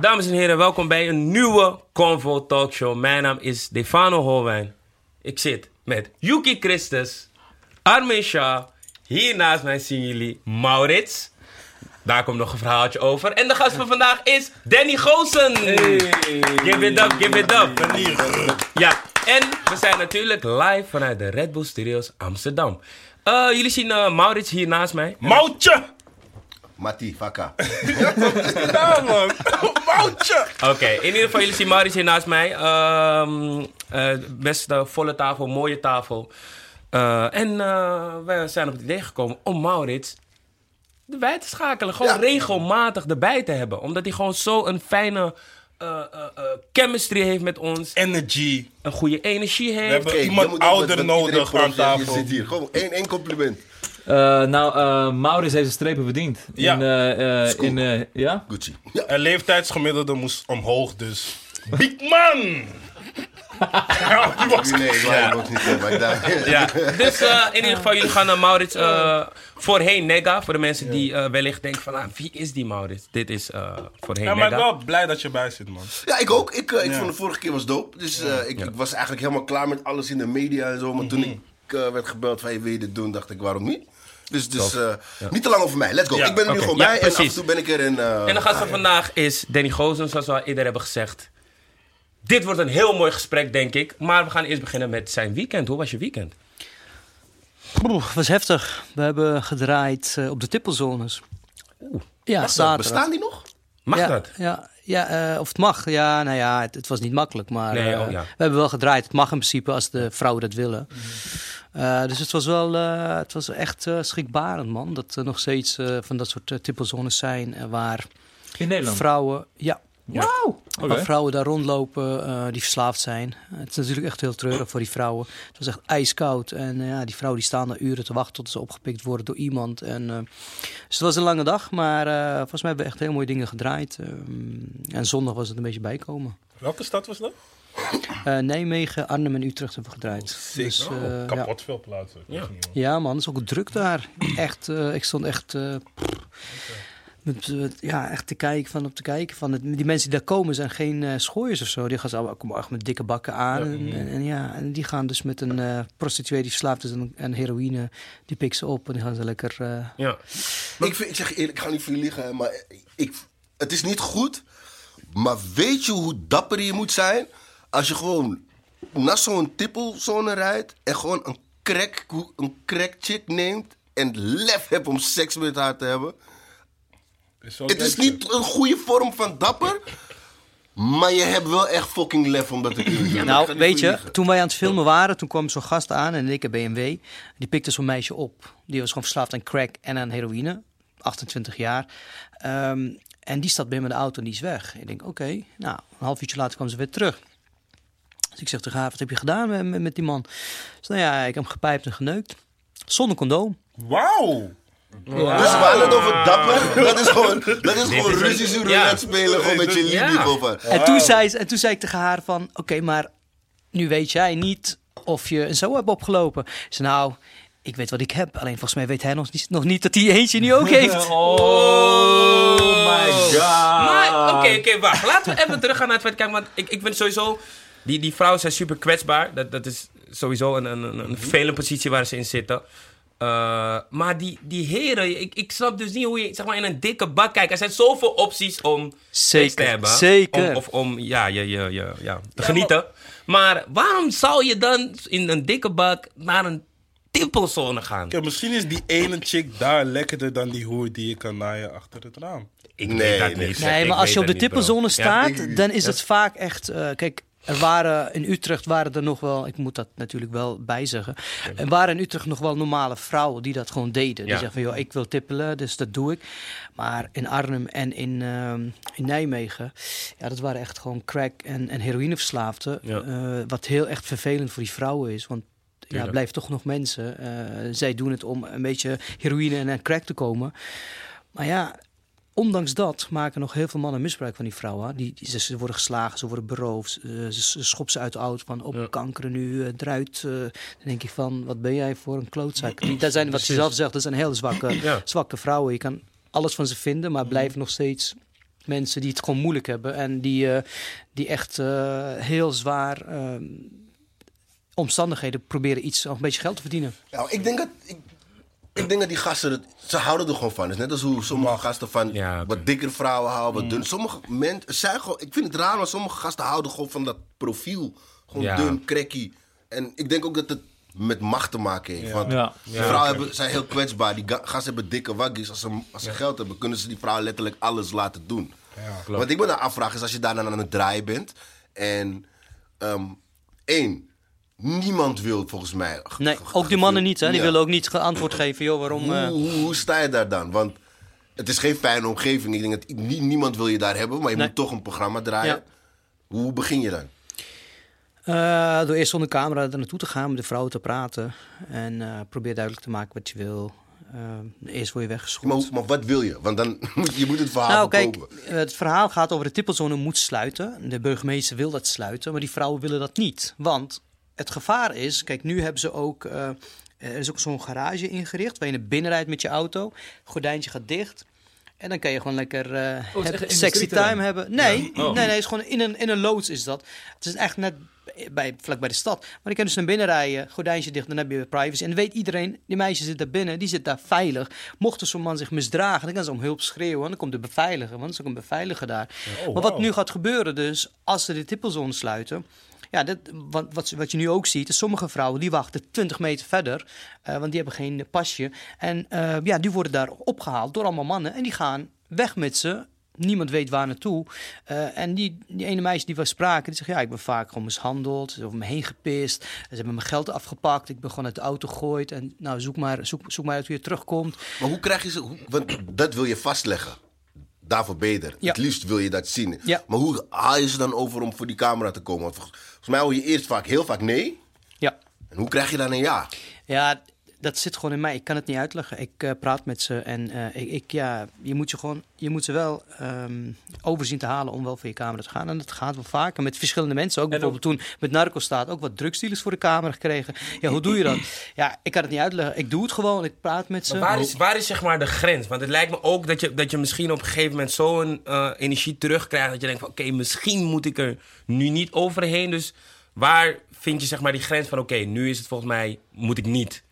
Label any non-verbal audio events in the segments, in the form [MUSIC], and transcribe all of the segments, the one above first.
Dames en heren, welkom bij een nieuwe Convo Talkshow. Mijn naam is Stefano Holwijn. Ik zit met Yuki Christus, Armin Shah. Hier naast mij zien jullie Maurits. Daar komt nog een verhaaltje over. En de gast van vandaag is Danny Goosen. Give it up, give it up. Ja, en we zijn natuurlijk live vanuit de Red Bull Studios Amsterdam. Eh, jullie zien eh, Maurits hier naast mij. Moutje! Mati, Vakka. Ja, man. Oké, in ieder geval, jullie zien Maurits hier naast mij. Ehm eh, best eh, volle tafel, mooie tafel. Eh, en eh, we zijn op het idee gekomen om Maurits erbij te schakelen. Gewoon Ja. regelmatig erbij te hebben. Omdat hij gewoon zo een fijne eh, eh, eh, chemistry heeft met ons. Energy. Een goede energie heeft. hebben- Oké, iemand ouder nodig aan tafel. Je zit hier. Gewoon één, één compliment. Eh, nou, eh Maurits heeft de strepen verdiend. Ja. In, eh, eh, in, eh, ja? Gucci. Ja. Een leeftijdsgemiddelde moest omhoog, dus. Big man! [LAUGHS] Ja, was- Nee, ik ook niet. Maar daar. Ja, [LAUGHS] dus eh, in ieder geval, jullie gaan naar Maurits uh, voorheen Nega. Voor de mensen die eh, wellicht denken van, ah, wie is die Maurits? Dit is eh voorheen Ja, maar ik ben Nega. wel blij dat je bij zit, man. Ja, ik ook. Ik, ik Ja. vond de vorige keer was dope. Dus eh, ik, ik was eigenlijk helemaal klaar met alles in de media en zo. Maar toen ik eh, werd gebeld van, hey, wil je dit doen? Dacht ik, waarom niet? Dus, dus eh, niet te lang over mij. Let's go. Ja, ik ben er nu gewoon Ja, bij. En af precies. en toe ben ik er in... eh, En de gast van vandaag is Danny Gozen, zoals we al eerder hebben gezegd. Dit wordt een heel mooi gesprek, denk ik. Maar we gaan eerst beginnen met zijn weekend. Hoe was je weekend? Oeh, was heftig. We hebben gedraaid op de tippelzones. Ja, wacht, zaterdag. bestaan die nog? Mag ja, dat? Ja, ja of het mag. Ja, nou ja, het, het was niet makkelijk. Maar Nee, oh ja. we hebben wel gedraaid. Het mag in principe als de vrouwen dat willen. Eh, dus het was wel eh, het was echt eh, schrikbarend, man. Dat er nog steeds van dat soort tippelzones zijn waar In Nederland? vrouwen... Ja, Wauw! Waar vrouwen daar rondlopen eh, die verslaafd zijn. Het is natuurlijk echt heel treurig voor die vrouwen. Het was echt ijskoud. En ja, die vrouwen die staan daar uren te wachten tot ze opgepikt worden door iemand. En, eh, dus het was een lange dag, maar eh, volgens mij hebben we echt heel mooie dingen gedraaid. Ehm, en zondag was het een beetje bijkomen. Welke stad was dat? Eh, Nijmegen, Arnhem en Utrecht hebben we gedraaid. Dus, Oh, eh, ja. kapot veel plaatsen. Ja. Ja, man, het is ook druk daar. Echt, eh, ik stond echt. met, ja, echt te kijken van op te kijken. Van het, die mensen die daar komen zijn geen eh schooiers of zo. Die gaan zo, komen echt met dikke bakken aan. En, en, en ja, en die gaan dus met een eh, prostituee die verslaafd is aan, aan heroïne. Die pikken ze op en die gaan ze lekker. eh, Ja. Ik, vind, ik zeg eerlijk, ik ga niet voor hè, maar ik, het is niet goed. Maar weet je hoe dapper je moet zijn als je gewoon naar zo'n tippelzone rijdt en gewoon een crack, een crack chick neemt en lef hebt om seks met haar te hebben? Is Het is niet een goede vorm van dapper, maar je hebt wel echt fucking lef om dat te doen. [LAUGHS] Nou, weet je, liegen. toen wij aan het filmen waren, toen kwam zo'n gast aan en ik een BMW. Die pikte zo'n meisje op. Die was gewoon verslaafd aan crack en aan heroïne. 28 jaar. Ehm, en die staat bij me in de auto en die is weg. Ik denk, oké. Nou, een half uurtje later kwam ze weer terug. Dus ik zeg tegen haar, wat heb je gedaan met, met, met die man? Ze nou ja, ik heb hem gepijpt en geneukt. Zonder condoom. Wauw! Dus we hadden het over dapper. Dat is gewoon, [LAUGHS] dat is gewoon Russische roulette ja. spelen gewoon met je Ja. liefde. En, toen zei, ze- en toen zei ik tegen haar van, oké, maar nu weet jij niet of je een zo hebt opgelopen. Ze zei, nou, ik weet wat ik heb. Alleen volgens mij weet hij nog niet, nog niet dat hij eentje nu ook heeft. [LAUGHS] Oh my god! Maar, oké, oké, wacht. Laten we even teruggaan naar het feit. Kijk, want ik, ik vind sowieso... Die, die vrouwen zijn super kwetsbaar. Dat, dat is sowieso een, een, een, een vervelende positie waar ze in zitten. Eh, maar die, die heren, ik, ik snap dus niet hoe je zeg maar, in een dikke bak kijkt. Er zijn zoveel opties om seks te Zeker, hebben. zeker. Om, of om ja, je, je, je, ja, te genieten. Maar waarom zou je dan in een dikke bak naar een tippelzone gaan? Kijk, misschien is die ene chick daar lekkerder dan die hoer die je kan naaien achter het raam. Ik Nee, weet dat niet. Nee, maar als je op de tippelzone Ja, staat, ik- dan is het vaak echt... eh, kijk, er waren in Utrecht waren er nog wel... Ik moet dat natuurlijk wel bijzeggen. Er waren in Utrecht nog wel normale vrouwen die dat gewoon deden. Die zeggen van, joh, ik wil tippelen, dus dat doe ik. Maar in Arnhem en in, ehm, in Nijmegen... Ja, dat waren echt gewoon crack- en, en heroïneverslaafden. Ja. eh, wat heel echt vervelend voor die vrouwen is. Want ja, blijven toch nog mensen. eh, zij doen het om een beetje heroïne en crack te komen. Maar ja, ondanks dat maken nog heel veel mannen misbruik van die vrouwen. Die, die- ze, ze worden geslagen, ze worden beroofd. eh, ze, ze schoppen ze uit de auto van op Ja. kankeren nu, eh, eruit. eh. dan denk ik van, wat ben jij voor een klootzak? Die, dat zijn, wat je zelf zegt, dat zijn hele zwakke, [CLEARS THROAT] Ja. zwakke vrouwen. Je kan alles van ze vinden, maar blijven nog steeds mensen die het gewoon moeilijk hebben en die, eh, die echt eh, heel zwaar ehm, omstandigheden proberen iets, een beetje geld te verdienen. Ja, ik denk dat... Ik, ik denk dat die gasten, het, ze houden er gewoon van. Het is net als hoe sommige gasten van Ja, wat dikkere vrouwen houden, wat dun. Sommige mensen zijn gewoon, ik vind het raar, maar sommige gasten houden gewoon van dat profiel. Gewoon Ja. dun, crekkie. En ik denk ook dat het met macht te maken heeft. Want Ja. vrouwen hebben, zijn heel kwetsbaar. Die ga- gasten hebben dikke waggies. Als ze, als ze geld hebben, kunnen ze die vrouw letterlijk alles laten doen. Wat ik me dan afvraag is als je daar dan aan het draaien bent. En ehm, één, niemand wil volgens mij. Nee, ook die mannen niet, hè? Die Ja. willen ook niet geantwoord geven, joh, waarom... Hoe, eh, hoe, hoe sta je daar dan? Want het is geen fijne omgeving. Ik denk dat nie- niemand wil je daar hebben, maar je Nee. moet toch een programma draaien. Ja. Hoe begin je dan? Eh, door eerst zonder camera er naartoe te gaan, met de vrouw te praten. En eh, probeer duidelijk te maken wat je wil. Eerst word je weggeschoten. Maar, maar wat wil je? Want dan [LAUGHS] moet je moet het verhaal Nou, kijk, het verhaal gaat over de tippelzone moet sluiten. De burgemeester wil dat sluiten, maar die vrouwen willen dat niet. Want het gevaar is, kijk, nu hebben ze ook, eh, er is ook zo'n garage ingericht waar je naar binnen rijdt met je auto. Gordijntje gaat dicht. En dan kan je gewoon lekker eh, een sexy time hebben. Nee, Ja. Oh. nee, nee, het is gewoon in een, in een loods is dat. Het is echt net bij, vlak bij de stad. Maar je kan dus naar binnen rijden, gordijntje dicht, dan heb je privacy. En dan weet iedereen, die meisje zit daar binnen, die zit daar veilig. Mocht er zo'n man zich misdragen, dan kan ze om hulp schreeuwen. Dan komt de beveiliger, want er is ook een beveiliger daar. oh, maar wat nu gaat gebeuren dus, als ze de tippelzone sluiten... Ja, dat, wat, wat, je nu ook ziet, is sommige vrouwen die wachten 20 meter verder, eh, want die hebben geen pasje. En eh, ja, die worden daar opgehaald door allemaal mannen en die gaan weg met ze. Niemand weet waar naartoe. Eh, en die, die ene meisje die we spraken, die zegt: Ja, ik ben vaak gewoon mishandeld. Ze hebben me heen gepist. Ze hebben mijn geld afgepakt. Ik ben gewoon uit de auto gegooid. En nou, zoek maar, zoek, zoek maar uit hoe je terugkomt. Maar hoe krijg je ze... want dat wil je vastleggen. Daarvoor ben je er. Ja. Het liefst wil je dat zien. Ja. Maar hoe haal je ze dan over om voor die camera te komen? Want volgens, volgens mij hoor je eerst vaak, heel vaak nee. Ja. En hoe krijg je dan een ja? Ja, dat zit gewoon in mij. Ik kan het niet uitleggen. Ik eh, praat met ze en eh, ik, ik, ja, je moet je gewoon, je moet ze wel ehm overzien te halen om wel voor je camera te gaan. En dat gaat wel vaker met verschillende mensen. Ook bijvoorbeeld toen met Narco staat ook wat drugsdealers voor de camera gekregen. Ja, hoe doe je dat? [LAUGHS] Ja, ik kan het niet uitleggen. Ik doe het gewoon. Ik praat met ze. Maar waar is, waar is zeg maar de grens? Want het lijkt me ook dat je, dat je misschien op een gegeven moment zo'n eh, energie terugkrijgt... dat je denkt van oké, misschien moet ik er nu niet overheen. Dus waar vind je zeg maar die grens van oké, nu is het volgens mij... moet ik niet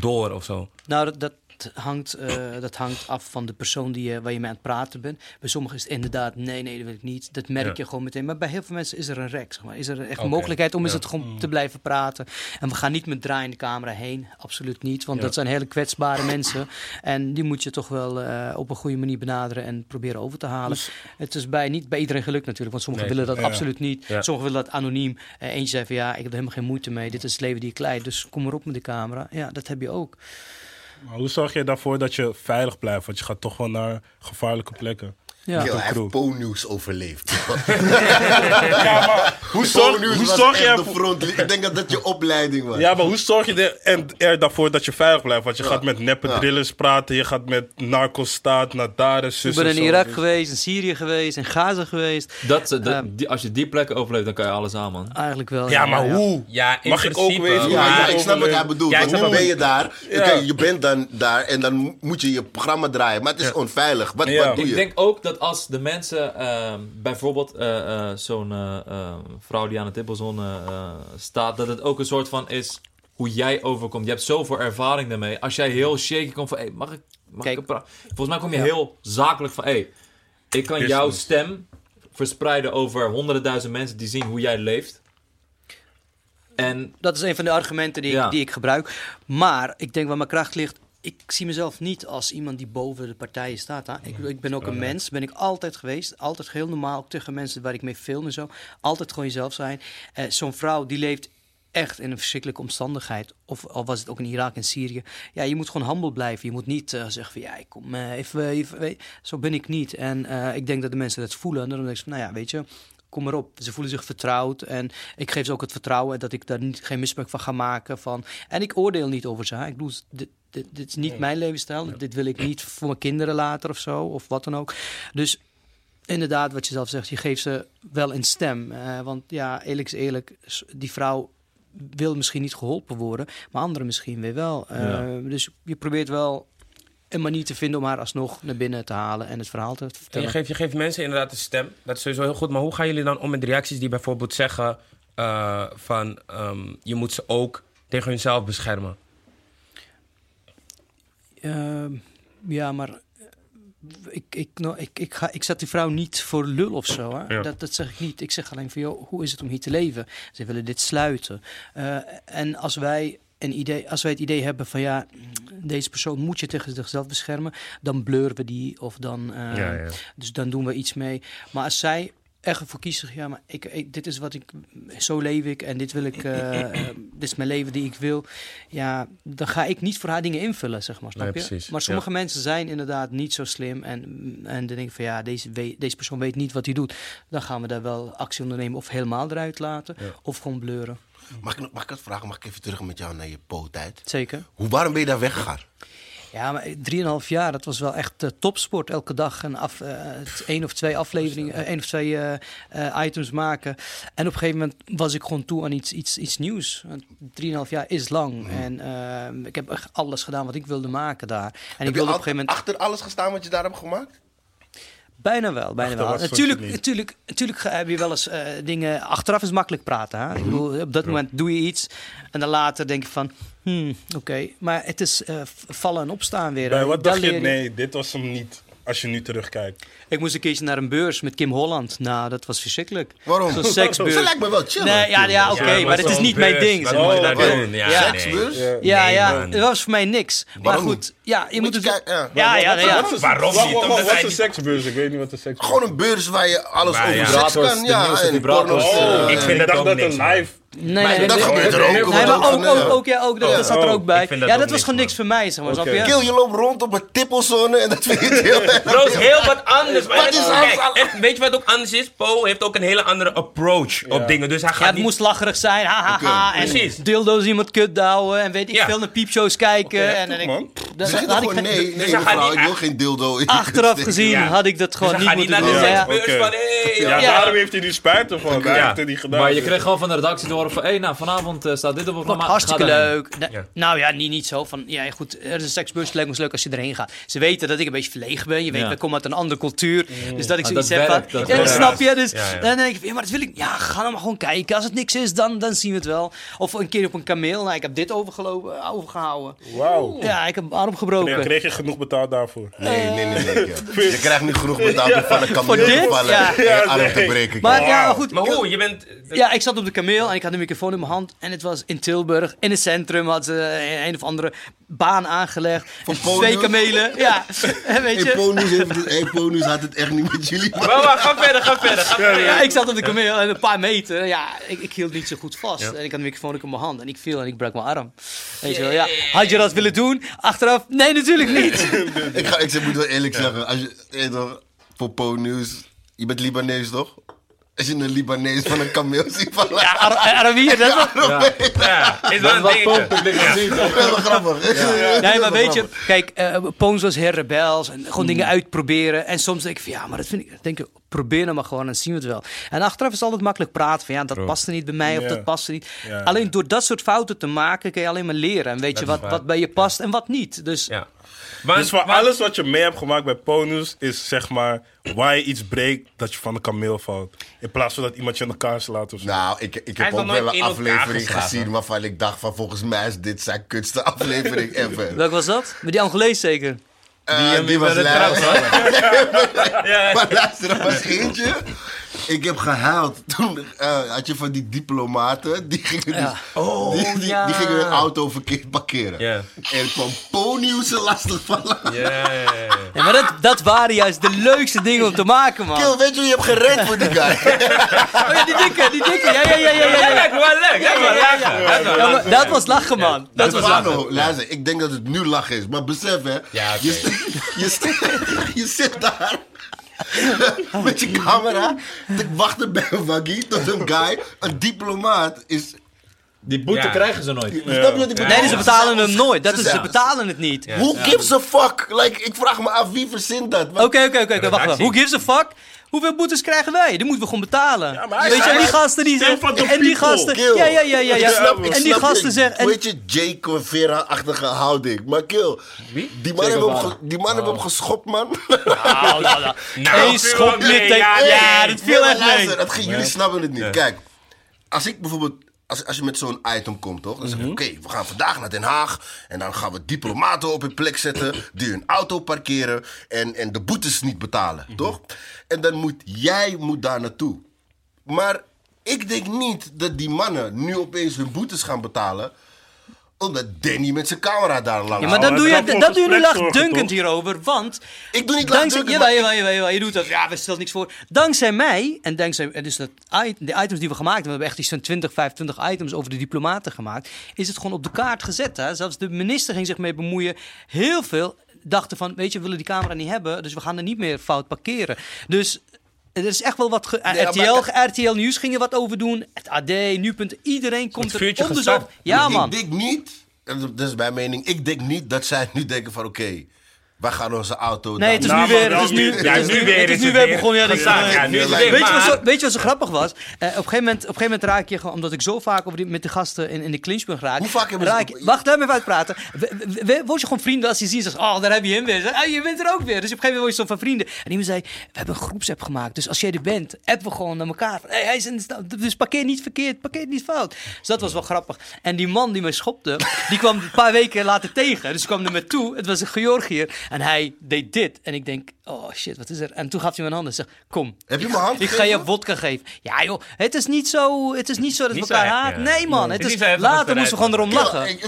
door of zo? Nou, dat, dat, hangt, eh, dat hangt af van de persoon die, je- waar je mee aan het praten bent. Bij sommigen is het inderdaad, nee, nee, dat wil ik niet. Dat merk Ja. je gewoon meteen. Maar bij heel veel mensen is er een rek, zeg maar. Is er echt een mogelijkheid om het gewoon te blijven praten. En we gaan niet met draaiende camera heen, absoluut niet. Want Ja. dat zijn hele kwetsbare mensen. En die moet je toch wel eh, op een goede manier benaderen en proberen over te halen. Het is bij, niet bij iedereen gelukt natuurlijk, want sommigen Nee, willen dat absoluut niet. Sommigen willen dat anoniem. Eh, eentje zei van, ja, ik heb er helemaal geen moeite mee. Dit is het leven die ik leid, dus kom maar op met de camera. Ja, dat heb je ook. Maar hoe zorg je daarvoor dat je veilig blijft? Want je gaat toch wel naar gevaarlijke plekken. Ja. Yo, hij heeft overleefd. [LAUGHS] Ja, maar hoe zorg, hoe was zorg je ervoor... Ik denk dat dat je opleiding was. Ja, maar hoe zorg je er, en er daarvoor dat je veilig blijft? Want je Ja. gaat met neppe Ja. drillers praten, je gaat met narco-staat naar daar en Ik ben en in. Irak geweest, in Syrië geweest, in Gaza geweest. Dat, dat, Ehm. die, als je die plekken overleeft, dan kan je alles aan, man. Eigenlijk wel. Ja, maar hoe? Ja, in Mag ik ook principe, weten? Ja, ik snap wat hij bedoelt. Ja, ik want snap nu wat- ben je daar. Je bent dan daar en dan moet je je programma draaien. Maar het is onveilig. Wat, Ja. wat doe Ik je? denk ook dat als de mensen, ehm, bijvoorbeeld eh, eh, zo'n eh, eh, vrouw die aan de tippelzone eh, staat, dat het ook een soort van is hoe jij overkomt. Je hebt zoveel ervaring daarmee. Als jij heel shaky komt van, hey, mag ik, mag Kijk. ik Volgens mij kom je heel zakelijk van, hey, ik kan jouw stem verspreiden over honderden duizend mensen die zien hoe jij leeft. En Dat is een van de argumenten die, Ja. ik, die ik gebruik. Maar ik denk waar mijn kracht ligt. Ik zie mezelf niet als iemand die boven de partijen staat. Hè. Ik, ik ben ook een mens, ben ik altijd geweest. Altijd heel normaal, ook tegen mensen waar ik mee film en zo. Altijd gewoon jezelf zijn. Eh, Zo'n vrouw die leeft echt in een verschrikkelijke omstandigheid. Of al was het ook in Irak en Syrië. Ja, je moet gewoon humble blijven. Je moet niet eh, zeggen van ja, ik kom eh, even, even... Zo ben ik niet. En ik denk dat de mensen dat voelen. En dan denk ik van, nou ja, weet je... Kom maar op. Ze voelen zich vertrouwd. En ik geef ze ook het vertrouwen dat ik daar niet, geen misbruik van ga maken. Van. En ik oordeel niet over ze. hè. Ik bedoel, dit, dit, dit is niet mijn levensstijl. Dit wil ik niet voor mijn kinderen later of zo. Of wat dan ook. Dus inderdaad, wat je zelf zegt, je geeft ze wel een stem. Eh, want ja, eerlijk is eerlijk, die vrouw wil misschien niet geholpen worden, maar anderen misschien weer wel. Eh, Ja. Dus je probeert wel een manier te vinden om haar alsnog naar binnen te halen en het verhaal te En je vertellen. geeft, je geeft mensen inderdaad een stem. Dat is sowieso heel goed. Maar hoe gaan jullie dan om met reacties die bijvoorbeeld zeggen... eh, van ehm, je moet ze ook tegen hunzelf beschermen? Ehm, ja, maar eh, ik, ik, nou, ik, ik, ga, ik zet die vrouw niet voor lul of zo. Hè? Ja. Dat, dat zeg ik niet. Ik zeg alleen van, joh, hoe is het om hier te leven? Ze willen dit sluiten. Eh, en als wij, een idee, als wij het idee hebben van, ja, deze persoon moet je tegen zichzelf beschermen, dan blurren we die of dan, eh, Ja, ja. dus dan doen we iets mee. Maar als zij echt ervoor kiezen, ja, maar ik, ik, dit is wat ik, zo leef ik en dit wil ik, eh, [CLEARS THROAT] eh, dit is mijn leven die ik wil. Ja, dan ga ik niet voor haar dingen invullen, zeg maar, snap Nee, je? Maar sommige mensen zijn inderdaad niet zo slim en, en dan denk ik van ja, deze, we- deze persoon weet niet wat hij doet. Dan gaan we daar wel actie ondernemen of helemaal eruit laten of gewoon bleuren. Mag ik, mag ik het vragen? Mag ik even terug met jou naar je po-tijd? Zeker. Hoe, waarom ben je daar weggegaan? Ja, maar drieënhalf jaar, dat was wel echt eh, topsport. Elke dag een af, het één of twee afleveringen, eh, één of twee items maken. En op een gegeven moment was ik gewoon toe aan iets, iets, iets nieuws. Want Drieënhalf jaar is lang. En eh, ik heb echt alles gedaan wat ik wilde maken daar. En ik Heb wilde op een gegeven moment... achter alles gestaan wat je daar hebt gemaakt? Bijna wel, bijna wel. Natuurlijk, natuurlijk, natuurlijk heb je wel eens eh, dingen... Achteraf is makkelijk praten. Hè? Ik bedoel, op dat moment doe je iets en dan later denk je van... Hmm, oké. Maar het is eh, vallen en opstaan weer. Bij wat dacht je, nee, dit was hem niet. Als je nu terugkijkt. Ik moest een keertje naar een beurs met Kim Holland. Nou, dat was verschrikkelijk. Waarom? Zo'n seksbeurs. Ze lijkt me wel chill. Nee, ja, ja oké, maar het is niet mijn ding. Zeg maar. Oh, doen? Ja, ja. nee. Seksbeurs? Ja, Nee, het was voor mij niks. Maar goed, ja, je moet je het... kijken, ja. Ja, ja, ja. Wat is- Waarom wat- niet? wat- is een seksbeurs? Ik weet niet wat een seksbeurs Gewoon een beurs waar je alles over seks kan. Ja, en. Oh, eh, ik ik, vind dat dacht dat een live... Nee, Maar nee, dat nee, gebeurt nee, er ook. nee, maar ook, ook ook, van, ook, ja, ook, dat, Ja. dat zat er Oh, ook bij. dat Ja, dat was gewoon niks voor mij, zeg maar, snap je? Kill, je loopt rond op een tippelzone en dat vind je heel erg. [LAUGHS] Bro, het is heel wat anders. Maar Wat het- is kijk, anders? en weet je wat ook anders is? Po heeft ook een hele andere approach op dingen. Dus hij Ja, gaat het niet... moest lacherig zijn, ha, ha, ha. Oké, En precies. dildo's iemand kut douwen en weet ik Ja. veel, naar piepshows kijken. en dan denk ik, man. dat- Zeg had ik gewoon nee, dus nee mevrouw, ik wil geen dildo. Achteraf gezien Ja. had ik dat Dus gewoon niet moeten doen. de Ja. Ja, Ja. daarom heeft hij die spijt ervan. Ja. het. Maar je kreeg gewoon van de redactie te horen van... Hé, hey, nou, vanavond eh, staat dit op het programma. hartstikke leuk. Ja. Nou ja, niet, niet zo van, ja goed, er is een lijkt me eens leuk als je erheen gaat. Ze weten dat ik een beetje verlegen ben. Je weet, Ja. we komen uit een andere cultuur. Dus dat ik Ah, zoiets dat heb werkt, van, dat ja, werkt. snap je? Dus Ja, ja. dan denk ik, ja, maar dat wil ik, ja, ga dan maar gewoon kijken. Als het niks is, dan, dan zien we het wel. Of een keer op een kameel, nou, ik heb dit overgelopen, overgehouden. Wauw. Ja, ik heb mijn arm gebroken. Kreeg je genoeg betaald daarvoor? Nee, nee, nee. nee. [LAUGHS] Je krijgt niet genoeg betaald om van een Voor kameel dit? te vallen Ja. en je arm nee. te breken. Maar ja, maar goed. Maar hoe? Je bent... Ja, ik zat op de kameel en ik had een microfoon in mijn hand. En het was in Tilburg, in het centrum, had ze een, een of andere baan aangelegd. En twee kamelen, ja. En [LAUGHS] weet Hey, je, Ponus heeft het, hey, Ponus had het echt niet met jullie. Maar ga verder, ga verder. Ga verder. Ja, ik zat op de kameel en een paar meter. Ja, ik, ik hield niet zo goed vast. En ik had de microfoon ook in mijn hand. En ik viel en ik brak mijn arm. Weet je wel, ja. Had je dat willen doen? Achteraf? Nee, natuurlijk niet. [LAUGHS] Ik, ga, ik moet wel eerlijk zeggen, als je, eh, toch, voor Po-nieuws, je bent Libanees toch? Als je een Libanees van een kameel [LAUGHS] ziet vallen, Ja, Ar- Arabier, dat is wel... Ja, is wel Dat een dingetje. [LAUGHS] dat is wel grappig. Nee, maar weet je, kijk, eh Poons was heel rebels en gewoon dingen uitproberen. En soms denk ik van, ja, maar dat vind ik, denk ik, probeer nou maar gewoon en zien we het wel. En achteraf is het altijd makkelijk praten van, ja, dat past er niet bij mij of dat past er niet. Ja. Alleen door dat soort fouten te maken, kun je alleen maar leren. En weet je is wat, waar. wat bij je past en wat niet. Dus Want- Dus voor alles wat je mee hebt gemaakt bij Ponus is zeg maar waar je iets breekt dat je van de kameel valt. In plaats van dat iemand je aan elkaar slaat of zo. Nou, ik, ik heb ook wel een aflevering gezien waarvan ik dacht van volgens mij is dit zijn kutste [LAUGHS] aflevering ever. welk was dat? Met die Angolees zeker? Eh, hem die bij was lijp. [LAUGHS] Ja. Maar luister, er was eentje. Ik heb gehuild. Toen eh, had je van die diplomaten. Die gingen, dus- Ja. die, die, ja. die gingen hun auto verkeerd parkeren. Ja. En kwam Ponyus ze lastig vallen. Ja, maar dat, dat waren juist de leukste dingen om te maken, man. Kill, weet je hoe je hebt gered voor die guy? [LAUGHS] Oh ja, die dikke, die dikke. Ja, ja, ja, ja. ja, Ja, leuk. Lachen. Ja, lachen. maar dat was lachen, man. Dat was lachen. Luister, ik denk dat het nu lach is. Maar besef hè. Je, [LAUGHS] je, [LAUGHS] je zit daar. [LAUGHS] met je camera. Te wachten bij een waggie tot een guy, een diplomaat, is. Die boete Ja. krijgen ze nooit. Nee, ze betalen hem nooit. Dat Ze is, ze betalen het niet. Who gives a fuck? Like, ik vraag me af wie verzint dat. Oké, oké, oké, wacht. Who gives a fuck? Hoeveel boetes krijgen wij? Die moeten we gewoon betalen. Ja, maar hij Weet je, en die gasten die zeggen... En die gasten... Kill. Ja, ja, ja, ja. ja. Ik snap, ik en die gasten zeggen... En, Weet je, Jay Vera-achtige houding. Maar kill. Wie? Die man hebben hem, die man hebben hem geschopt, man. [LAUGHS] nou, nou, nou. Nou, Eén schop ja, dat viel echt luister, mee. het ging, jullie snappen het niet. Kijk, als ik bijvoorbeeld... Als, als je met zo'n item komt, toch? Dan zeg Mhm. je, oké, we gaan vandaag naar Den Haag. En dan gaan we diplomaten op hun plek zetten. Die hun auto parkeren. En, en de boetes niet betalen, Mhm. toch? En dan moet jij moet daar naartoe. Maar ik denk niet dat die mannen nu opeens hun boetes gaan betalen. Omdat Danny met zijn camera daar lang Ja, maar dat doe je, dat doe je nu hierover, want... Ik doe niet Dankzij, lachdunkend, jawel, maar- jawel, jawel, jawel, je doet dat. Ja, we stellen niks voor. Dankzij mij, en dankzij dus dat, de items die we gemaakt hebben, we hebben echt iets van 20, 25 items over de diplomaten gemaakt, is het gewoon op de kaart gezet. Hè? Zelfs de minister ging zich mee bemoeien. Heel veel dachten van, weet je, we willen die camera niet hebben, dus we gaan er niet meer fout parkeren. Dus... Er is echt wel wat. ge- Nee, RTL, maar- RTL Nieuws ging er wat over doen. Het AD, Nu.nl, iedereen komt Het er onderzoek. gestart. Ja, ik man. denk niet, en dat is mijn mening, ik denk niet dat zij nu denken van oké, wij gaan onze auto... Nee, het is nu weer. Het is nu, Ja, het is nu weer Het is is nu het weer weer begonnen. Ja, nu Weet je, wat zo, weet je wat zo grappig was? Eh, op, een gegeven moment, op een gegeven moment raak je gewoon, omdat ik zo vaak over die, met de gasten in, in de clinchpunt raak. Hoe vaak hebben ze- raak je- Wacht, laat me even uitpraten. We- we- we- Word je gewoon vrienden als je ziet, zeg, oh, daar heb je hem weer. Zeg, ah, je bent er ook weer. Dus op een gegeven moment word je zo van vrienden. En iemand zei, we hebben een groepsapp gemaakt. Dus als jij er bent, appen we gewoon naar elkaar. Hey, hij is in de stad. Dus parkeer niet verkeerd, parkeer niet fout. Dus dat was wel grappig. En die man die mij schopte, die kwam een paar weken later tegen. Dus kwam er met toe. Het was een Georgiër. En hij deed dit. En ik denk, oh shit, wat is er? En toen gaf hij me een hand en zei, kom. Heb je ga- hand Ik ga je vodka geven. Ja joh, het is niet zo, het is niet zo dat we elkaar ja. Nee man, Het het is later moesten we gewoon erom lachen.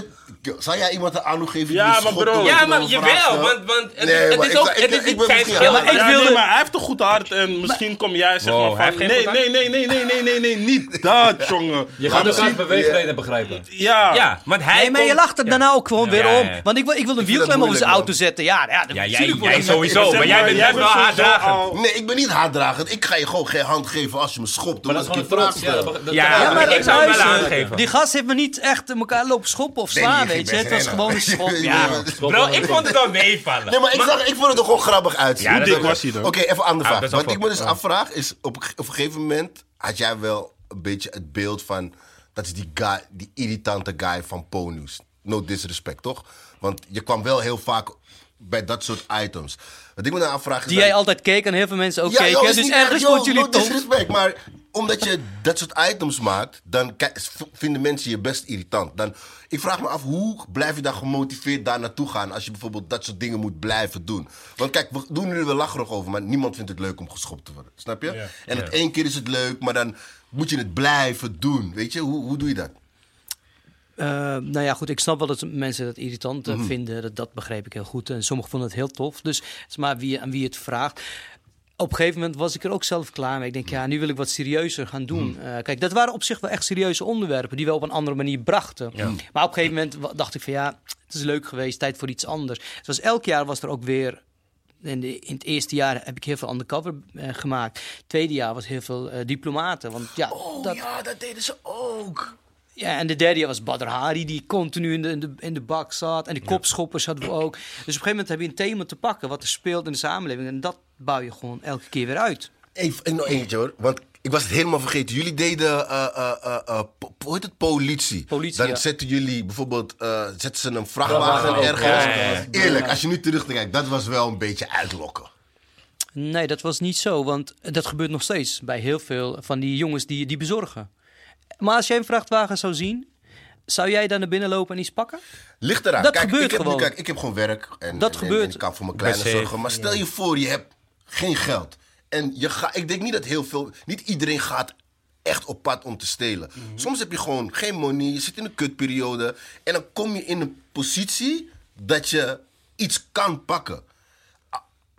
Zou jij iemand een aanhoek geven? Ja, maar bro. Ja, maar jawel, want, want het, Nee, het maar is ik ook het is ik niet zijn maar ik wilde- maar hij heeft een goed hart en misschien kom jij zeg maar van... Nee, nee, nee, nee, nee, nee, nee, nee, niet [LAUGHS] dat, jongen. Je gaat elkaar beweegreden begrijpen. Ja. Ja, want hij Nee, maar je lacht er ja. daarna ook gewoon weer om. Want ik wil, ik wil een wielklem over zijn auto zetten. Ja, ja, jij, sowieso, Zeg maar jij bent jij wel bent haatdragend. al- Nee, ik ben niet haatdragend. Ik ga je gewoon geen hand geven als je me schopt. Maar dat is ik gewoon je een vraag trots. Ja, maar ik zou hem wel aangeven. die gast heeft me niet echt elkaar lopen schoppen of slaan, weet je. Het was gewoon een schop, [LAUGHS] ja. Bro, ik vond het wel meevallen. Nee, maar ik, zag, ik vond het er gewoon grappig uitzien. Ja, Hoe dik was hij dan? Oké, even een andere Ah, vraag. wel Wat ik me dus afvraag is, op, een ge- op een gegeven moment had jij wel een beetje het beeld van... Dat is die, guy, die irritante guy van Ponus. No disrespect, toch? Want je kwam wel heel vaak bij dat soort items. Wat ik me dan afvraag is... Die dan- jij altijd keek en heel veel mensen ook Ja, keken. joh, is dus ergens joh, vond jullie no tof. disrespect, maar omdat je dat soort items maakt, dan vinden mensen je best irritant. Dan, ik vraag me af, hoe blijf je daar gemotiveerd daar naartoe gaan als je bijvoorbeeld dat soort dingen moet blijven doen? Want kijk, we doen er wel lacherig over, maar niemand vindt het leuk om geschopt te worden. Snap je? Ja. En het één keer is het leuk, maar dan moet je het blijven doen. Weet je, hoe, hoe doe je dat? Eh, nou ja, goed, ik snap wel dat mensen dat irritant eh, Mhm. vinden. Dat, dat begreep ik heel goed. En sommigen vonden het heel tof. Dus het is maar wie, aan wie het vraagt. Op een gegeven moment was ik er ook zelf klaar mee. Ik denk, ja, nu wil ik wat serieuzer gaan doen. Mhm. Eh, kijk, dat waren op zich wel echt serieuze onderwerpen... die we op een andere manier brachten. Maar op een gegeven moment dacht ik van... ja, het is leuk geweest, tijd voor iets anders. Was, elk jaar was er ook weer... In, de, in het eerste jaar heb ik heel veel undercover gemaakt. Het tweede jaar was heel veel diplomaten. Want ja, dat, Oh, ja, dat deden ze ook. Ja, en de derde was Badr Hari, die continu in de, in de, in de bak zat. En de kopschoppers hadden we ook. Dus op een gegeven moment heb je een thema te pakken wat er speelt in de samenleving. En dat bouw je gewoon elke keer weer uit. Even en nog eentje hoor, want ik was het helemaal vergeten. Jullie deden, eh, eh, eh, eh, po- hoe heet het, politie. Politie, Dan ja. zetten jullie bijvoorbeeld, eh, zetten ze een vrachtwagen ergens. ook, ja, ja, ja. Eerlijk, als je nu terugkijkt, dat was wel een beetje uitlokken. Nee, dat was niet zo, want dat gebeurt nog steeds bij heel veel van die jongens die, die bezorgen. Maar als jij een vrachtwagen zou zien, zou jij daar naar binnen lopen en iets pakken? Ligt eraan. Dat kijk, gebeurt ik heb, nu- gewoon. kijk, ik heb gewoon werk. En, Dat en- gebeurt. En, ik kan voor mijn kleine zorgen. Maar stel je voor, je hebt geen geld. En je ga, ik denk niet dat heel veel... Niet iedereen gaat echt op pad om te stelen. Mhm. Soms heb je gewoon geen money. Je zit in een kutperiode. En dan kom je in een positie dat je iets kan pakken.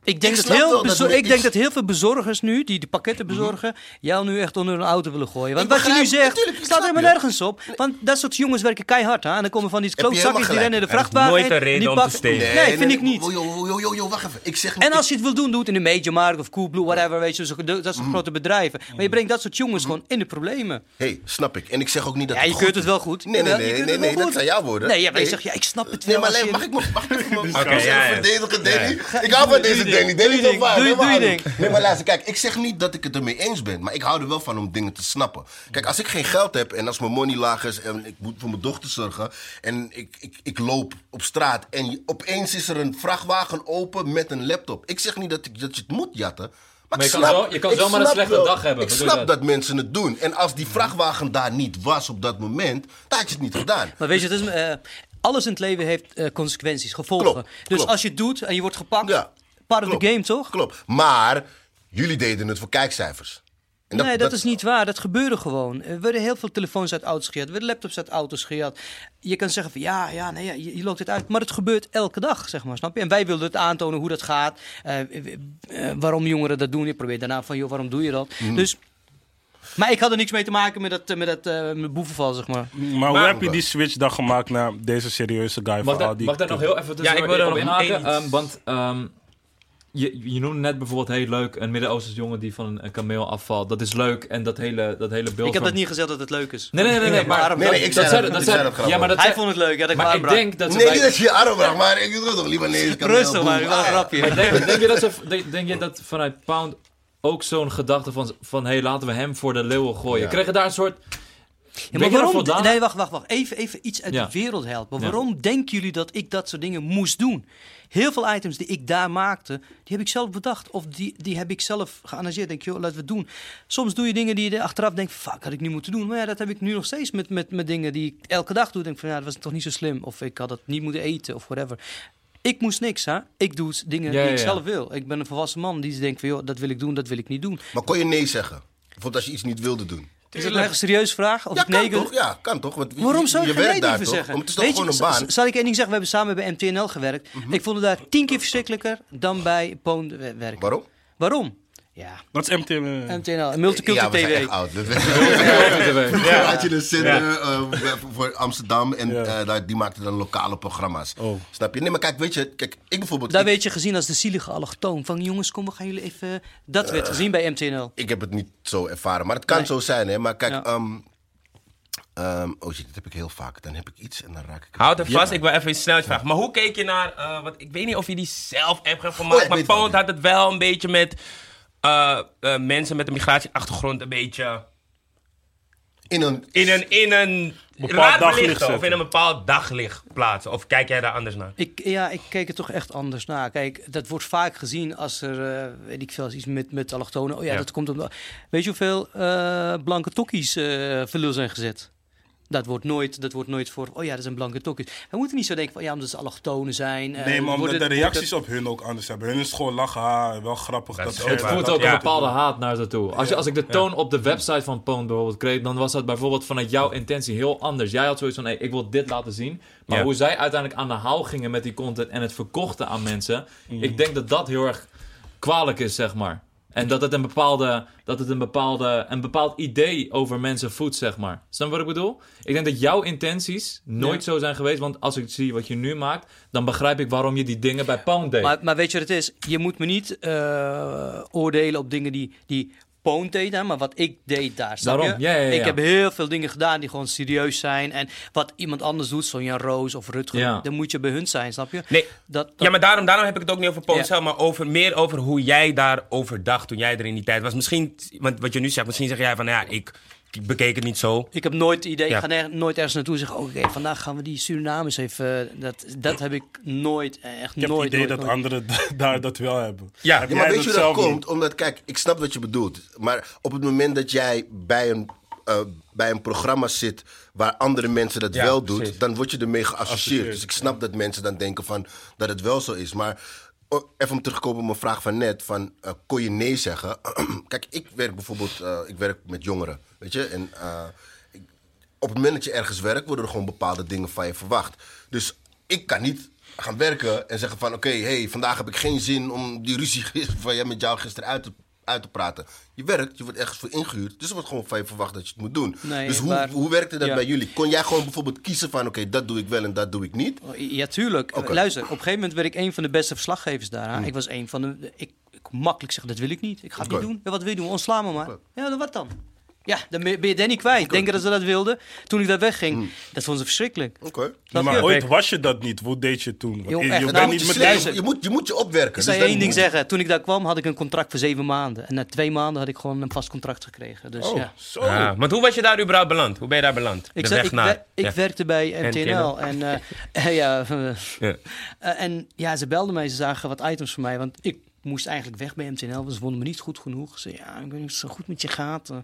Ik denk, Ik dat, heel dat ik denk dat heel veel bezorgers nu, die de pakketten bezorgen, jou nu echt onder een auto willen gooien. Want Ik wat je nu zegt, staat helemaal nergens op. Want dat soort jongens werken keihard aan. En dan komen van die klootzakjes die rennen in de vrachtwagen. nooit een in, reden die om te pakken- stelen. Nee, vind ik niet. Yo, yo, yo, wacht even. Ik zeg En als je het wil doen, doe het in de Mediamarkt of Coolblue, whatever, weet je, zo- dat Mm. soort grote bedrijven. Maar je brengt dat soort jongens gewoon in de problemen. hey, snap ik. En ik zeg ook niet dat Ja, je keurt goed het is. wel goed. Nee, nee, nee, nee, nee, dat zijn jouw woorden. Nee, ja, maar je zegt, ja, ik snap het Nee, wel. maar alleen, je- mag ik, ja. verdedigen, Danny? Ik hou van deze Ding niet. Doe je ding. Doe je ding. Nee, maar luister, kijk, ik zeg niet dat ik het ermee eens ben. Maar ik hou er wel van om dingen te snappen. Kijk, als ik geen geld heb en als mijn money laag is en ik moet voor mijn dochter zorgen. En ik, ik, ik loop op straat en opeens is er een vrachtwagen open met een laptop. Ik zeg niet dat, ik, dat je het moet jatten. Maar, Maar ik je kan snap- zo- je kan ik zomaar een slechte wel- dag hebben, Ik snap dat mensen het doen. En als die vrachtwagen daar niet was op dat moment, dan had je het niet gedaan. Maar weet je, het is, eh, alles in het leven heeft eh, consequenties, gevolgen. Dus als je het doet en je wordt gepakt, Ja, part of klopt. the game, toch? Klopt. Maar jullie deden het voor kijkcijfers. En nee, dat, is niet waar. Dat gebeurde gewoon. Er werden heel veel telefoons uit auto's gejat. Er werden laptops uit auto's gejat. Je kan zeggen van ja, ja, nee, ja, je, je loopt het uit. Maar het gebeurt elke dag, zeg maar. Snap je? En wij wilden het aantonen hoe dat gaat. eh, eh, eh, waarom jongeren dat doen. Je probeert daarna van, joh, waarom doe je dat? Mhm. Dus... Maar ik had er niks mee te maken met dat, met dat eh, met boevenval, zeg maar. Maar hoe heb je die switch dan gemaakt naar deze serieuze guy Mag, van al daar- die... mag daar nog heel even Ja, ik wil er op nog iets. Ehm, want ehm, je, je noemde net bijvoorbeeld heel leuk een Midden-Oosters jongen die van een, een kameel afvalt. Dat is leuk en dat hele, dat hele beeld Ik heb dat niet gezegd dat het leuk is. Nee, nee, nee, nee, nee, maar, Nee, nee, ik zei zei- dat- zei- zei dat grappig. Ja, maar dat Hij zei- vond het leuk, ja, dat ik maar ik denk dat ze Nee, bij- dat je je arm maar ik doe toch liever kan Rustig, maar wel een grapje. Maar denk, denk, je dat ze, denk, denk je dat vanuit Pound ook zo'n gedachte van, van hé, laten we hem voor de leeuwen gooien? Ja. Kreeg je daar een soort... Ja, maar waarom? voldaan? Nee, wacht, wacht, wacht. Even, even iets uit Ja. de wereld helpen. Ja. Waarom denken jullie dat ik dat soort dingen moest doen? Heel veel items die ik daar maakte, die heb ik zelf bedacht. Of die, die heb ik zelf geanalyseerd. Denk je, joh, laten we het doen. Soms doe je dingen die je achteraf denkt, fuck, had ik niet moeten doen. Maar ja, dat heb ik nu nog steeds met, met, met dingen die ik elke dag doe. Denk van, ja, dat was toch niet zo slim. Of ik had het niet moeten eten, of whatever. Ik moest niks, hè. Ik doe dingen Ja, die ja, ik ja. zelf wil. Ik ben een volwassen man die denkt van, joh, dat wil ik doen, dat wil ik niet doen. Maar kon je nee zeggen? Bijvoorbeeld als je iets niet wilde doen. Is dat nou echt een serieuze vraag? Of Ja, kan toch? Ja, kan toch? Want Waarom zou je geen werkt daar toch? zeggen? Het is toch Weet gewoon je, een baan? Mhm. Zal ik één ding zeggen? We hebben samen bij MTNL gewerkt. Ik vond het daar tien keer verschrikkelijker dan bij Poon we- werken. Waarom? Waarom? Ja, Wat is MTM? MTNL, Multicultural ja, we zijn TV. echt oud. [LAUGHS] Ja. had je een zender eh, voor Amsterdam en Ja. eh, daar- die maakte dan lokale programma's. Oh. Snap je? Nee, maar kijk, weet je, kijk, ik bijvoorbeeld... Daar ik, werd je gezien als de zielige allochtoon. Van jongens, kom, we gaan jullie even... Dat werd gezien bij MTNL. ik heb het niet zo ervaren, maar het kan Nee. zo zijn, hè. Maar kijk, Ja. ehm, ehm, oh shit, dat heb ik heel vaak. Dan heb ik iets en dan raak ik... Houd er vast, Ja. ik wil even iets snel vragen. Maar hoe keek je naar, eh, wat, ik weet niet of je die zelf hebt Oh, gemaakt, ik maar weet Pound had het wel een beetje met eh, eh, mensen met een migratieachtergrond een beetje In een... in een, in een Bepaald daglicht of in een bepaald daglicht plaatsen. Of kijk jij daar anders naar? Ik, ja, ik keek er toch echt anders naar. Kijk, dat wordt vaak gezien als er, eh, weet ik veel, iets met, met allochtonen. Oh ja, Ja. dat komt om... Weet je hoeveel eh, blanke tokkies eh verlul zijn gezet? Dat wordt, nooit, dat wordt nooit voor, oh ja, dat zijn blanke tokkies. We moeten niet zo denken van, ja, omdat ze allochtonen zijn. eh, Nee, maar omdat wordt de het- reacties op hun ook anders hebben. Hun is gewoon lachen, wel grappig. Dat Dat, is ze ook Het voert ook Ja. een bepaalde haat naar ze toe. Als, je, als ik de toon op de website van Poon bijvoorbeeld kreeg, dan was dat bijvoorbeeld vanuit jouw intentie heel anders. Jij had zoiets van, hey, ik wil dit laten zien. Maar Ja. hoe zij uiteindelijk aan de haal gingen met die content en het verkochten aan mensen, ik denk dat dat heel erg kwalijk is, zeg maar. En dat het een bepaalde, dat het een bepaalde, een bepaald idee over mensen voedt, zeg maar. Snap je wat ik bedoel? Ik denk dat jouw intenties nooit zo zijn geweest, want als ik zie wat je nu maakt, dan begrijp ik waarom je die dingen bij Pound deed. Maar, maar weet je wat het is? Je moet me niet eh, oordelen op dingen die, die Poon deed, hè, maar wat ik deed daar. Snap Daarom, ja, ja, ja. Ik heb heel veel dingen gedaan die gewoon serieus zijn. En wat iemand anders doet, zo'n Jan Roos of Rutger, Ja. dan moet je bij hun zijn, snap je? Nee, Dat, dat- Ja, maar daarom, daarom heb ik het ook niet over Poon Ja. zelf, maar over, meer over hoe jij daarover dacht toen jij er in die tijd was. Misschien, want wat je nu zegt, misschien zeg jij van, ja, ik, ik bekeek het niet zo. Ik heb nooit het idee, Ja. ik ga ner- nooit ergens naartoe en zeggen, oké, vandaag gaan we die Surinamers even... eh, Dat, dat heb ik nooit, eh, echt Ik heb nooit, het idee nooit, dat nooit. anderen [LAUGHS] daar dat wel hebben. Ja. Heb maar weet je hoe dat niet? komt? Omdat, kijk, ik snap wat je bedoelt. Maar op het moment dat jij bij een, eh, bij een programma zit waar andere mensen dat Ja, wel doen, dan word je ermee geassocieerd. Associeerd, Dus ik snap dat mensen dan denken van dat het wel zo is. Maar oh, even om terug te komen op mijn vraag van net, van eh, kon je nee zeggen? [CLEARS THROAT] kijk, ik werk bijvoorbeeld, eh, ik werk met jongeren, weet je? En eh, ik- op het moment dat je ergens werkt, worden er gewoon bepaalde dingen van je verwacht. Dus ik kan niet gaan werken en zeggen van... oké, hey, vandaag heb ik geen zin om die ruzie [LAUGHS] van jij met jou gisteren uit te, uit te praten. Je werkt, je wordt ergens voor ingehuurd, dus er wordt gewoon van je verwacht dat je het moet doen. Nee, dus hoe, maar- hoe werkte dat ja. bij jullie? Kon jij gewoon bijvoorbeeld kiezen van... oké, dat doe ik wel en dat doe ik niet? Ja, tuurlijk. Luister, op een gegeven moment werd ik een van de beste verslaggevers daar. hè. Ik was een van de... Ik, ik makkelijk zeggen, dat wil ik niet. Ik ga het niet doen. Ja, wat wil je doen? Ontslaan me maar. Ja, dan wat dan? Ja, dan ben je Danny kwijt. Denken dat ze dat wilden. Toen ik daar wegging, dat vonden ze verschrikkelijk. Oké. Ja, maar je? ooit was je dat niet. Hoe deed je het toen? Je, je nou, bent moet niet je meteen... luisteren. Je moet, je moet je opwerken. Ik dus zal je dan één ding moet- zeggen. Toen ik daar kwam, had ik een contract voor zeven maanden. En na twee maanden had ik gewoon een vast contract gekregen. Dus Oh, ja. zo. Ja, maar hoe was je daar überhaupt beland? Hoe ben je daar beland? Ik, De weg ik, naar. wer- ik Ja. werkte bij MTNL. En, eh, [LAUGHS] [LAUGHS] ja, eh, Ja. eh, en ja, ze belden mij. Ze zagen wat items voor mij. Want ik moest eigenlijk weg bij MTNL. Want ze vonden me niet goed genoeg. Ze ja, ik weet niet of het zo goed met je gaat. Eh,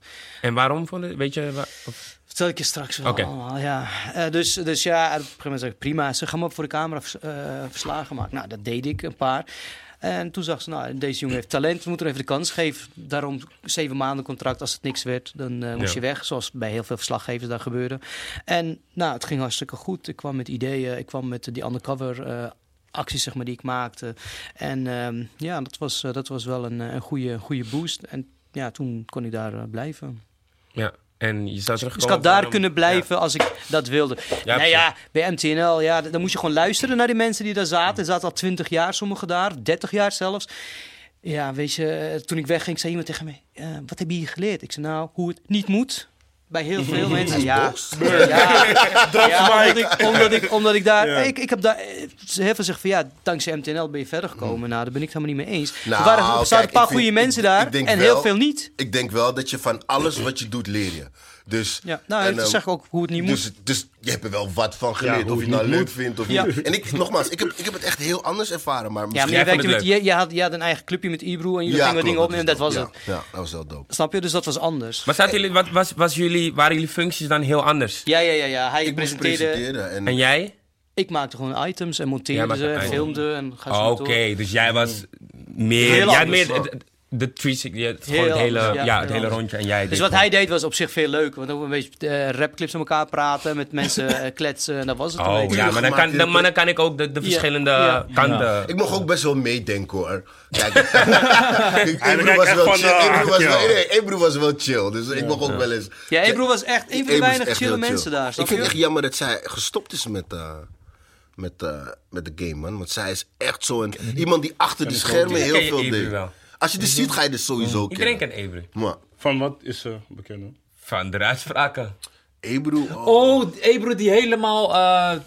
En waarom vond je, weet je, wa- of- vertel ik je straks wel Oké. allemaal. Ja. Eh, dus, dus ja, op een gegeven moment zei ik, prima. Ze gaan me op voor de camera vers- eh, verslagen maken. Nou, dat deed ik, een paar. En toen zag ze, nou, deze jongen heeft talent, we moeten hem even de kans geven. Daarom zeven maanden contract. Als het niks werd, dan moest Ja. je weg. Zoals bij heel veel verslaggevers daar gebeurde. En nou, het ging hartstikke goed. Ik kwam met ideeën, ik kwam met die undercover acties zeg maar, die ik maakte. En ehm, ja, dat was, eh, dat was wel een, eh, een goede, goede boost. En ja, toen kon ik daar eh, blijven. ja. En je zou Dus terugkomen. ik had daar kunnen blijven als ik dat wilde. Ja, nou ja, bij MTNL, ja, dan moest je gewoon luisteren naar die mensen die daar zaten. Er zaten al 20 jaar, sommigen daar, 30 jaar zelfs. Ja, weet je, toen ik wegging, zei iemand tegen mij: Wat heb je hier geleerd? Ik zei: Nou, hoe het niet moet. Bij heel [LAUGHS] veel mensen. Ja, ja, [LAUGHS] ja omdat, ik, omdat, ik, omdat ik daar. Ja. Ik, ik heb daar. Heel veel zeggen van ja, dankzij MTNL ben je verder gekomen. Nou, daar ben ik het helemaal niet mee eens. Nou, er, waren, er kijk, een paar vind- goede mensen daar en wel- heel veel niet. Ik denk wel dat je van alles wat je doet leer je. Dus, Ja, nou, en, ik ehm, zeg ook hoe het niet moet. Dus, dus je hebt er wel wat van geleerd. of je het nou leuk moet. vindt of Ja. niet. En ik, nogmaals, ik heb, ik heb het echt heel anders ervaren. Maar Ja, misschien... maar je, Jij werkte met, je, je, had, je had een eigen clubje met Ibro en jullie Ja, gingen dingen opnemen. Dat was ja, het. Ja, dat was wel dope. Snap je? Dus dat was anders. Maar zaten jullie, wat, was, was jullie, waren jullie functies dan heel anders? Ja, ja, ja. ja. Hij Ik presenteerde. En, En jij? Ik maakte gewoon items en monteerde ze, en filmde en ga zo Oh, Oké, dus jij was meer. Heel jij had anders, meer de, de 360, ja, het, Heel het hele, anders, ja, ja, het hele rondje. En jij Dus wat hij deed was op zich veel leuk. Want ook een beetje eh, rapclips aan elkaar praten, met mensen [LAUGHS] eh, kletsen. En dat was het een Oh beetje. ja, maar dan, kan, dan, maar dan kan ik ook de, verschillende ja. kanten. Ik mocht ook best wel meedenken hoor. Kijk, [LAUGHS] [LAUGHS] Ebro kijkt was wel chill. eh, Ebro was ja. wel, nee, Ebro was wel chill. Dus ik mocht ook wel eens. Ja, Ebro was echt een van de echt chille mensen daar. Ik vind het echt jammer dat zij gestopt is met, eh, met, eh, met de game, man. Want zij is echt zo'n iemand die achter de schermen heel veel deed. Als je die ziet, ga je dit sowieso Iedereen kennen. kent Ebru. Maar Van wat is ze bekend? hoor? Van de uitspraken. Ebro, oh. Oh, Ebro die helemaal eh,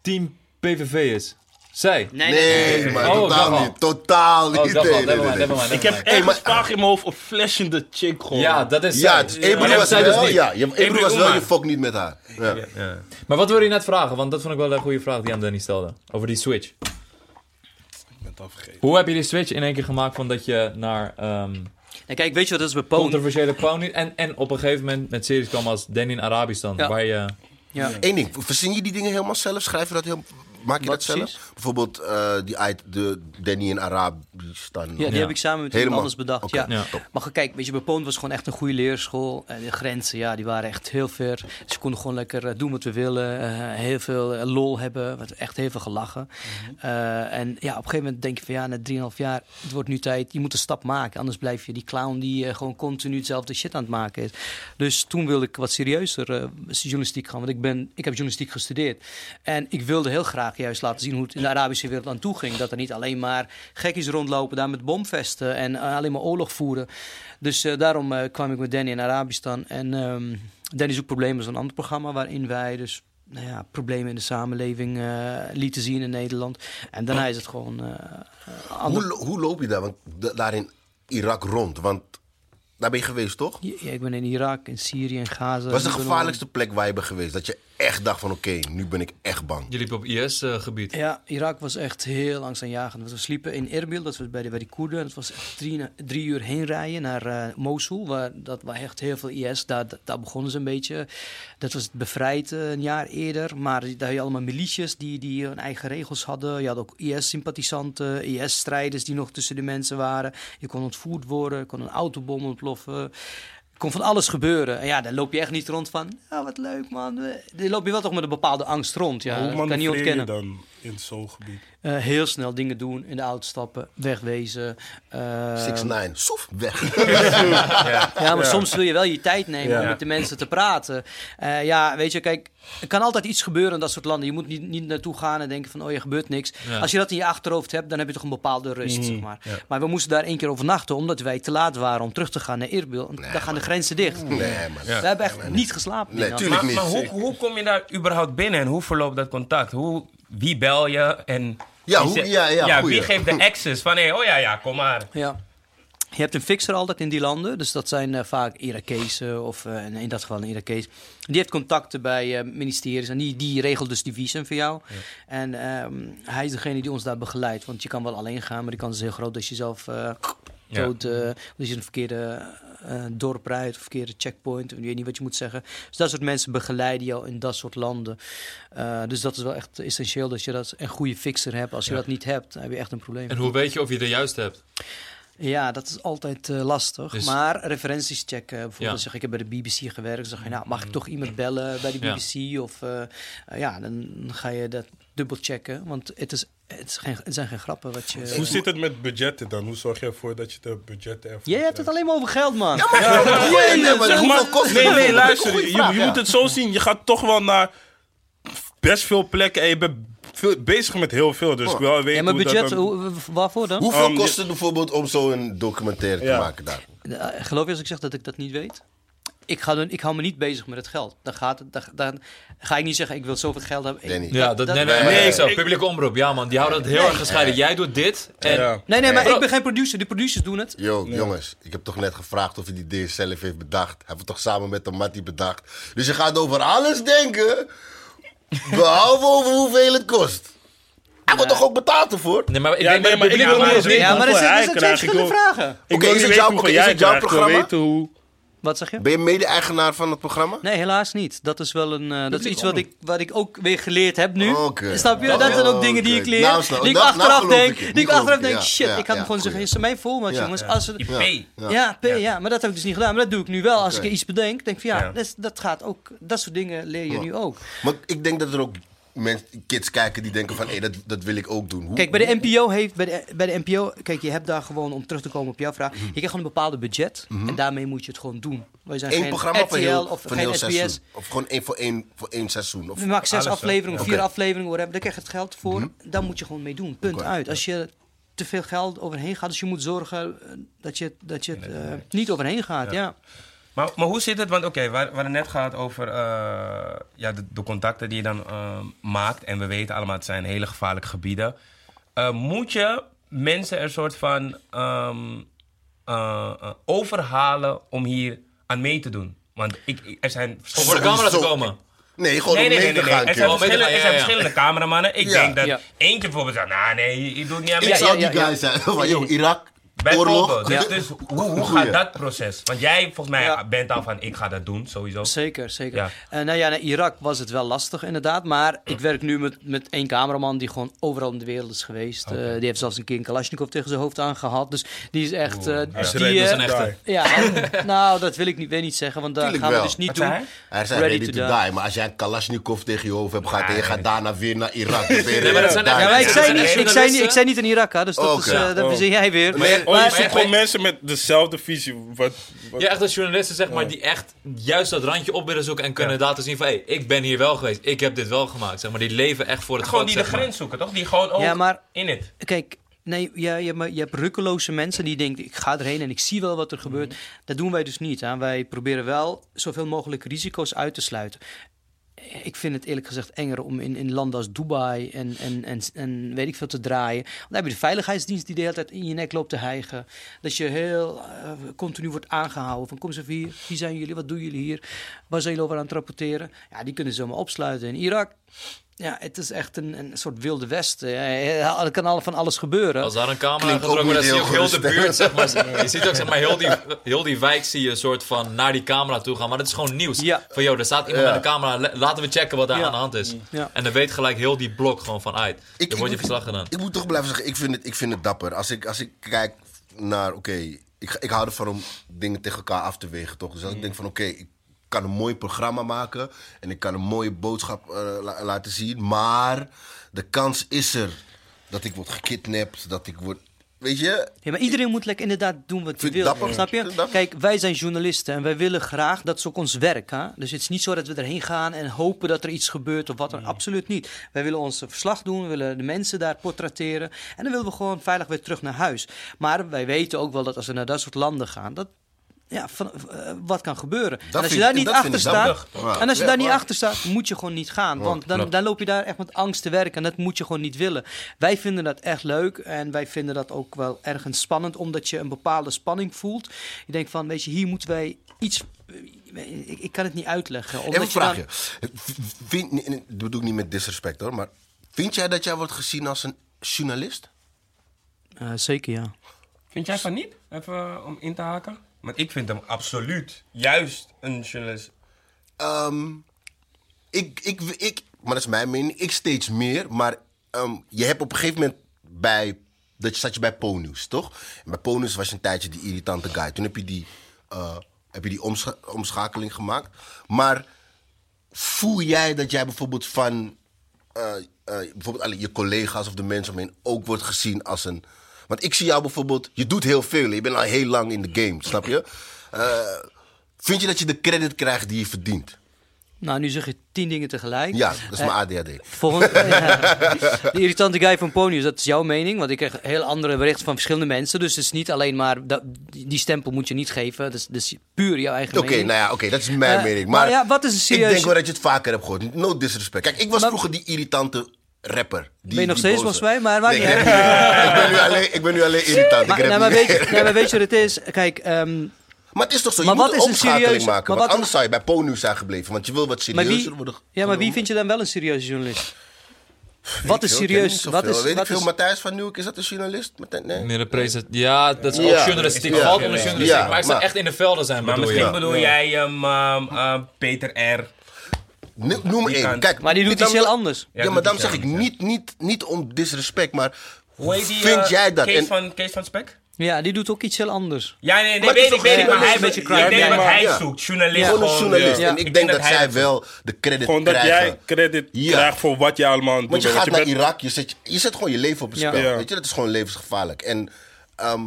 team PVV is. Zij. Nee, nee, nee. Nee, maar Oh, totaal niet. Totaal niet. Oh, dat wel. nee, nee. Ik heb ergens vaag in mijn hoofd een flashende chick gewoon. Ja, dat is Ja, zij. Maar dat was zij dus wel, niet. ja, je- Ebro Ebru was wel, je fok niet met haar. Ja. Ja. Maar wat wilde je net vragen? Want dat vond ik wel een goede vraag die aan Danny stelde. Over die switch. Ik ben het al vergeten. Hoe heb je die switch in één keer gemaakt van dat je naar ehm Nee, kijk, weet je wat dat is bij controversiële pony... En, en op een gegeven moment met series kwam als Danny in Arabistan. Ja. Waar je... Ja. Eén ding, verzin je die dingen helemaal zelf? Schrijf je dat heel, maak je Wat dat zelf? Bijvoorbeeld eh, die uit de Danny in Arabistan. Ja, die Ja. heb ik samen met iemand Helemaal. anders bedacht. Oké, Ja. Ja. top. Maar kijk, weet je, bij Poont was gewoon echt een goede leerschool. En de grenzen, ja, die waren echt heel ver. Ze konden gewoon lekker eh, doen wat we willen. eh, heel veel eh, lol hebben. Wat echt heel veel gelachen. Eh, en ja, op een gegeven moment denk je van ja, na 3,5 jaar, het wordt nu tijd. Je moet een stap maken. Anders blijf je die clown die eh, gewoon continu hetzelfde shit aan het maken is. Dus toen wilde ik wat serieuzer eh, journalistiek gaan. Want ik, ben, ik heb journalistiek gestudeerd. En ik wilde heel graag juist laten zien hoe het in de Arabische wereld aan toe ging. Dat er niet alleen maar gekkies rondlopen daar met bomvesten en eh, alleen maar oorlog voeren. Dus eh, daarom eh, kwam ik met Danny in Arabistan. En ehm Danny zoekt problemen is een ander programma waarin wij dus nou ja, problemen in de samenleving eh, lieten zien in Nederland. En daarna is het gewoon ander- Hoe, hoe loop je daar, want, da- daar in Irak rond? Want daar ben je geweest, toch? Ja, ik ben in Irak, in Syrië, in Gaza. Wat is de gevaarlijkste plek waar je bent geweest? Dat je echt dacht van oké, nu ben ik echt bang. Je liep op IS-gebied. Ja, Irak was echt heel langzaamjagend. Want We sliepen in Erbil, dat was bij de, bij de Koerden. Dat was echt drie, drie uur heen rijden naar eh, Mosul. Waar, dat was echt heel veel IS. Daar, daar begonnen ze een beetje. Dat was bevrijd eh, een jaar eerder. Maar daar had je allemaal militias die, die hun eigen regels hadden. Je had ook IS-sympathisanten, IS-strijders die nog tussen de mensen waren. Je kon ontvoerd worden, je kon een autobom ontploffen. Kon van alles gebeuren. En ja, dan loop je echt niet rond van... Ja, wat leuk man. Dan loop je wel toch met een bepaalde angst rond. Ja, Hoe dat kan niet je ontkennen. dan in het zoolgebied? Eh, heel snel dingen doen, in de auto stappen, wegwezen. eh, 6 soef, weg. [LAUGHS] Ja, maar soms wil je wel je tijd nemen om Ja. met de mensen te praten. Eh, ja, weet je, kijk, er kan altijd iets gebeuren in dat soort landen. Je moet niet, niet naartoe gaan en denken van, oh, er gebeurt niks. Ja. Als je dat in je achterhoofd hebt, dan heb je toch een bepaalde rust, Mhm, zeg maar. Maar we moesten daar één keer overnachten, omdat wij te laat waren om terug te gaan naar Erbil. Dan gaan de grenzen dicht. Nee, man. We hebben echt niet geslapen. Nee. Maar, niet. maar hoe, hoe kom je daar überhaupt binnen en hoe verloopt dat contact? Hoe, wie bel je en Ja, wie hoe- zegt- ja, ja, wie geeft de access van hé, oh ja, ja, kom maar. Ja. Je hebt een fixer altijd in die landen. Dus dat zijn eh, vaak Irakezen of eh, in dat geval een Irakees. Die heeft contacten bij eh, ministeries en die, die regelt dus die visum voor jou. En ehm, hij is degene die ons daar begeleidt. Want je kan wel alleen gaan, maar die kans is heel groot dat je zelf eh Ja. dood, eh, dat je een verkeerde eh, dorp rijdt of verkeerde checkpoint. Ik weet niet wat je moet zeggen. Dus dat soort mensen begeleiden jou in dat soort landen. Eh, dus dat is wel echt essentieel dat je dat een goede fixer hebt. Als je dat niet hebt, dan heb je echt een probleem. En hoe weet je of je de juist hebt? Ja, dat is altijd eh, lastig. Dus- Maar referenties checken. Bijvoorbeeld Ja. zeg ik, heb bij de BBC gewerkt. Zeg je, nou, mag ik toch iemand bellen bij de Ja. BBC? Of ja, dan ga je dat dubbel checken. Want het, is, het, is geen, het zijn geen grappen wat je... Hoe zit het met budgetten dan? Hoe zorg je ervoor dat je de budgetten ervoor Jij hebt het alleen maar over geld, man. Ja, nee, maar Zeg hoeveel maar, kost nee, nee, luister. Je, vraag, je moet het zo zien. Je gaat toch wel naar best veel plekken en je bent veel, bezig met heel veel. Dus ik wil weten Ja, maar hoe dat budget, hoe- waarvoor dan? Hoeveel Um, kost het bijvoorbeeld om zo'n documentaire te maken daar? Eh, geloof je als ik zeg dat ik dat niet weet? Ik, ga, dan- ik hou me niet bezig met het geld. Dan, gaat dan, dan ga ik niet zeggen, ik wil zoveel geld hebben. Ik- Danny. Ja, dat, nee, nee, Nee, nee, ik- zo, ik- publieke omroep. Ja, man, die houden het heel erg gescheiden. Jij doet dit en... Ja. Nee, nee, maar Nee. ik ben geen producer. Die producers doen het. Yo, jongens, ik heb toch net gevraagd of hij die idee zelf heeft bedacht. Hij heeft het toch samen met de Mattie bedacht. Dus je gaat over alles denken, behalve over hoeveel het kost. Hij wordt toch ook betaald ervoor? Nee, maar ik Ja, denk nee, maar de ik wil niet Ja, maar dat zijn dat twee. Ik verschillende vragen. Ik Oké, wil is niet het jouw-. Ik programma? Wat zeg je? Ben je mede-eigenaar van het programma? Nee, helaas niet. Dat is wel een, eh, dat is iets wat ik, wat ik ook weer geleerd heb nu. Snap je? Dat zijn ook dingen die ik leer. Nou, die ik achteraf nou denk. ik. Die ik achteraf denk, Ja, shit, ja, ik had ja, hem gewoon zeggen, is er mijn vol, Ja. jongens. Als het, IP. Ja. ja, P, ja, maar dat heb ik dus niet gedaan. Maar dat doe ik nu wel. Als ik iets bedenk, denk ik van ja, Ja. Dat, dat gaat ook. Dat soort dingen leer je nu ook. Maar ik denk dat er ook mensen, kids kijken die denken van, hé, dat, dat wil ik ook doen. Hoe, Kijk, bij de NPO heeft, bij de, bij de NPO, kijk, je hebt daar gewoon, om terug te komen op jouw vraag, je krijgt gewoon een bepaalde budget en daarmee moet je het gewoon doen. Wij zijn Eén geen programma RTL voor heel, of geen heel SBS. seizoen? Of gewoon één voor één, voor één seizoen? Of, We maken zes afleveringen, Ja. vier Oké. afleveringen, whatever. Daar krijg je het geld voor. Daar moet je gewoon mee doen. Punt uit. Als je te veel geld overheen gaat, dus je moet zorgen dat je, dat je het eh, niet overheen gaat. Ja. Maar, maar hoe zit het? Want oké, we we hadden net gehad over eh, ja, de, de contacten die je dan eh, maakt. En we weten allemaal, het zijn hele gevaarlijke gebieden. Eh, moet je mensen er soort van ehm, eh, eh, overhalen om hier aan mee te doen? Want ik, ik- er zijn Om voor de camera te Sowieso. komen. Nee, gewoon Nee, om nee, mee nee, te nee, gaan. Er zijn, kill. Mee te verschillende, gaan, er ja, zijn ja. verschillende cameramannen. Ik Ja. denk dat Ja. eentje bijvoorbeeld zegt, nou nee, je doet niet aan mee. Ik zou ja, die ja. guy zijn. [LAUGHS] Van, yo, Irak, Bijvoorbeeld. Dus, dus hoe, hoe gaat dat proces? Want jij volgens mij Ja. bent al van, ik ga dat doen, sowieso. Zeker, zeker. Ja. Eh, nou ja, naar Irak was het wel lastig inderdaad. Maar ik werk nu met, met één cameraman die gewoon overal in de wereld is geweest. Eh, die heeft zelfs een keer een Kalashnikov tegen zijn hoofd aangehad. Dus die is echt... eh, Hij dus is die, ready to een echte. die. [LAUGHS] Ja, en- nou, dat wil ik niet, weet niet zeggen, want daar gaan we dus niet Wat doen. hij? Hij zei ready, to, die. Maar als jij een Kalashnikov tegen je hoofd hebt gehad en je gaat daarna weer naar Irak. zijn Ja, ik, Ja, zei niet, zijn ik, zei niet, journalisten. ik zei niet in Irak, hè, dus dat, is, eh, dat Oh. verzin jij weer. Oh, je zoekt gewoon mensen met dezelfde visie. Wat, wat- Ja, echt als journalisten, zeg maar, die echt juist dat randje op willen zoeken en kunnen laten zien van, hé, ik ben hier wel geweest, ik heb dit wel gemaakt, zeg maar. Die leven echt voor het Gewoon die de maar. grens zoeken, toch? Die gewoon ook Ja, maar- in het. Kijk, nee, ja, je, hebt, je hebt rukkeloze mensen die denken, ik ga erheen en ik zie wel wat er gebeurt. Mhm. Dat doen wij dus niet. Hè. Wij proberen wel zoveel mogelijk risico's uit te sluiten. Ik vind het eerlijk gezegd enger om in, in landen als Dubai en, en, en, en weet ik veel te draaien. Want dan heb je de veiligheidsdienst die de hele tijd in je nek loopt te hijgen. Dat je heel eh, continu wordt aangehouden. Van kom eens even hier, wie zijn jullie, wat doen jullie hier? Waar zijn jullie over aan het rapporteren? Ja, die kunnen ze zomaar opsluiten. In Irak, ja, het is echt een, een soort wilde westen. Ja, er kan al van alles gebeuren. Als daar een camera getrokken wordt, dan zie je ook heel de buurt, zeg maar. Je ziet ook, zeg maar, heel die, heel die wijk zie je een soort van naar die camera toe gaan. Maar dat is gewoon nieuws. Ja. Van, joh, er staat iemand Ja. met een camera, la- laten we checken wat daar Ja. aan de hand is. Ja. En dan weet gelijk heel die blok gewoon van uit. Ik- Dan wordt je verslag gedaan. Ik moet toch blijven zeggen, ik vind het, ik vind het dapper. Als ik, als ik kijk naar, oké, ik, ik hou ervan om dingen tegen elkaar af te wegen, toch? Dus als ik denk van, oké, ik kan een mooi programma maken en ik kan een mooie boodschap eh, la- laten zien. Maar de kans is er dat ik word gekidnapt, dat ik word. Weet je? Ja, maar iedereen moet lekker inderdaad doen wat hij wil. dapper. Snap je? dapper. Kijk, wij zijn journalisten en wij willen graag, dat is ook ons werk. Hè? Dus het is niet zo dat we erheen gaan en hopen dat er iets gebeurt of wat dan. Absoluut niet. Wij willen ons verslag doen, we willen de mensen daar portretteren. En dan willen we gewoon veilig weer terug naar huis. Maar wij weten ook wel dat als we naar dat soort landen gaan, dat ja, van, eh, wat kan gebeuren. en als je daar ik- niet achter staat. Ja. en als je Ja, daar niet achter staat, moet je gewoon niet gaan. Want dan, dan loop je daar echt met angst te werken en dat moet je gewoon niet willen. Wij vinden dat echt leuk en wij vinden dat ook wel ergens spannend, omdat je een bepaalde spanning voelt. Je denkt van, weet je, hier moeten wij iets... Ik, ik kan het niet uitleggen. Omdat Even een je dan-. Vind, dat bedoel ik niet met disrespect hoor, maar vind jij dat jij wordt gezien als een journalist? Eh, zeker, ja. Vind jij van niet? Even eh, om in te haken. Want ik vind hem absoluut juist een journalist. Ehm, ik, ik, ik, maar dat is mijn mening. Ik steeds meer. Maar ehm, je hebt op een gegeven moment bij. Dat zat je bij Po-nieuws, toch? En bij Po-nieuws was je een tijdje die irritante guy. Toen heb je die, eh, heb je die omscha- omschakeling gemaakt. Maar voel jij dat jij bijvoorbeeld van. eh, eh, bijvoorbeeld je collega's of de mensen om je heen ook wordt gezien als een. Want ik zie jou bijvoorbeeld. Je doet heel veel. Je bent al heel lang in de game, snap je? Eh, vind je dat je de credit krijgt die je verdient? Nou, nu zeg je tien dingen tegelijk. Ja, dat is Eh, mijn ADHD. Volgende. De irritante guy van Ponius, dat is jouw mening. Want ik krijg heel andere berichten van verschillende mensen. Dus het is niet alleen maar, dat, die stempel moet je niet geven. Dat is, dat is puur jouw eigen Oké, mening. nou ja, oké, dat is mijn Eh, mening. maar Maar, ja, wat is een serieus- Ik denk wel dat je het vaker hebt gehoord. No disrespect. Kijk, ik was Maar- vroeger die irritante rapper. Die, Ben je nog steeds volgens mij, maar maakt Nee, niet [LAUGHS] ik, ben nu alleen, ik ben nu alleen irritant. Maar, ik nee, maar, weet je, nee, maar weet je wat het is? Kijk, ehm, Maar het is toch zo, je Maar moet wat een is een omschakeling serieus- maken. maar wat- anders zou je bij Ponu zijn gebleven. Want je wil wat serieuzer wie, worden. ja, maar wie vind je dan wel een serieuze journalist? Wat is serieus? Wat is, Weet ik wat veel, is, Matthijs van Nieuwek, is dat een journalist? Met- Nee. Meer een present. Ja, dat is Ja. ook journalistiek. Ja. Valt onder journalistiek. Ja, maar ik zou echt in de velden zijn, Maar bedoel misschien bedoel jij hem, ehm, ehm, Peter R. No- Noem één. Kijk, maar die doet iets heel anders. Ja, maar doet dan iets zeg ik niet, niet, niet om disrespect, maar Hoe heet die? vind eh, jij dat? Kees, van, Kees van Spek? Ja, die doet ook iets heel anders. Ja, nee, nee, weet ik, weet ik, maar hij een beetje Ik denk maar- hij zoekt. Journalist gewoon een journalist. En ik, denk dat, hij zij wel de credit Gewoon dat krijgen. jij credit Ja. krijgt voor wat je allemaal doen Want je gaat naar Irak, je zet, je zet gewoon je leven op het spel. Weet je, dat is gewoon levensgevaarlijk. En ehm,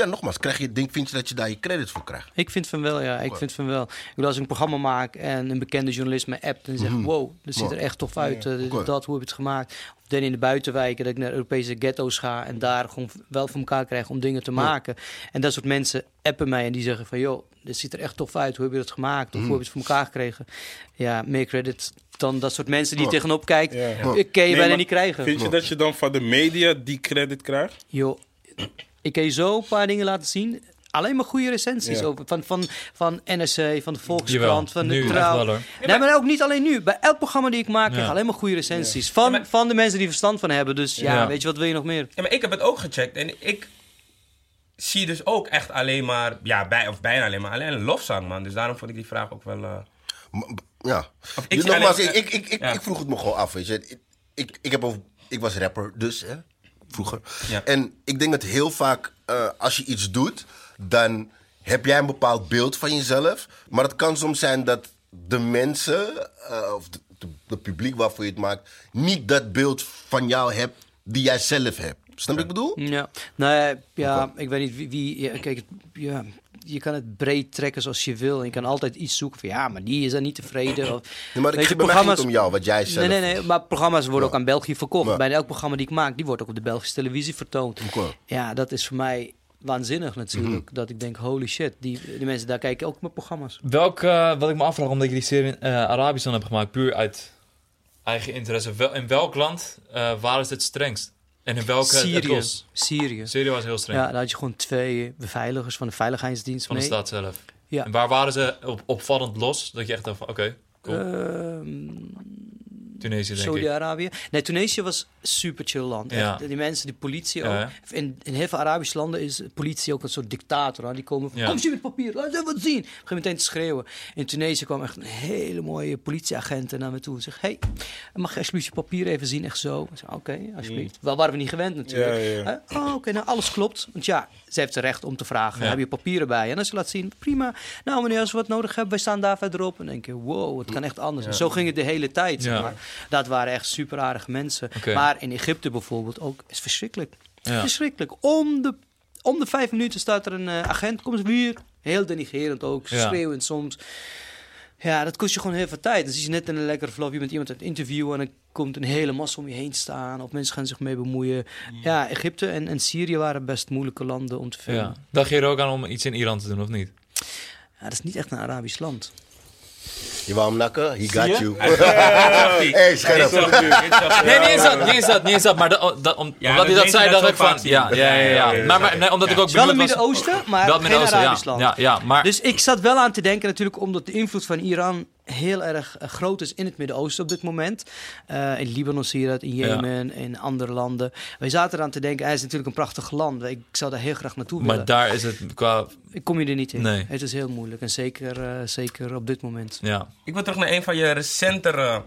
ja, nogmaals, krijg je, denk, vind je dat je daar je credit voor krijgt? Ik vind van wel, ja. Ik vind van wel. Ik bedoel, als ik een programma maak en een bekende journalist me appt en zegt... wow, dat ziet er echt tof uit. eh, dat, hoe heb je het gemaakt? Of dan in de buitenwijken, dat ik naar Europese ghetto's ga... en daar gewoon wel voor elkaar krijg om dingen te maken. En dat soort mensen appen mij en die zeggen van... joh, dit ziet er echt tof uit. Hoe heb je dat gemaakt? Of hoe heb je het voor elkaar gekregen? Ja, meer credit dan dat soort mensen die tegenop kijkt. Ja. Ik kan je Nee, bijna niet krijgen. Vind je dat je dan van de media die credit krijgt? Joh, ik kan je zo een paar dingen laten zien. Alleen maar goede recensies Ja. over. Van, van, van NRC, van de Volkskrant, Jawel, van de Trouw. Nee, maar ook niet alleen nu. Bij elk programma die ik maak, krijg Ja. alleen maar goede recensies. Van, Ja, maar- van de mensen die verstand van hebben. Dus ja, Ja. weet je, wat wil je nog meer? Ja, maar ik heb het ook gecheckt en ik zie dus ook echt alleen maar, ja, bij, of bijna alleen maar, alleen een lofzang, man. Dus daarom vond ik die vraag ook wel... eh, Ja. Of ik Dus zie nogmaals, alleen- ik, ik, ik, Ja. ik vroeg het me gewoon af. Weet je. Ik, ik, ik, heb over, ik was rapper, dus hè, vroeger. Ja. En ik denk dat heel vaak eh, als je iets doet, dan heb jij een bepaald beeld van jezelf. Maar het kan soms zijn dat de mensen, eh, of het publiek waarvoor je het maakt, niet dat beeld van jou hebt die jij zelf hebt. Snap je wat ik bedoel? Ja, nee, ja, ik weet niet wie... wie ja, kijk, ja, je kan het breed trekken zoals je wil. En je kan altijd iets zoeken van ja, maar die is er niet tevreden. Of, [CLEARS THROAT] Nee, maar ik je, mij ging het om jou, wat jij zelf... Nee, nee, nee, maar programma's worden Ja. ook aan België verkocht. Ja. Bij elk programma die ik maak, die wordt ook op de Belgische televisie vertoond. Ja, dat is voor mij waanzinnig natuurlijk. Mhm. Dat ik denk, holy shit, die, die mensen daar kijken ook mijn programma's. Welk, eh, wat ik me afvraag, omdat je die serie in eh, Arabisch dan hebt gemaakt, puur uit eigen interesse. Wel, in welk land eh, waar is het strengst? En in welke Syrië. Syrië. Syrië was heel streng. Ja, daar had je gewoon twee beveiligers van de veiligheidsdienst van de mee. staat zelf. Ja. En waar waren ze op, opvallend los? Dat je echt dacht van, oké, cool. Ehm, Tunesië, denk ik. Saudi-Arabië. Nee, Tunesië was super chill land. Ja. Die mensen, die politie ook. Ja. In, in heel veel Arabische landen is politie ook een soort dictator. Hè? Die komen van, Ja. kom hier met papier, laat eens wat zien. Begin meteen te schreeuwen. In Tunesië kwam echt een hele mooie politieagent naar me toe. En zegt, hey, mag je alsjeblieft je papier even zien? Echt zo. Ik zeg, Oké, alsjeblieft. Wel waren we niet gewend natuurlijk. Ja, ja, ja. Oh, oké, nou alles klopt. Want ja, ze heeft het recht om te vragen, Ja. heb je papieren bij je? En als je laat zien, prima. Nou meneer, als we wat nodig hebben, wij staan daar verderop. En dan denk je, wow, het kan echt anders. En zo ging het de hele tijd. zeg Ja. maar. Dat waren echt super aardige mensen. Maar in Egypte bijvoorbeeld ook, is verschrikkelijk. Ja. Verschrikkelijk. Om de, om de vijf minuten staat er een eh, agent, kom eens weer. Heel denigerend ook, Ja. schreeuwend soms. Ja, dat kost je gewoon heel veel tijd. Dan zie je net in een lekkere flow, je bent iemand aan het interviewen... en dan komt een hele massa om je heen staan... of mensen gaan zich mee bemoeien. Ja, Egypte en, en Syrië waren best moeilijke landen om te filmen. Ja. Dacht je er ook aan om iets in Iran te doen, of niet? Ja, dat is niet echt een Arabisch land. Je wou hem nakken? He got you. Hey, [LAUGHS] Hey, scherp. Nee, niet eens dat, niet eens dat, niet eens dat. Maar de- dat, om, Ja, omdat hij dat zei, dacht dat ik van... Ja, ja, ja. Maar, maar nee, omdat ik ook Het wel was- Midden-Oosten, maar geen Arabisch land. Ja, ja, maar... Dus ik zat wel aan te denken natuurlijk omdat de invloed van Iran heel erg eh, groot is in het Midden-Oosten op dit moment. Eh, in Libanon zie je dat, in Ja. Jemen, in andere landen. Wij zaten eraan te denken, hij is natuurlijk een prachtig land. Ik zou daar heel graag naartoe willen. maar daar is het qua... Ik kom je er niet in. Nee. Het is heel moeilijk en zeker, eh, zeker op dit moment. Ja. Ik wil terug naar een van je recentere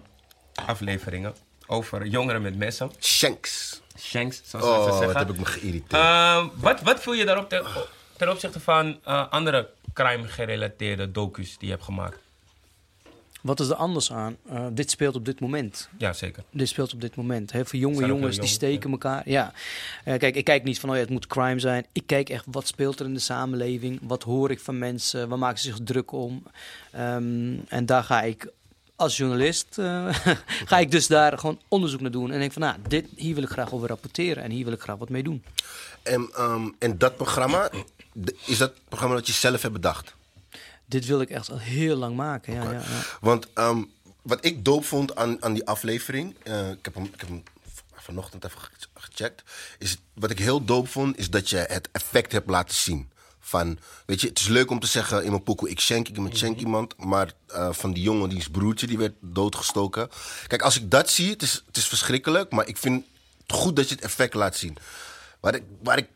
afleveringen over jongeren met messen. Shanks. Shanks, zoals Oh, het wat zeggen. heb ik me geïrriteerd. Ehm, wat, wat voel je daarop ten, ten opzichte van eh, andere crime-gerelateerde docus die je hebt gemaakt? Wat is er anders aan? Eh, dit speelt op dit moment. Ja, zeker. Dit speelt op dit moment. Heel veel jonge jongens die steken elkaar. Ja. Eh, kijk, ik kijk niet van, oh ja, het moet crime zijn. Ik kijk echt, wat speelt er in de samenleving? Wat hoor ik van mensen? Waar maken ze zich druk om? Ehm, en daar ga ik als journalist, eh, [LAUGHS] ga ik dus daar gewoon onderzoek naar doen. En denk van, nou, dit, hier wil ik graag over rapporteren. En hier wil ik graag wat mee doen. En, ehm, en dat programma, is dat programma dat je zelf hebt bedacht? Dit wil ik echt al heel lang maken. Ja, ja, ja. Want ehm, wat ik doop vond aan, aan die aflevering, eh, ik, heb hem, ik heb hem vanochtend even ge- gecheckt, is wat ik heel doop vond, is dat je het effect hebt laten zien. Van, weet je, het is leuk om te zeggen in mijn pokoe, ik schenk iemand, schenk iemand. Maar eh, van die jongen, die is broertje, die werd doodgestoken. Kijk, als ik dat zie, het is, het is verschrikkelijk. Maar ik vind het goed dat je het effect laat zien. Waar ik, waar ik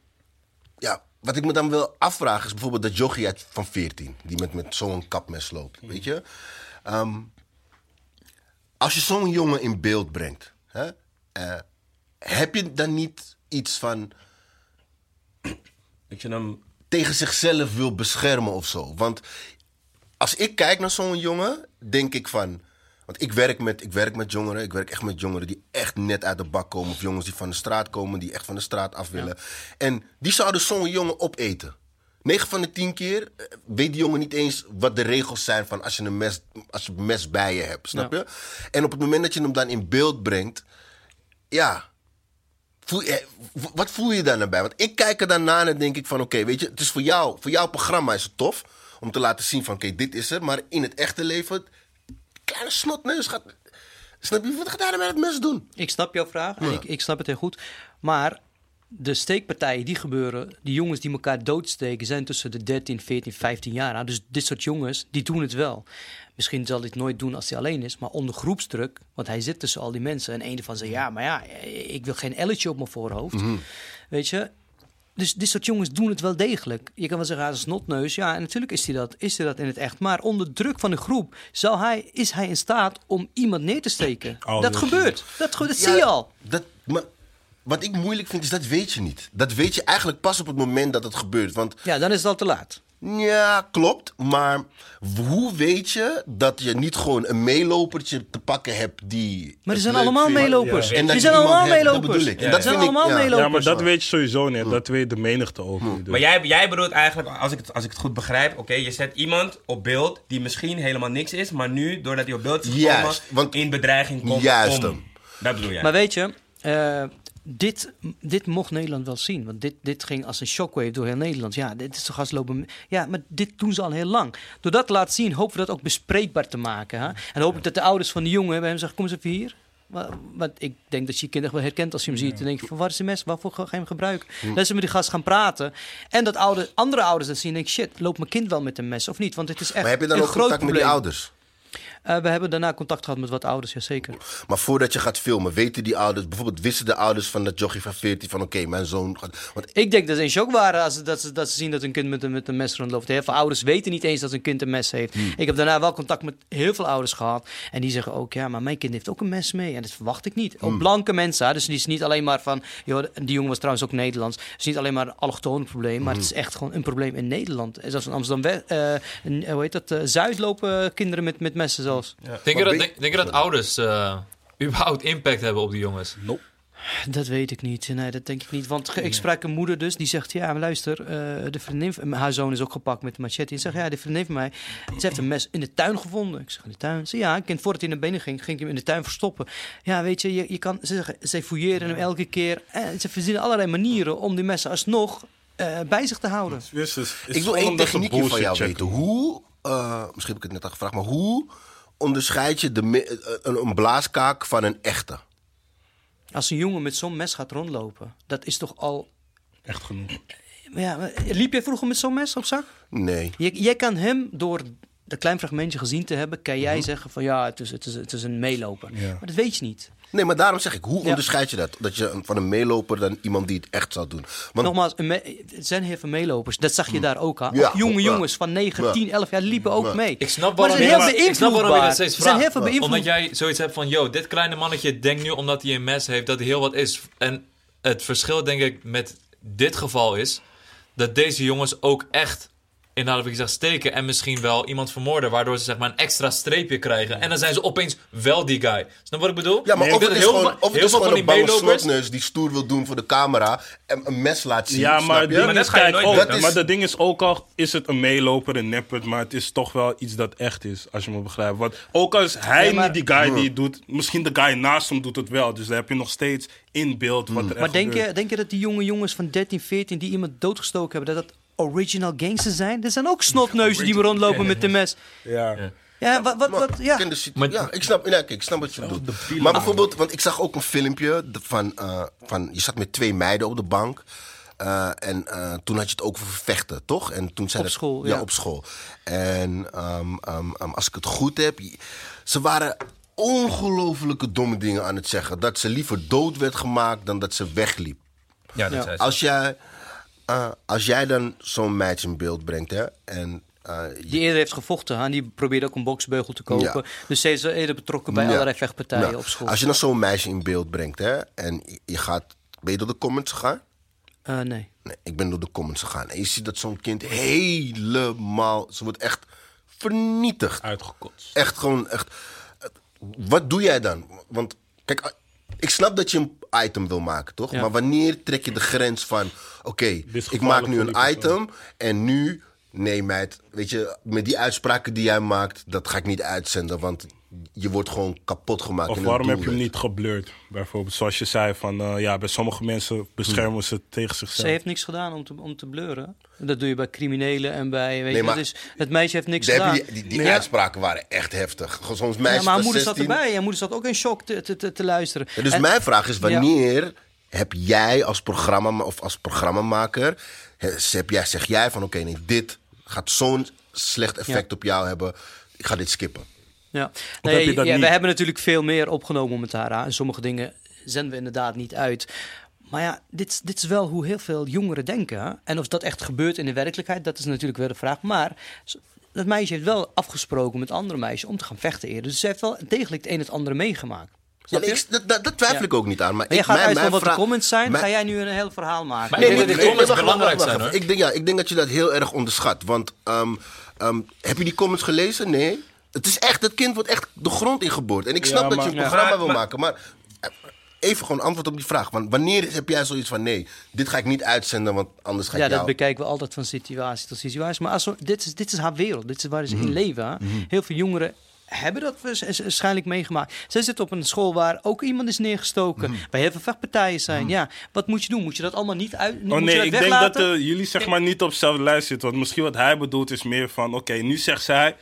ja, wat ik me dan wil afvragen is bijvoorbeeld dat jochie uit van 14, die met, met zo'n kapmes loopt. Weet je? Ehm, als je zo'n jongen in beeld brengt, hè, eh, heb je dan niet iets van Dat je hem... tegen zichzelf wil beschermen of zo? Want als ik kijk naar zo'n jongen, denk ik van. Want ik werk, met, ik werk met jongeren. Ik werk echt met jongeren die echt net uit de bak komen. Of jongens die van de straat komen, die echt van de straat af willen. En die zouden zo'n jongen opeten. 9 van de 10 keer eh, weet die jongen niet eens wat de regels zijn van als je een mes, als je mes bij je hebt. Snap je? En op het moment dat je hem dan in beeld brengt, ja. Voel je, w- wat voel je daar nou bij? Want ik kijk er daarna en denk ik van... oké, weet je, het is voor jou, voor jouw programma is het tof... om te laten zien van, oké, dit is er. Maar in het echte leven... kleine snotneus gaat... Snap je, wat gaat hij met het mes doen? Ik snap jouw vraag en ik, ik snap het heel goed. Maar de steekpartijen die gebeuren, die jongens die elkaar doodsteken, zijn tussen de 13, 14, 15 jaar. Nou, dus dit soort jongens, die doen het wel. Misschien zal hij het nooit doen als hij alleen is, maar onder groepsdruk, want hij zit tussen al die mensen. En een van zegt, ja, maar ja, ik wil geen elletje op mijn voorhoofd. Weet je, dus dit soort jongens doen het wel degelijk. Je kan wel zeggen, hij is een snotneus. Ja, en natuurlijk is hij dat, is hij dat in het echt. Maar onder druk van de groep zal hij, is hij in staat om iemand neer te steken. Oh, dat dat- gebeurt. Dat, ge- dat Ja, zie je al. Dat, maar wat ik moeilijk vind, is dat weet je niet. Dat weet je eigenlijk pas op het moment dat het gebeurt. Want Ja, dan is het al te laat. Ja, klopt. Maar hoe weet je dat je niet gewoon een meelopertje te pakken hebt die. Maar er zijn allemaal vindt? meelopers. En dat Die zijn allemaal hebt, dat meelopers. bedoel ik. En Ja. dat zijn allemaal ja. meelopers. Ja, maar dat weet je sowieso niet. Dat weet de menigte ook niet. Dus- Maar jij, jij bedoelt eigenlijk, als ik het, als ik het goed begrijp, oké, je zet iemand op beeld die misschien helemaal niks is, maar nu, doordat hij op beeld is gekomen, Juist, want- in bedreiging komt Juist om. hem. Dat bedoel jij. Maar weet je, eh, dit, dit mocht Nederland wel zien. Want dit, dit ging als een shockwave door heel Nederland. Ja, dit is toch lopen. Ja, maar dit doen ze al heel lang. Door dat te laten zien, hopen we dat ook bespreekbaar te maken. Hè? En dan hoop ik dat de ouders van die jongen bij hem zeggen: Kom eens even hier. Wa- Want ik denk dat je je kind echt wel herkent als je hem ziet. Dan denk je: van, Waar is de mes? Waarvoor ga je hem gebruiken? Dat ze met die gast gaan praten. En dat oude, andere ouders dat zien. Denk ik: Shit, loopt mijn kind wel met een mes of niet? Want het is echt Maar heb je dan ook contact met die ouders? Eh, we hebben daarna contact gehad met wat ouders, jazeker. Maar voordat je gaat filmen, weten die ouders, bijvoorbeeld wisten de ouders van dat jochie van 14 van oké, mijn zoon gaat. Want Ik denk dat ze in shock waren als ze, dat, ze, dat ze zien dat hun kind met een, met een mes rondloopt. Heel veel ouders weten niet eens dat hun kind een mes heeft. Hmm. Ik heb daarna wel contact met heel veel ouders gehad. En die zeggen ook, ja, maar mijn kind heeft ook een mes mee. En dat verwacht ik niet. Hmm. Ook blanke mensen, dus die is niet alleen maar van... Joh, die jongen was trouwens ook Nederlands. Het is niet alleen maar een probleem, maar het Hmm. is echt gewoon een probleem in Nederland. Zelfs in Amsterdam, eh, in, hoe heet dat, eh, Zuid lopen kinderen met, met messen zelfs. Denk je dat, denk, denk je dat ouders eh, überhaupt impact hebben op die jongens? Nope. Dat weet ik niet. Nee, dat denk ik niet. Want ik sprak een moeder dus, die zegt... Ja, maar luister, eh, de vriendin... van- Haar zoon is ook gepakt met een machete. Die zegt, ja, de vriendin van mij... Ze heeft een mes in de tuin gevonden. Ik zeg, in de tuin? Ze ja, een kind voordat hij naar binnen ging... ging hij hem in de tuin verstoppen. Ja, weet je, je, je kan... Ze, zeggen, ze fouilleren hem elke keer. En ze verzinnen allerlei manieren om die messen alsnog eh, bij zich te houden. Is ik wil één techniekje van jou checken. weten. Hoe, eh, misschien heb ik het net al gevraagd, maar hoe onderscheid je de, eh, een, een blaaskaak van een echte? Als een jongen met zo'n mes gaat rondlopen... Dat is toch al... Echt genoeg. Maar Ja, maar liep jij vroeger met zo'n mes op zak? Nee. Je, jij kan hem door dat klein fragmentje gezien te hebben, kan jij zeggen van ja, het is, het is, het is een meeloper. Ja. Maar dat weet je niet. Nee, maar daarom zeg ik, hoe Ja. onderscheid je dat? Dat je van een meeloper dan iemand die het echt zou doen. Want Nogmaals, er zijn heel veel meelopers. Dat zag je daar ook aan. Hmm. Ja, jonge jongens van 9, Ja. 10, 11 jaar liepen ook Ja. mee. Ik snap Maar waarom, ze heel ik snap waarom je dat steeds Ze zijn vraagt. heel veel beïnvloedbaar. Omdat jij zoiets hebt van, yo, dit kleine mannetje denkt nu omdat hij een mes heeft dat hij heel wat is. En het verschil denk ik met dit geval is dat deze jongens ook echt zeg steken en misschien wel iemand vermoorden, waardoor ze zeg maar een extra streepje krijgen. En dan zijn ze opeens wel die guy. Snap wat ik bedoel? Ja, maar Ik of het is heel gewoon, veel- of het heel is veel gewoon van een die bange slotneus die stoer wil doen voor de camera en een mes laat zien. Ja, maar, dat is, kijk, ook, maar dat ding is ook al, is het een meeloper, een neppert, maar het is toch wel iets dat echt is, als je me begrijpt. Want ook als hij Ja, maar- niet die guy die het doet, misschien de guy naast hem doet het wel. Dus dan heb je nog steeds in beeld wat er echt Maar denk gebeurt. je, denk je dat die jonge jongens van 13, 14 die iemand doodgestoken hebben, dat dat original gangsters zijn? Er zijn ook snotneuzen die rondlopen met de mes. Ja. Ja, wat, wat, ja. ik Maar- ja, ik snap, ja, kijk, ik snap wat je bedoelt. Maar bijvoorbeeld, want ik zag ook een filmpje van, eh, van je zat met twee meiden op de bank. eh, en eh, toen had je het ook over vechten, toch? En toen zei Op dat- school, ja. ja. op school. En ehm, ehm, ehm, als ik het goed heb, ze waren ongelofelijke domme dingen aan het zeggen. Dat ze liever dood werd gemaakt dan dat ze wegliep. Ja, dat Ja. zei ze. Als jij, eh, als jij dan zo'n meisje in beeld brengt, hè, en eh, je- Die eerder heeft gevochten, hè, en die probeerde ook een boksbeugel te kopen. Ja. Dus ze is wel eerder betrokken bij Ja. allerlei vechtpartijen op school. Als je dan zo'n meisje in beeld brengt, hè, en je- je gaat, ben je door de comments gegaan? Eh, nee. Nee, ik ben door de comments gegaan. En je ziet dat zo'n kind helemaal, ze wordt echt vernietigd. Uitgekotst. Echt gewoon, echt. Wat doe jij dan? Want, kijk, ik snap dat je een item wil maken, toch? Ja. Maar wanneer trek je de grens van, oké, ik maak nu een item en nu, nee meid, weet je, met die uitspraken die jij maakt, dat ga ik niet uitzenden, want je wordt gewoon kapot gemaakt. Of waarom heb je hem niet geblurred? Bijvoorbeeld, zoals je zei, van eh, ja, bij sommige mensen beschermen ze tegen Ze zichzelf. heeft niks gedaan om te, om te bleuren. Dat doe je bij criminelen en bij... Weet Nee, je, maar- dus het meisje heeft niks gedaan. die, die, die Ja. uitspraken waren echt heftig. Gewoon Soms meisje Ja, maar haar moeder zat 16. erbij. En moeder zat ook in shock te, te, te, te luisteren. Ja, dus En- mijn vraag is, wanneer heb jij als programma of als programmamaker, he- heb jij, zeg jij van oké, nee, dit gaat zo'n slecht effect Ja. op jou hebben, ik ga dit skippen. Ja, heb nee, je dat ja, niet? we hebben natuurlijk veel meer opgenomen met haar. En sommige dingen zenden we inderdaad niet uit. Maar ja, dit, dit is wel hoe heel veel jongeren denken. En of dat echt gebeurt in de werkelijkheid, dat is natuurlijk weer de vraag. Maar dat meisje heeft wel afgesproken met andere meisjes om te gaan vechten eerder. Dus ze heeft wel degelijk het een en het andere meegemaakt. Ja, ik, dat, dat, dat twijfel Ja. ik ook niet aan. Maar Maar je ik, gaat mijn, uit mijn van wat vraag- de comments zijn, mijn- ga jij nu een heel verhaal maken. Maar Nee, comments belangrijk zijn, hoor. Ik denk, ja, ik denk dat je dat heel erg onderschat. Want ehm, ehm, heb je die comments gelezen? Nee. Het is echt, het kind wordt echt de grond ingeboord. En ik snap Ja, dat maar- je een Ja. programma Maar- wil maar- maken, maar eh, even gewoon antwoord op die vraag. Want wanneer heb jij zoiets van nee, dit ga ik niet uitzenden, want anders ga ik Ja, dat jou... bekijken we altijd van situatie tot situatie. Maar als dit, is, dit is haar wereld. Dit is waar ze Mhm. in leven. hè. Heel veel jongeren hebben dat waarsch- waarschijnlijk meegemaakt. Zij zit op een school waar ook iemand is neergestoken. Mhm. Waar heel veel vechtpartijen zijn. Ja, wat moet je doen? Moet je dat allemaal niet uit? Oh moet je nee, dat ik denk dat eh, jullie zeg maar niet op dezelfde lijst zitten. Want misschien wat hij bedoelt is meer van... Oké, nu zegt zij...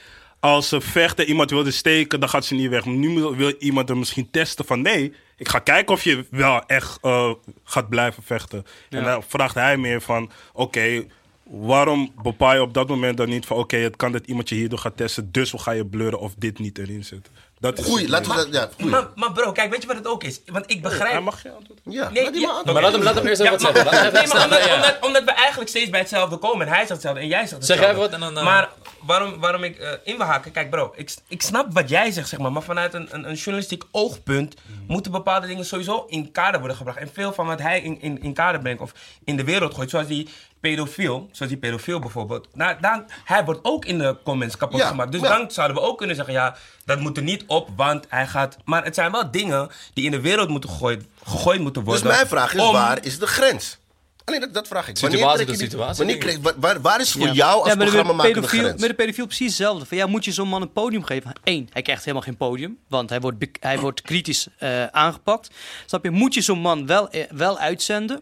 Als ze vechten, iemand wilde steken, dan gaat ze niet weg. Nu wil- wil iemand er misschien testen van... Nee, ik ga kijken of je wel echt eh, gaat blijven vechten. En dan vraagt hij meer van... Oké, waarom bepaal je op dat moment dan niet van... oké, het kan dat iemand je hierdoor gaat testen... dus we gaan je blurren of dit niet erin zit? Dat is Goeie, laten we dat... Ja, goeie. Maar, maar bro, kijk, weet je wat het ook is? Want ik begrijp... Hij mag je antwoorden. Ja, Nee, laat ja, maar laat hem, laat hem eerst even wat zeggen. Nee, maar omdat, omdat, omdat we eigenlijk steeds bij hetzelfde komen. En hij zegt hetzelfde en jij zegt Zeg hetzelfde. even wat en dan, eh, Maar waarom, waarom ik eh, in wil haken... Kijk bro, ik, ik snap wat jij zegt, zeg maar. Maar vanuit een, een, een journalistiek oogpunt... moeten bepaalde dingen sowieso in kader worden gebracht. En veel van wat hij in, in, in kader brengt of in de wereld gooit... zoals die pedofiel, zoals die pedofiel bijvoorbeeld... Nou, dan, hij wordt ook in de comments kapot Ja, gemaakt. Dus ja. dan zouden we ook kunnen zeggen... ja, dat moet er niet op, want hij gaat... Maar het zijn wel dingen die in de wereld moeten gegooid, gegooid moeten Dus worden. mijn vraag is, om- waar is de grens? Alleen dat, dat vraag ik. Situatie Wanneer trek je die- situatie, Wanneer kreeg, waar, waar, is voor Ja. jou als Ja, maar programma met, de pedofiel, grens? met de pedofiel precies hetzelfde. Van, ja, moet je zo'n man een podium geven? Eén, hij krijgt helemaal geen podium, want hij wordt, hij wordt kritisch eh, aangepakt. Snap je? Moet je zo'n man wel, eh, wel uitzenden?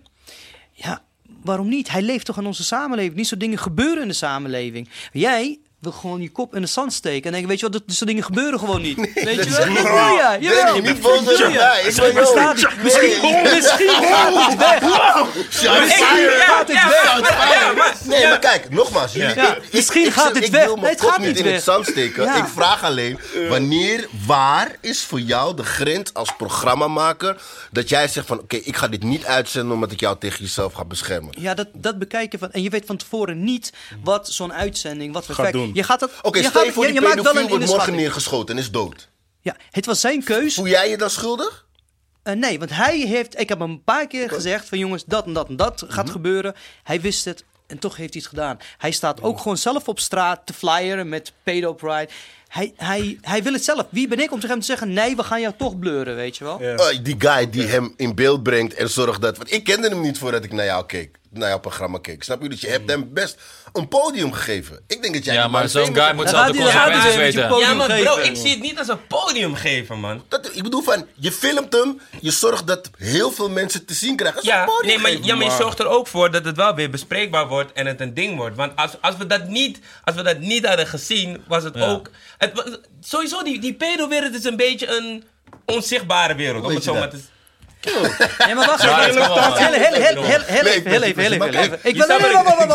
Ja, waarom niet? Hij leeft toch in onze samenleving. Niet zo dingen gebeuren in de samenleving. Jij wil gewoon je kop in de zand steken en denken, weet je wat, dat soort dingen gebeuren gewoon niet. weet je wel? Dat doe. Denk Jawel. je niet mij? Ik ben. Misschien, misschien gaat het weg. Ja, gaat het ja, weg. ja, Nee, ja. maar kijk, nogmaals. Ja, misschien gaat het ik weg. Nee, het gaat niet in weg. het zand steken. Ja. Ik vraag alleen, wanneer, waar is voor jou de grens als programmamaker... dat jij zegt van, oké, ik ga dit niet uitzenden... omdat ik jou tegen jezelf ga beschermen. Ja, dat, dat bekijken van. En je weet van tevoren niet wat zo'n uitzending, wat voor effect. Je gaat dat. Oké, je stel je gaat- voor je, die je maakt wel pedofiel een wordt morgen neergeschoten en is dood. Ja, het was zijn keus. Voel jij je dan schuldig? Eh, nee, want hij heeft. Ik heb hem een paar keer gezegd van jongens, dat en dat en dat gaat Mhm. gebeuren. Hij wist het. En toch heeft hij het gedaan. Hij staat ook gewoon zelf op straat te flyeren met pedo pride. Hij, hij, hij wil het zelf. Wie ben ik om tegen hem te zeggen: nee, we gaan jou toch bleuren, weet je wel? Eh, die guy die hem in beeld brengt en zorgt dat... Want ik kende hem niet voordat ik naar jou keek. Naar jouw programma keek. Snap je? Dus je hebt hem best een podium gegeven. Ik denk dat jij Ja, maar zo'n guy moet zelf de consequenties weten. Ja, maar bro, ik zie het niet als een podium geven, man. Dat, ik bedoel van, je filmt hem, je zorgt dat heel veel mensen te zien krijgen. Dat is Ja, een podium nee, maar, geven. ja, maar je zorgt er ook voor dat het wel weer bespreekbaar wordt en het een ding wordt. Want als, als, we, dat niet, als we dat niet hadden gezien, was het Ja. ook... Het, sowieso, die, die pedo-wereld is een beetje een onzichtbare wereld. Om weet het zo je maar dat? te Nee, maar wacht Ja, even. Heel, heel, heel, heel, heel Nee, even, heel even, Ik wil.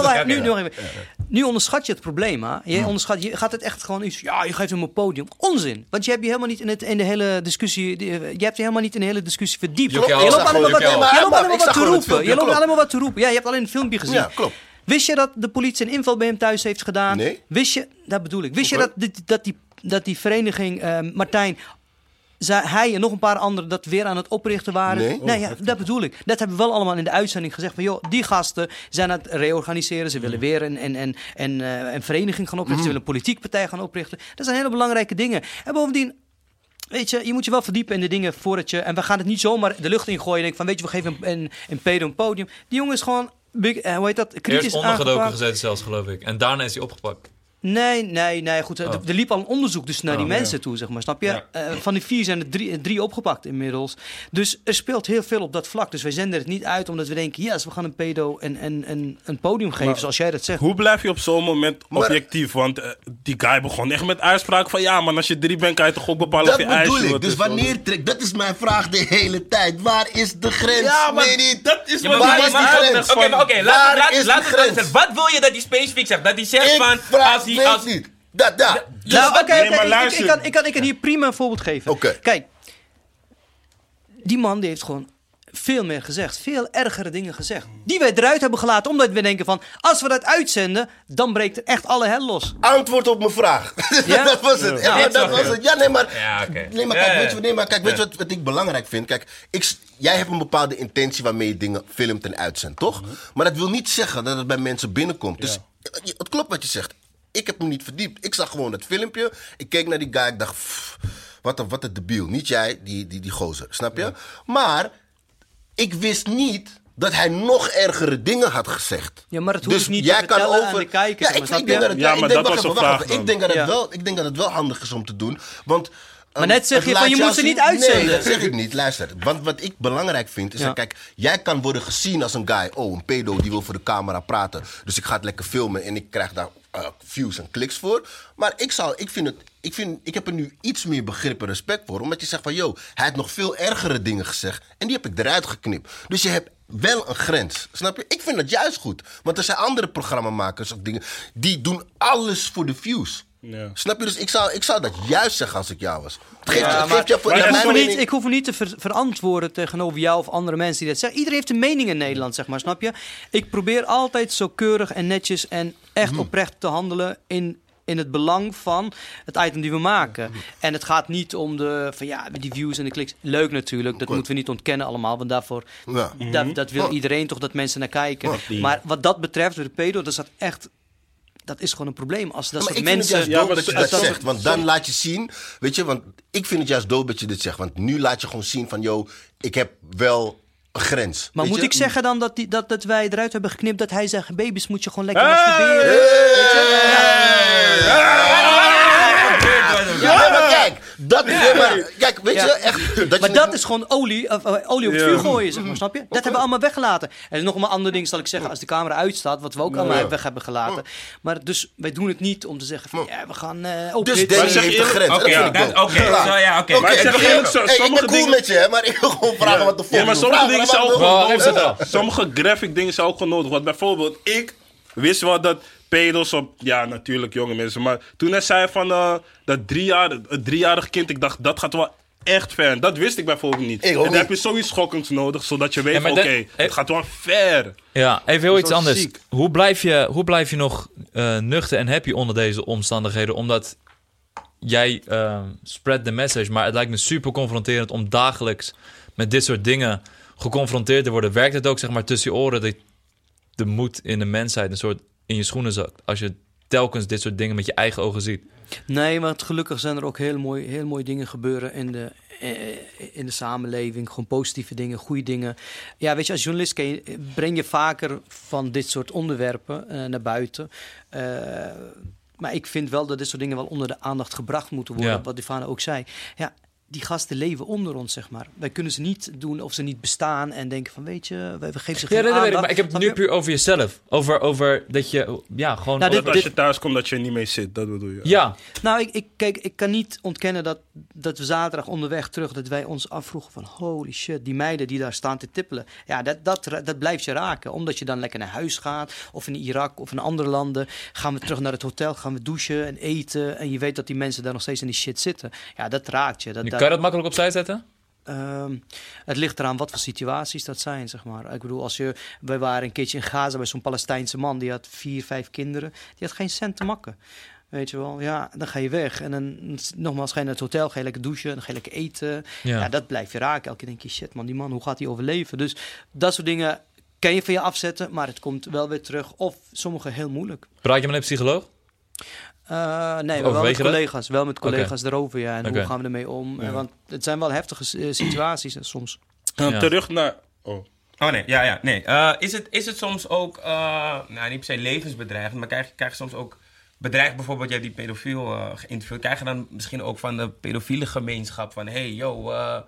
Ja, Nu, ja. nog even. Nu onderschat je het probleem, hè? Je, onderschat, je gaat het echt gewoon iets. Ja, je geeft hem een podium. Onzin. Want je hebt je helemaal niet in, het, in de hele discussie. die- Je hebt je helemaal niet in de hele discussie verdiept. Je loopt maar wat, je te roepen. Je loopt maar wat te roepen. Ja, je hebt alleen het filmpje gezien. Ja, klopt. Wist je dat de politie een inval bij hem thuis heeft gedaan? Nee. Wist je, dat bedoel ik. Wist je dat, dat, die, dat die vereniging eh, Martijn hij en nog een paar anderen dat weer aan het oprichten waren. Nee. ja, dat bedoel ik. Dat hebben we wel allemaal in de uitzending gezegd. Van joh, die gasten zijn aan het reorganiseren. Ze willen weer een, een, een, een, eh, een vereniging gaan oprichten. Ze willen een politieke partij gaan oprichten. Dat zijn hele belangrijke dingen. En bovendien. Weet je, je moet je wel verdiepen in de dingen voordat je... En we gaan het niet zomaar de lucht ingooien. En denken van, weet je, we geven een, een, een pedo een podium. Die jongen is gewoon, big, eh, hoe heet dat, kritisch Eerst ondergedoken aangepakt. gezeten zelfs, geloof ik. En daarna is hij opgepakt. Nee, nee, nee, goed. Er, Oh. er liep al een onderzoek dus naar die Oh, mensen toe, zeg maar. Snap je? Ja. Eh, van die vier zijn er drie, drie opgepakt inmiddels. Dus er speelt heel veel op dat vlak. Dus wij zenden het niet uit omdat we denken... yes, we gaan een pedo en, en, en een podium geven, Maar zoals jij dat zegt. Hoe blijf je op zo'n moment Maar- objectief? Want eh, die guy begon echt met uitspraak van... ja, man, als je drie bent, kan je toch ook bepalen Dat of je ijsje bedoel ik. Dus wanneer trek... Dat is mijn vraag de hele tijd. Waar is de grens? Ja, maar nee, niet. dat is Ja, maar waar die maar- grens? Oké, maar oké, laat laat- laat die. Wat wil je dat hij specifiek zegt? Dat hij zegt van... weet als, niet. Dat, ja. nou, oké, ik- kan, ik, kan, ik kan hier prima een voorbeeld geven. Oké. Kijk, die man die heeft gewoon veel meer gezegd. Veel ergere dingen gezegd. Die wij eruit hebben gelaten omdat we denken van... als we dat uitzenden, dan breekt er echt alle hel los. Antwoord op mijn vraag. [LAUGHS] Ja? dat was het. Ja, dat was het. Ja, nee, maar... Ja, oké. Nee, maar kijk, weet je, wat- nee, maar kijk, weet je wat, wat ik belangrijk vind? Kijk, ik, jij hebt een bepaalde intentie waarmee je dingen filmt en uitzendt, toch? Mhm. Maar dat wil niet zeggen dat het bij mensen binnenkomt. Dus het klopt wat je zegt. Ik heb me niet verdiept. Ik zag gewoon dat filmpje. Ik keek naar die guy. Ik dacht, pff, wat een, wat een debiel. Niet jij, die, die, die gozer. Snap je? Maar ik wist niet dat hij nog ergere dingen had gezegd. Ja, maar dat hoef dus niet jij te kan vertellen over... aan de kijker, Ja, ik, ik denk dat het, Ja, ik maar denk, dat wacht was even, wacht. Ik denk dat het wel, ik denk dat het wel handig is om te doen. Want Maar net zeg je van, je moet ze niet uitzenden. Nee, dat zeg ik niet. Luister, want wat ik belangrijk vind is... Ja. dat, kijk, jij kan worden gezien als een guy... oh, een pedo die wil voor de camera praten. Dus ik ga het lekker filmen en ik krijg daar eh, views en kliks voor. Maar ik, zou, ik, vind het, ik, vind, ik heb er nu iets meer begrip en respect voor. Omdat je zegt van, yo, hij heeft nog veel ergere dingen gezegd. En die heb ik eruit geknipt. Dus je hebt wel een grens. Snap je? Ik vind dat juist goed. Want er zijn andere programmamakers of dingen... die doen alles voor de views. Ja. Snap je? Dus ik zou, ik zou dat juist zeggen als ik jou was. Het geeft, Ja, het maar- geeft jou voor, maar naar het Ik hoef, niet, mening- ik hoef me niet te ver- verantwoorden tegenover jou of andere mensen die dat zeggen. Iedereen heeft een mening in Nederland, zeg maar, snap je? Ik probeer altijd zo keurig en netjes en echt Mhm. oprecht te handelen in, in het belang van het item die we maken. En het gaat niet om de, van ja, die views en de kliks. Leuk natuurlijk, dat Goed. moeten we niet ontkennen allemaal, want daarvoor, Ja. dat, dat wil Ja. iedereen toch dat mensen naar kijken. Ja. Maar wat dat betreft, de pedo, dat is dat echt... Dat is gewoon een probleem. Als dat soort ik vind mensen... het Ja, maar dat je dat zegt. Want dan laat je zien, weet je, want ik vind het juist dope dat je dit zegt. Want nu laat je gewoon zien van, yo, ik heb wel een grens. Maar moet je? ik zeggen dan dat, die, dat, dat wij eruit hebben geknipt dat hij zegt: baby's moet je gewoon lekker Hey! masturberen? Ja, nee, maar kijk, dat is kijk, weet je, echt. Dat Maar je dat is gewoon olie, of, eh, olie op het Ja. vuur gooien, zeg maar, snap je? Dat hebben we allemaal weggelaten. Er is nog een ander ding, zal ik zeggen, als de camera uitstaat, wat we ook allemaal Ja. weg hebben gelaten. Maar dus, wij doen het niet om te zeggen van, ja, we gaan uh, ook Dus eh, zeg heeft eerlijk- grens. Oké, ja, oké. Maar ik zeg eerlijk, sommige cool dingen- met je, hè, maar ik wil gewoon vragen wat de fuck Ja, maar sommige dingen zijn ook gewoon nodig. Sommige graphic dingen zijn ook gewoon nodig. Want bijvoorbeeld, ik wist wel dat pedos op... Ja, natuurlijk jonge mensen. Maar toen hij zei van uh, dat driejarig, kind... Ik dacht, dat gaat wel echt ver. En dat wist ik bijvoorbeeld niet. Ik ook en dan niet. heb je zoiets schokkends nodig. Zodat je weet Ja, oké, dat- het gaat wel ver. Ja, even heel iets anders. ziek. Hoe blijf, je, hoe blijf je nog eh, nuchter en happy onder deze omstandigheden? Omdat jij eh, spread the message, maar het lijkt me super confronterend om dagelijks met dit soort dingen geconfronteerd te worden. Werkt het ook zeg maar tussen je oren dat de moed in de mensheid een soort in je schoenen zakt? Als je telkens dit soort dingen met je eigen ogen ziet. Nee, want gelukkig zijn er ook heel mooie, heel mooie dingen gebeuren in de, eh, in de samenleving. Gewoon positieve dingen, goede dingen. Ja, weet je, als journalist je, breng je vaker van dit soort onderwerpen eh, naar buiten. Eh, maar ik vind wel dat dit soort dingen wel onder de aandacht gebracht moeten worden. Ja. Wat Ivana ook zei. Ja, die gasten leven onder ons, zeg maar. Wij kunnen ze niet doen of ze niet bestaan en denken van, weet je, we, geven ze Ja, geen dat weet ik, aandacht. maar ik heb het nu je? puur over jezelf. Over, over dat je, ja, gewoon... Nou, Dat dit- als je thuis komt, dat je er niet mee zit. Dat bedoel je. ja, Nou, ik, ik, kijk, ik kan niet ontkennen dat, dat we zaterdag onderweg terug... dat wij ons afvroegen van holy shit, die meiden die daar staan te tippelen. Ja, dat, dat, dat blijft je raken. Omdat je dan lekker naar huis gaat, of in Irak of in andere landen. Gaan we terug naar het hotel, gaan we douchen en eten. En je weet dat die mensen daar nog steeds in die shit zitten. Ja, dat raakt je. Dat, kan je dat makkelijk opzij zetten? Ehm, het ligt eraan wat voor situaties dat zijn, zeg maar. Ik bedoel, als je, wij waren een keertje in Gaza bij zo'n Palestijnse man, die had vier, vijf kinderen. Die had geen cent te makken. Weet je wel, ja, dan ga je weg. En dan, nogmaals, ga je naar het hotel, ga je lekker douchen, dan ga je lekker eten. Ja. Ja, dat blijft je raken. Elke keer denk je, shit man, die man, hoe gaat hij overleven? Dus dat soort dingen kan je van je afzetten, maar het komt wel weer terug. Of sommige heel moeilijk. Praat je met een psycholoog? Eh, nee, maar wel met dat? collega's. Wel met collega's erover, ja. En hoe gaan we ermee om? Eh, Want het zijn wel heftige eh, situaties eh, soms. Ja. terug naar... Oh. Oh nee, ja, ja, nee. Eh, is, het, is het soms ook, eh, nou niet per se levensbedreigend, maar krijg, je- krijg je soms ook bedreigd, bijvoorbeeld, jij hebt die pedofiel eh, geïnterviewd, krijg je dan misschien ook van de pedofiele gemeenschap van, hey, yo, eh,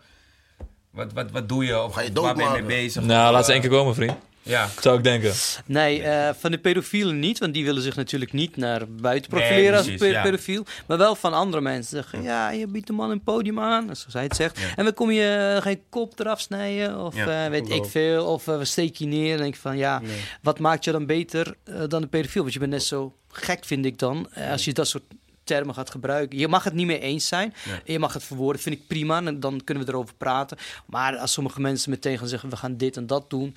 wat, wat, wat doe je? Of, Ga je of waar ben je mee bezig? Nou, Of, laat ze eh, één keer komen, vriend. Ja. Zou ik denken. Nee, eh, van de pedofielen niet, want die willen zich natuurlijk niet naar buiten Nee, profileren als precies, pe- ja. pedofiel. Maar wel van andere mensen zeggen, ja, je biedt de man een podium aan, zoals hij het zegt. En we kom je eh, geen kop eraf snijden, of Ja, eh, weet ik veel, of we steken je neer. En denk van, ja, wat maakt je dan beter dan de pedofiel? Want je bent net zo gek, vind ik dan, als je dat soort termen gaat gebruiken. Je mag het niet mee eens zijn. Je mag het verwoorden, vind ik prima. En dan kunnen we erover praten. Maar als sommige mensen meteen gaan zeggen, we gaan dit en dat doen.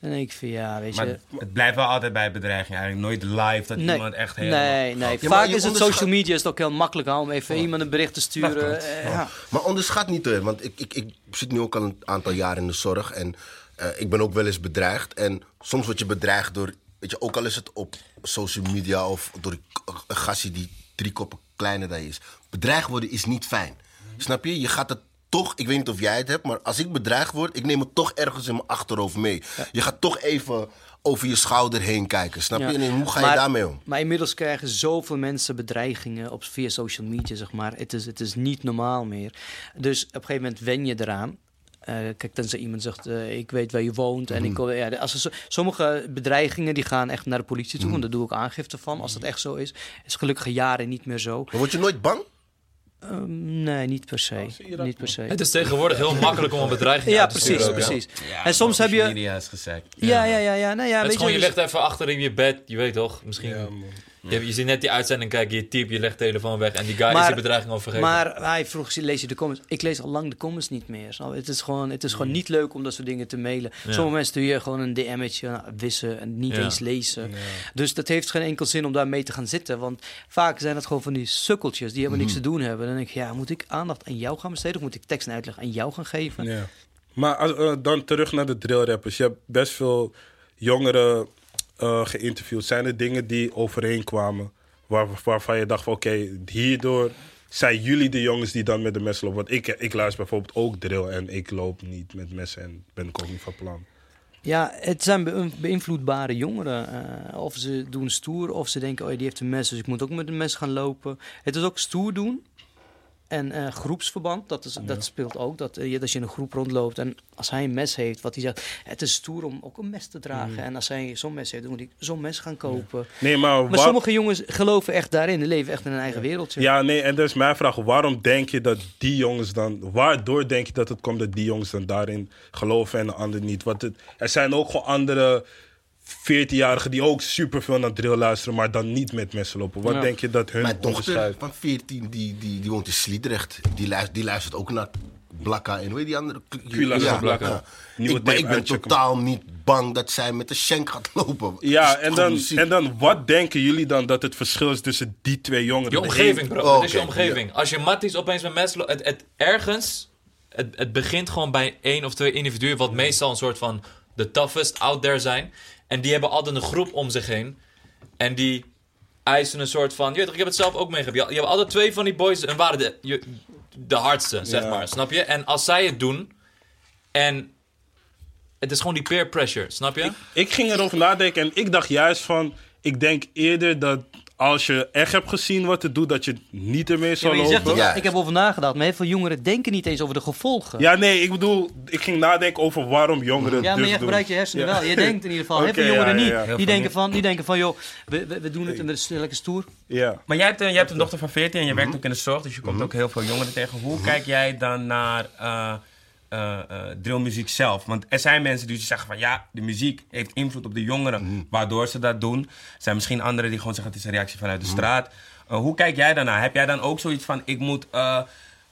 Denk ik van, ja, weet Maar je... het blijft wel altijd bij bedreiging eigenlijk. Nooit live dat Nee, iemand echt helemaal... nee, nee. Ja, Vaak is het social media is het ook heel makkelijk hè, om even iemand een bericht te sturen. Eh, ja. Maar onderschat niet, hè, want ik, ik, ik zit nu ook al een aantal jaar in de zorg. En eh, ik ben ook wel eens bedreigd. En soms word je bedreigd door, weet je, ook al is het op social media of door een- gastie die drie koppen kleiner dan je is. Bedreigd worden is niet fijn. Snap je? Je gaat het toch, ik weet niet of jij het hebt, maar als ik bedreigd word, ik neem het toch ergens in mijn achterhoofd mee. Je gaat toch even over je schouder heen kijken, snap je? Ja. En hoe ga je Maar- daarmee om? Maar inmiddels krijgen zoveel mensen bedreigingen op, via social media, zeg maar. Het is, het is niet normaal meer. Dus op een gegeven moment wen je eraan. Eh, kijk, tenzij iemand zegt, eh, ik weet waar je woont. En ik, Mhm. ja, als er sommige bedreigingen die gaan echt naar de politie toe. Mhm. En daar doe ik aangifte van, als dat echt zo is. is gelukkig jaren niet meer zo. Maar word je nooit bang? Ehm, nee, niet per se. niet per se. Het is tegenwoordig heel makkelijk om een bedreiging Ja, uit te precies, sturen ook, hè? precies. en soms heb je... Media is gezegd. Ja, ja, ja, ja. Nou ja, Het weet is gewoon, je dus- ligt even achter in je bed, je weet toch? Misschien. Je, je ziet net die uitzending kijken, je typt, je legt de telefoon weg en die guy is die bedreiging al vergeten. Maar hij vroeg, lees je de comments? Ik lees al lang de comments niet meer. Het is gewoon, het is gewoon niet leuk om dat soort dingen te mailen. Ja. Sommige mensen stuur je gewoon een DM'tje, nou, wissen en niet Ja. eens lezen. Dus dat heeft geen enkel zin om daar mee te gaan zitten. Want vaak zijn het gewoon van die sukkeltjes die helemaal niks te doen hebben. Dan denk ik, ja, moet ik aandacht aan jou gaan besteden? Of moet ik tekst en uitleg aan jou gaan geven? Ja. Maar als, eh, dan terug naar de drillrappers. Je hebt best veel jongeren eh, geïnterviewd. Zijn er dingen die overeen kwamen waar, waarvan je dacht van oké, hierdoor zijn jullie de jongens die dan met de messen lopen? Want ik, ik luister bijvoorbeeld ook drill en ik loop niet met messen en ben ik ook niet van plan. Ja, het zijn be- beïnvloedbare jongeren. Eh, of ze doen stoer, of ze denken, oh, die heeft een mes, dus ik moet ook met een mes gaan lopen. Het is ook stoer doen. En eh, groepsverband, dat, is, dat speelt ook. Dat, eh, je- als je in een groep rondloopt en als hij een mes heeft, wat hij zegt, het is stoer om ook een mes te dragen. En als hij zo'n mes heeft, dan moet hij zo'n mes gaan kopen. Nee, maar, Maar sommige jongens geloven echt daarin, die leven echt in een eigen wereldje. Ja, nee, en dat is mijn vraag. Waarom denk je dat die jongens dan... Waardoor denk je dat het komt dat die jongens dan daarin geloven en de anderen niet? Want het, er zijn ook gewoon andere 14-jarigen die ook superveel naar drill luisteren... maar dan niet met messen lopen. Wat Ja. denk je dat hun Mijn dochter van 14, die, die, die woont in Sliedrecht. Die luistert, die luistert ook naar Blakka en hoe heet die andere? Van Blakka. Ik, tape ik ben totaal niet bang dat zij met de shank gaat lopen. Ja, en dan, muziek. en dan wat denken jullie dan dat het verschil is tussen die twee jongeren? Je De omgeving, bro. Oh, Het is je oké, omgeving. Als je matties opeens met mensen... Het, het, ergens... Het, het begint gewoon bij één of twee individuen... wat meestal een soort van... de toughest out there zijn. En die hebben altijd een groep om zich heen. En die eisen een soort van... Je weet toch, ik heb het zelf ook meegemaakt. Je, je hebt altijd twee van die boys... en waren de, je- de hardste, zeg maar. Snap je? En als zij het doen... En... Het is gewoon die peer pressure, snap je? Ik ging erover nadenken en ik dacht juist van... Ik denk eerder dat als je echt hebt gezien wat het doet... dat je niet ermee Ja, zou zegt lopen. toch, Ja. ik heb over nagedacht, maar heel veel jongeren denken niet eens over de gevolgen. Ja, nee, ik bedoel, ik ging nadenken over waarom jongeren Ja, maar dus je doen. gebruikt je hersenen Ja. wel. Je denkt in ieder geval. [LAUGHS] Heel Oké, veel jongeren ja, ja, niet. ja. Heel Die, denken niet. van, die denken van, joh, we, we, we doen het en we zijn lekker stoer. Ja. Maar jij hebt, een, jij hebt een dochter van 14 en je werkt ook in de zorg, dus je komt ook heel veel jongeren tegen. Hoe kijk jij dan naar eh eh, eh, drillmuziek zelf? Want er zijn mensen die zeggen van ja, de muziek heeft invloed op de jongeren, waardoor ze dat doen. Er zijn misschien anderen die gewoon zeggen het is een reactie vanuit de straat. Eh, hoe kijk jij daarnaar? Heb jij dan ook zoiets van ik moet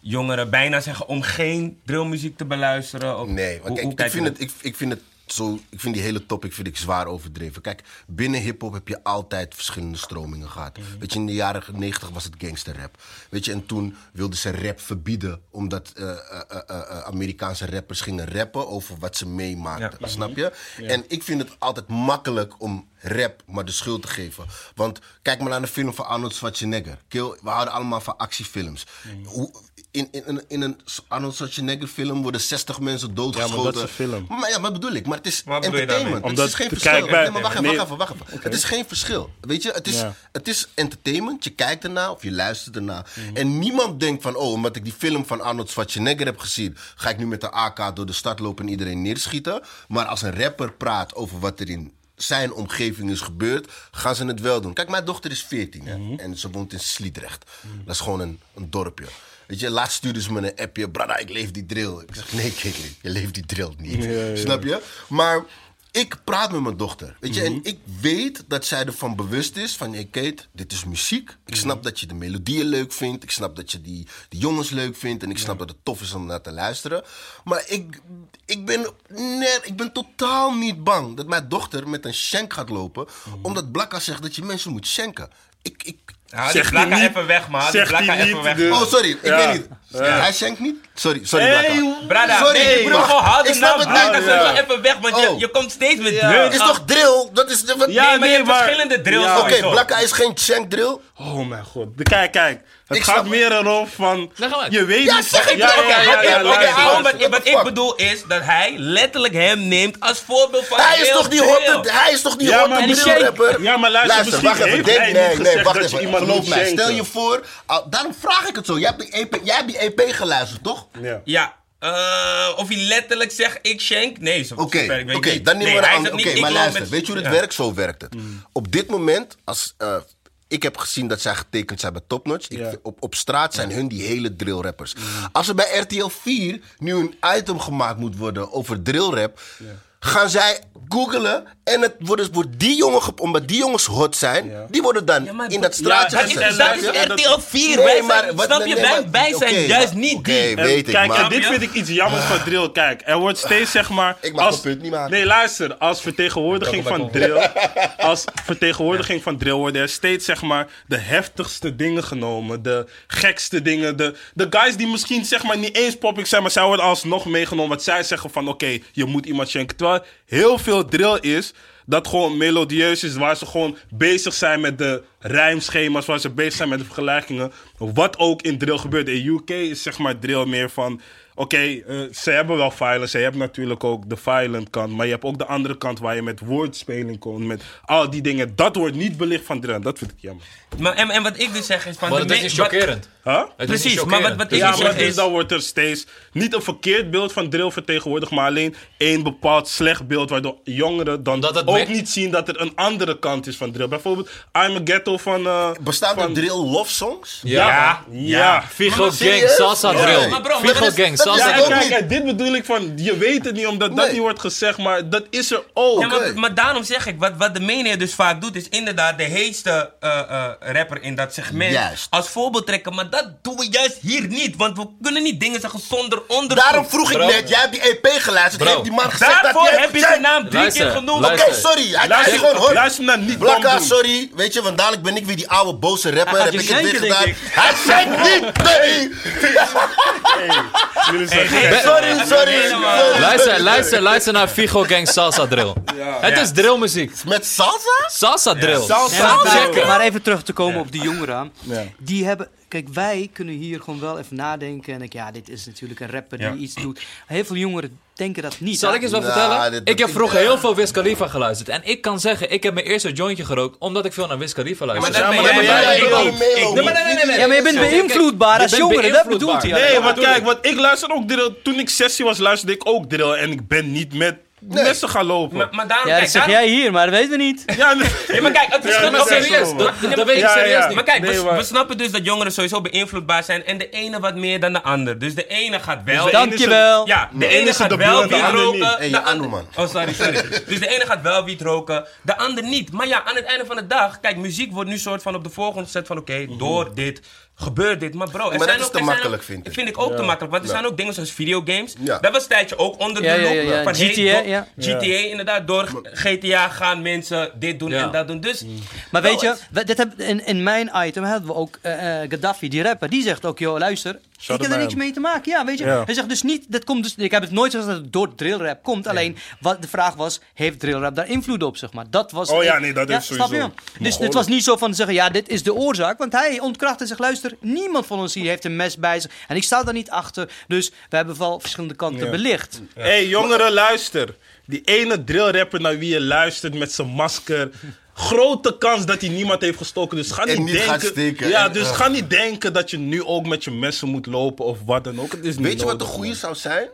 jongeren bijna zeggen om geen drillmuziek te beluisteren? Of, Nee, want hoe- kijk, hoe ik, kijk vind het, ik, ik vind het zo, ik vind die hele topic vind ik zwaar overdreven. Kijk, binnen hip-hop heb je altijd verschillende stromingen gehad. Weet je, in de jaren 90 was het gangsterrap. Weet je, en toen wilden ze rap verbieden, omdat eh, eh, eh, Amerikaanse rappers gingen rappen over wat ze meemaakten. Ja. Snap je? En ik vind het altijd makkelijk om rap maar de schuld te geven. Want kijk maar naar de film van Arnold Schwarzenegger. Kill, we houden allemaal van actiefilms. Hoe, in, in, in, in een Arnold Schwarzenegger film worden 60 mensen doodgeschoten. Ja, maar dat is een film. Maar ja, wat bedoel ik? Maar het is Wat entertainment. Het is geen kijk, verschil. bij- nee, maar wacht even, wacht even, wacht even. Het is geen verschil. Weet je, het is, Ja. het is entertainment. Je kijkt ernaar of je luistert ernaar. Mhm. En niemand denkt van, oh, omdat ik die film van Arnold Schwarzenegger heb gezien, ga ik nu met de AK door de stad lopen en iedereen neerschieten. Maar als een rapper praat over wat er in zijn omgeving is gebeurd, gaan ze het wel doen. Kijk, mijn dochter is 14 hè, Mhm. en ze woont in Sliedrecht. Dat is gewoon een, een dorpje. Weet je, laatst stuurde ze me een appje. Brada, ik leef die drill. Ik zeg, nee, Kikli, je leeft die drill niet. Ja, ja. Snap je? Maar ik praat met mijn dochter. Weet je, en ik weet dat zij ervan bewust is van... Hey Kate, dit is muziek. Ik snap dat je de melodieën leuk vindt. Ik snap dat je die, die jongens leuk vindt. En ik snap dat het tof is om naar te luisteren. Maar ik, ik, ben, net, ik ben totaal niet bang dat mijn dochter met een shank gaat lopen... omdat Blakka zegt dat je mensen moet shanken. Ik, ik, Haal die Zegt hij blakka niet- even weg, man. Die zegt blakka even weg. dus- Oh, sorry. Ik Ja. weet niet. Hij schenkt niet? Sorry, sorry, Hey, Brada, Sorry, nee, ik bro, mag- gewoon hou ik de snap naam het niet. zet Ja. wel even weg, want je, Oh. je komt steeds met Ja. drill. Het is toch drill? Dat is de... wat- Ja, nee, maar je hebt maar- verschillende drills Ja. Oké, sowieso. Blakka is geen shank drill. Oh mijn god. Kijk, kijk. Het Ik gaat meer erom van... Je weet Ja, niet... zeg ik ja, wel. ja, wat, ik bedoel is dat hij letterlijk hem neemt als voorbeeld van Hij is toch die hotte, hij is toch die Ja, hotte maar drill rapper? Ja, maar luister, misschien wacht even, heeft nee, nee, wacht even. Geloof mij, stel je voor, daarom vraag ik het zo. Jij hebt die EP, jij hebt die EP geluisterd, toch? Ja. Ja, eh, of hij letterlijk zegt ik schenk? Nee, zo Oké, weet oké, niet. dan nemen we niet, Oké, maar luister, met- weet je hoe het Ja. werkt? Zo werkt het. Op dit moment, als eh, ik heb gezien dat zij getekend zijn bij Topnotch, ik, op, op straat zijn hun die hele drillrappers. Als er bij RTL 4 nu een item gemaakt moet worden over drillrap, gaan zij googelen en het wordt, wordt die jongen, ge- omdat die jongens hot zijn, Ja. die worden dan Ja, maar in dat straatje ja, Dat is, gezet. dat is RTL 4, Nee, wij maar zijn, wat- snap je? nee, wij, maar- wij zijn juist maar- niet die. En weet ik, kijk, maar- en dit vind ik iets jammers van drill. Kijk, er wordt steeds zeg maar. Ik mag als, punt niet maken. Nee, luister. Als vertegenwoordiging van drill. [LAUGHS] Als vertegenwoordiging van drill worden er steeds zeg maar de heftigste dingen genomen. De gekste dingen. De, de guys die misschien zeg maar niet eens popping zijn, maar zij worden alsnog meegenomen. Wat zij zeggen van oké, je moet iemand schenken. Heel veel drill is. Dat gewoon melodieus is, waar ze gewoon bezig zijn met de rijmschema's, waar ze bezig zijn met de vergelijkingen. Wat ook in drill gebeurt. In UK is zeg maar drill meer van. Oké, eh, ze hebben wel violence. Ze hebben natuurlijk ook de violent kant. Maar je hebt ook de andere kant waar je met woordspeling komt. Met al die dingen. Dat wordt niet belicht van drill. Dat vind ik jammer. Maar, en, en wat ik dus zeg is van... Maar dat is niet chockerend. Huh? Precies, maar wat- wat Dus ik Ja, zeg maar dus is- dan wordt er steeds niet een verkeerd beeld van drill vertegenwoordigd, maar alleen één bepaald slecht beeld, waardoor jongeren dan het ook me- niet zien dat er een andere kant is van drill. Bijvoorbeeld I'm a Ghetto van... eh, Bestaan er van- drill love songs? Ja, Ja. ja. Figo Maar Gang, salsa Ja. drill. Maar bro, Figo dat dat Ja, ook kijk, niet. dit bedoel ik van, je weet het niet omdat dat Nee. niet wordt gezegd, maar dat is er ook. Ja, maar, maar daarom zeg ik, wat, wat de meneer dus vaak doet, is inderdaad de heetste eh, eh, rapper in dat segment Juist. als voorbeeld trekken. Maar dat doen we juist hier niet, want we kunnen niet dingen zeggen zonder onderzoek. Daarom vroeg ik Bro. net, jij hebt die EP geluisterd, Bro. heeft die man gezegd dat Daarvoor heb je hebt zijn naam drie Luister, keer genoemd. Oké, luister. sorry. Hij, hij is Luister, gewoon hot. luister naar niet Blakka, bam doen. sorry. Weet je, want dadelijk ben ik weer die oude boze rapper. Gaat Heb je ik het weer schenken, gedaan. denk. Hij schenkt niet, nee. [LAUGHS] Sorry, sorry. Luister, luister, luister naar Figo Gang salsa drill. Het Ja. is drillmuziek. Met salsa? Salsa drill. Salsa. Maar, even terug te komen op die jongeren. Ja. Die hebben, kijk, wij kunnen hier gewoon wel even nadenken. En denken, ja, dit is natuurlijk een rapper die Ja. iets doet. Heel veel jongeren denken dat niet. Zal ik eens wat Nou, vertellen? dit- ik heb vroeger ja. heel veel Wiz Khalifa geluisterd. En ik kan zeggen, ik heb mijn eerste jointje gerookt omdat ik veel naar Wiz Khalifa Maar luisterde. Ja, maar ben maar jij ik ook. niet. Nee, Ik nee, niet. nee, nee, nee, nee. Ja, maar je bent beïnvloedbaar als bent jongere, dat beïnvloedbaar. bedoelt hij. Nee, want kijk, want ik luister ook drill. Toen ik sessie was, luisterde ik ook drill. En ik ben niet met mensen gaan lopen. Maar, maar daarom, Ja, dat kijk, zeg daarom- jij hier, maar dat weten we niet. ja, nee. Ja, maar kijk, het verschil maar oké, serieus, dat- nee, weet ik Ja, serieus ja. niet. Maar kijk, Nee, we, maar- we snappen dus dat jongeren sowieso beïnvloedbaar zijn en de ene wat meer dan de ander. Dus de ene gaat wel. Dus Dankjewel. Ja, de ene is gaat de wel wiet roken. de je ander- man. Oh, sorry, sorry. dus de ene gaat wel wiet roken, de ander niet. Maar ja, aan het einde van de dag, kijk, muziek wordt nu soort van op de voorgrond gezet van oké, door dit gebeurt dit. Maar bro, er dat zijn is ook, te makkelijk, ook- vind ik. Vind ik ook te makkelijk, want er zijn ook dingen zoals videogames. Ja. Dat was een tijdje ook onder de ja. Van, GTA. GTA inderdaad, door GTA gaan mensen dit doen Ja. en dat doen. Dus, Maar bro, weet je, dit heb, in, in mijn item hadden we ook eh, eh, Gaddafi, die rapper. Die zegt ook, joh, luister, ik heb er niks mee te maken. Ja, weet je. Hij zegt dus niet, dat komt dus, ik heb het nooit gezegd dat het door drillrap komt. Alleen, wat de vraag was, heeft drillrap daar invloed op, zeg maar. Dat was... Oh ja, nee, dat ja, snap sowieso. je? Dus het was niet zo van te zeggen, ja, dit is de oorzaak. Want hij ontkracht en zegt, luister, niemand van ons hier heeft een mes bij zich. En ik sta daar niet achter. Dus we hebben wel verschillende kanten belicht. Hé, hey, jongeren, luister. Die ene drillrapper naar wie je luistert met zijn masker. Grote kans dat hij niemand heeft gestoken. Dus ga En niet, denken. steken. Ja, En, dus eh. ga niet denken dat je nu ook met je messen moet lopen of wat dan ook. Het is niet Weet je wat de goede zou zijn?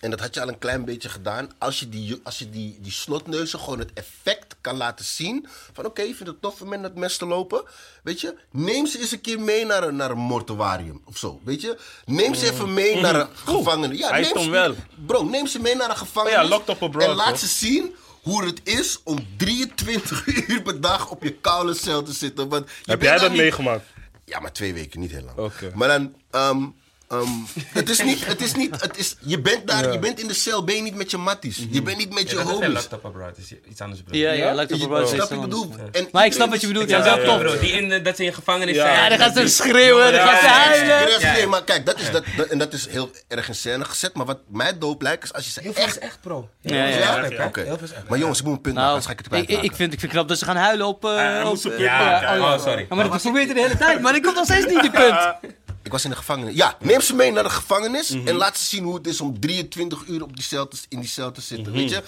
En dat had je al een klein beetje gedaan. Als je die, als je die, die slotneuzen gewoon het effect kan laten zien. Van oké, je vindt het tof om met het mes te lopen. Weet je, neem ze eens een keer mee naar een, naar een mortuarium of zo. Weet je, neem ze even mee naar een gevangene. Ja, Mm. Hij neem ze- wel. Bro, neem ze mee naar een gevangenis. Oh ja, locked up abroad, En laat ze zien hoe het is om 23 [LAUGHS] uur per dag op je koude cel te zitten. Want je Heb jij dat niet- meegemaakt? ja, maar twee weken, niet heel lang. Maar dan, ehm, Ehm, [LAUGHS] het is niet, het is niet, het is, je bent daar, je bent in de cel, ben je niet met je matties. Je bent niet met je Ja, dat is homies. laptop abroad, is iets anders. bro. Ja, ja, lijkt op Je- een Snap je, ik bedoel? En Maar ik snap wat je bedoelt. Ja, Ja, dat is wel ja, tof. bro, die in, de- dat ze in gevangenis Ja. zijn. Ja, dan gaan ze schreeuwen, dan gaan ze Ja, ja, ja, huilen. nee, maar kijk, dat is dat, dat- en dat is heel erg in scène gezet. Maar wat mij doop lijkt, is als je ze Heel veel is echt... echt, bro. Ja, ja, Heel veel is ja. Oké. Is. Maar jongens, ik moet een punt maken, Nou, anders ga ik het ik, ik, vind, ik vind knap dat ze gaan huilen op... eh, een eh, Ja, ja, oh, sorry. Maar dat probeert hij de hele tijd, maar ik kom nog steeds niet die punt. [LAUGHS] Ik was in de gevangenis. Ja, neem ze mee naar de gevangenis Mhm. en laat ze zien hoe het is om 23 uur op die cel te, in die cel te zitten. Mhm. Weet je?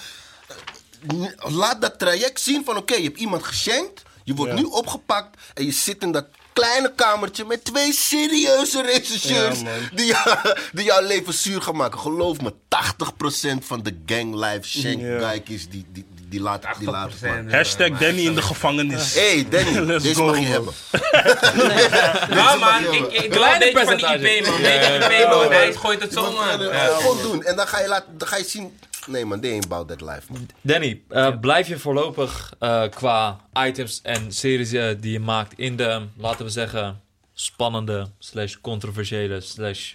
Eh, Laat dat traject zien van oké, je hebt iemand geschenkt, je wordt Ja. nu opgepakt en je zit in dat kleine kamertje met twee serieuze rechercheurs Ja, die, jou- [LAUGHS] die jouw leven zuur gaan maken. Geloof me, 80% van de gang life shank Ja. guykes die, die, laat die laten 80%. Hashtag Danny in de gevangenis. Hey Danny, [LAUGHS] Let's deze go, mag je hebben. [LAUGHS] Ja, man, ik, ik een beetje van die IP, man. Een beetje IP, man. Hij gooit het zo, man. Eh, Ja. Gewoon doen. En dan ga je, laten, dan ga je zien. Nee man, they ain't about that life man. Danny, eh, blijf je voorlopig eh, qua items en series eh, die je maakt in de, laten we zeggen, spannende, slash controversiële, slash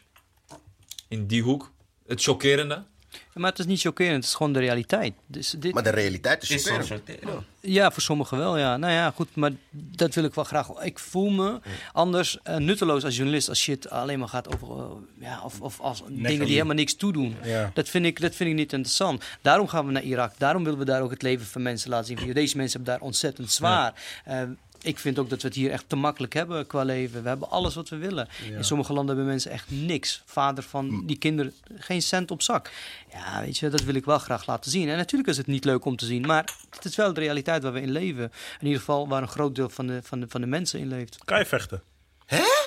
in die hoek, het chockerende? Maar het is niet chockerend, het is gewoon de realiteit. Dus dit, Maar de realiteit is. Ja, voor sommigen wel, ja. Nou ja, goed, maar dat wil ik wel graag. Ik voel me anders eh, nutteloos als journalist als shit alleen maar gaat over, eh, ja, of, of als dingen die helemaal niks toedoen. Ja. Dat, vind ik, dat vind ik niet interessant. Daarom gaan we naar Irak. Daarom willen we daar ook het leven van mensen laten zien. Deze mensen hebben daar ontzettend zwaar. Eh, ik vind ook dat we het hier echt te makkelijk hebben qua leven. We hebben alles wat we willen. In sommige landen hebben mensen echt niks. Vader van die kinderen, geen cent op zak. Ja, weet je, dat wil ik wel graag laten zien. En natuurlijk is het niet leuk om te zien, maar het is wel de realiteit waar we in leven. In ieder geval waar een groot deel van de, van de, van de mensen in leeft. Kan je vechten?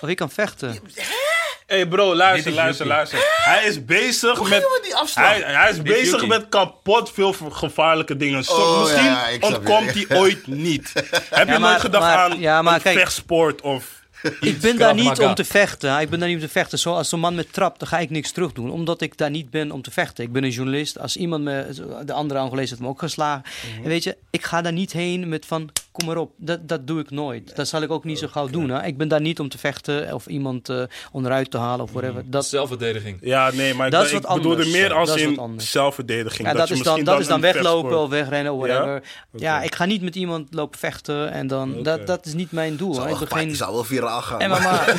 Of ik kan vechten. Hé hey bro, luister, luister, luister. Hij is bezig Hoe met... we die afslag? Hij, hij is bezig met kapot veel gevaarlijke dingen. Zo, Oh, misschien ja, ik snap ontkomt je. hij [LAUGHS] ooit niet. Heb je maar- nooit gedacht maar- aan ja, maar een kijk- vechtsport of... Ik ben daar niet Maga. om te vechten. Ik ben daar niet om te vechten. Zoals zo'n man met trap, dan ga ik niks terug doen. Omdat ik daar niet ben om te vechten. Ik ben een journalist. Als iemand me... De andere Angolees heeft me ook geslagen. En weet je, ik ga daar niet heen met van... Kom maar op. Dat, dat doe ik nooit. Dat zal ik ook niet zo gauw doen. Hè. Ik ben daar niet om te vechten of iemand eh, onderuit te halen of whatever. Dat, Zelfverdediging. Ja, nee, maar ik, Dat is ik wat bedoelde anders. meer als Dat is in zelfverdediging. ja, dat, is dan, misschien dat is dan weglopen of wegrennen of whatever. Ja, ik ga niet met iemand lopen vechten. En dan, dat, dat is niet mijn doel. Ik geen... zou wel viraal gaan. En maar, maar,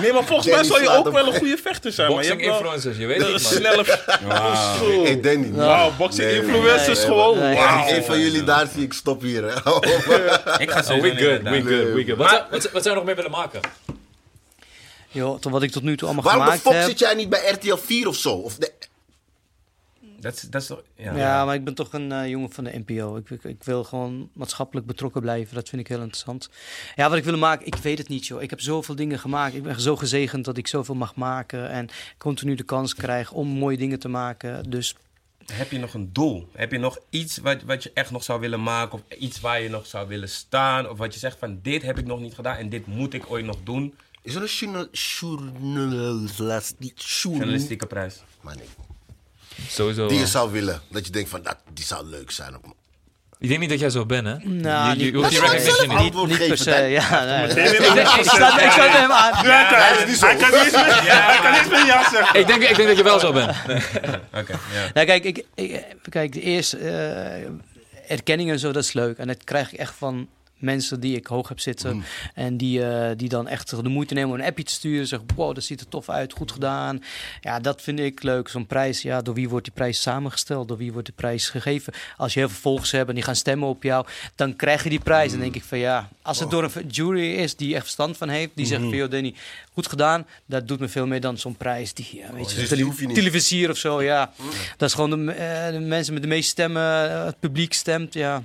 Nee, maar volgens mij zou je ook wel een goede vechter zijn. Maar je Boxing hebt wel influencers, je weet het niet, man. snelle... Hey Danny. Wauw, boxing Nee, influencers gewoon. ik een van jullie daar zie, ik stop hier. Hè. [LAUGHS] Ik ga Oh, sowieso we good, we good, we good. Wat, zou, wat, wat zou je nog meer willen maken? joh, tot wat ik tot nu toe allemaal Waarom de gemaakt fuck heb... zit jij niet bij RTL 4 of zo? Of de, Dat is, dat is toch... Ja. Ja, maar ik ben toch een eh, jongen van de NPO. Ik, ik, ik wil gewoon maatschappelijk betrokken blijven. Dat vind ik heel interessant. Ja, wat ik wil maken, ik weet het niet, joh. Ik heb zoveel dingen gemaakt. Ik ben zo gezegend dat ik zoveel mag maken. En continu de kans krijg om mooie dingen te maken. Dus Heb je nog een doel? Heb je nog iets wat, wat je echt nog zou willen maken? Of iets waar je nog zou willen staan? Of wat je zegt van dit heb ik nog niet gedaan en dit moet ik ooit nog doen? is er een journal- journalistiek journal- Journalistieke prijs. Maar nee, Sowieso. die je zou willen. Dat je denkt van, dat, die zou leuk zijn. Op, Ik denk niet dat jij zo bent, hè? Nou, je, je, hoeft die recognition niet. per se. Ja, nee. Nee, nee, Ik, nee, sluit hem aan. Ja, hij, is kan niet eens meer, hij kan zeggen. Ik denk, ik denk dat je wel zo bent. [LAUGHS] Oké, ja. Nou, kijk, ik, ik, kijk, de eerste eh, erkenning en zo, dat is leuk. En dat krijg ik echt van mensen die ik hoog heb zitten. En die, eh, die dan echt de moeite nemen om een appje te sturen. Zeggen, wow, dat ziet er tof uit, goed gedaan. Ja, dat vind ik leuk. Zo'n prijs, ja, door wie wordt die prijs samengesteld? Door wie wordt de prijs gegeven? Als je heel veel volgers hebt en die gaan stemmen op jou, dan krijg je die prijs. En dan denk ik van ja, als het door een jury is die echt verstand van heeft, die zegt van joh, Danny, goed gedaan. Dat doet me veel meer dan zo'n prijs die, ja, weet je, dus tele- die hoef je niet. televisier of zo, ja. Dat is gewoon de, eh, de mensen met de meeste stemmen, eh, het publiek stemt, ja.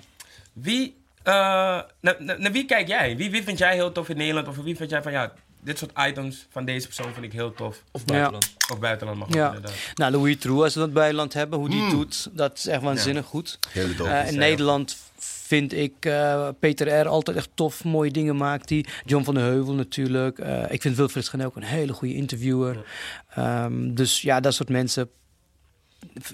Wie, eh, naar, naar, naar wie kijk jij? Wie, wie vind jij heel tof in Nederland? Of wie vind jij van ja, dit soort items van deze persoon vind ik heel tof? Of buitenland. Of buitenland mag ook Ja. inderdaad. Nou, Louis True, als we dat buitenland hebben, hoe die het doet, dat is echt waanzinnig goed. Hele dope. Eh, in Nederland vind ik eh, Peter R. altijd echt tof, mooie dingen maakt hij. John van der Heuvel natuurlijk. Eh, ik vind Wilfried Genel ook een hele goede interviewer. Ehm, dus ja, dat soort mensen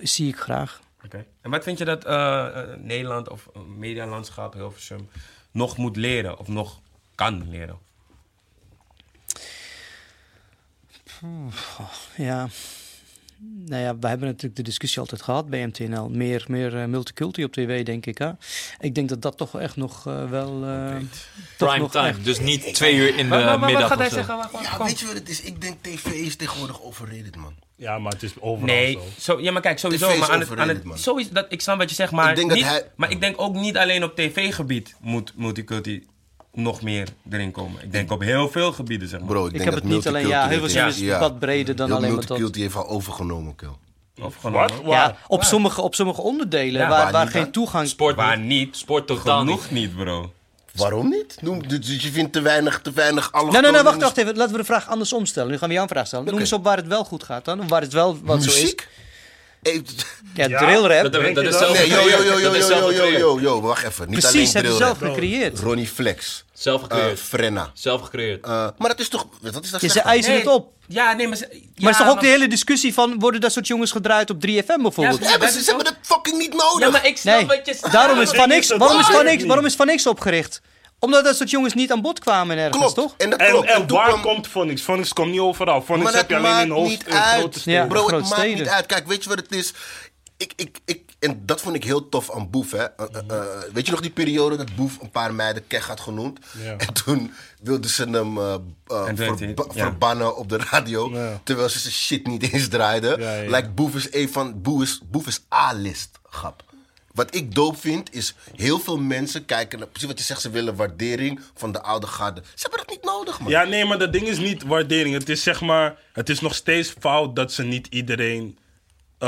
zie ik graag. Oké. En wat vind je dat eh, eh, Nederland of medialandschap Hilversum nog moet leren of nog kan leren? Ja. Nou ja, we hebben natuurlijk de discussie altijd gehad bij MTNL. Meer, meer multiculti op tv, denk ik. Hè? Ik denk dat dat toch echt nog wel... eh, toch Prime nog time. echt- Dus niet twee uur in de Maar- maar- maar wat middag gaat hij zeggen? Wacht, wacht, Ja, kom. weet je wat het is? Ik denk tv is tegenwoordig overrated, man. Ja, maar het is overal Nee, zo. zo, ja, maar kijk, sowieso. TV is Maar aan het, aan overrated, het, man. sowieso dat, ik snap wat je zegt, maar, Ik denk dat niet, hij- maar ik denk ook niet alleen op tv-gebied moet multiculti nog meer erin komen. Ik denk op heel veel gebieden, zeg maar. Bro, ik, Ik denk heb dat het niet alleen... Ja, heel veel multiculti- is wat breder dan Heel alleen maar dat. multiculti heeft al overgenomen, Wat? Waar? Ja, op sommige, op sommige onderdelen Ja, waar, waar geen toegang... Sport Waar niet. Sport totaal Genoeg niet, bro. Waarom niet? Noem, dus je vindt te weinig, te weinig alle Nee, nee, nee, wacht, wacht even. Laten we de vraag andersom stellen. Nu gaan we jou een vraag stellen. Noem eens op waar het wel goed gaat dan. Waar het wel wat zo is. Ja, Ja, drill rap. Dat, is dat? zelf Nee, yo, yo, wacht even. Niet Precies, alleen hebben ze drill zelf gecreëerd. Ronnie Flex, Zelf eh, gecreëerd. Frenna. Zelf gecreëerd. Eh, maar dat is toch, wat is dat ze eisen het op. Ja, nee, maar... ze- Maar is toch ook de hele discussie van... worden dat soort jongens gedraaid op 3FM bijvoorbeeld? Ja, Ja, maar ze, ze hebben dat fucking niet nodig. Ja, maar ik snap nee, wat je daarom is. Van X, waarom is Van X opgericht? Omdat dat soort jongens niet aan bod kwamen ergens, Klopt. toch? En dat En, klopt. en toen waar kwam- komt Phonics? Phonics komt niet overal. Phonics Maar heb je alleen in, maakt hoofd, niet in grote uit. steden. Ja. Bro, het grote maakt niet uit. Kijk, weet je wat het is? Ik, ik, ik, en dat vond ik heel tof aan Boef, hè. Eh, eh, eh, weet je nog die periode dat Boef een paar meiden keg had genoemd? Ja. En toen wilden ze hem hij, ja. verbannen op de radio. Ja. Terwijl ze zijn shit niet eens draaiden. Like, Boef is een van... Boef is, Boef is A-list, grap. Wat ik doop vind, is heel veel mensen kijken... naar- Precies wat je zegt, ze willen waardering van de oude garde. Ze hebben dat niet nodig, man. Ja, nee, maar dat ding is niet waardering. Het is zeg maar, het is nog steeds fout dat ze niet iedereen.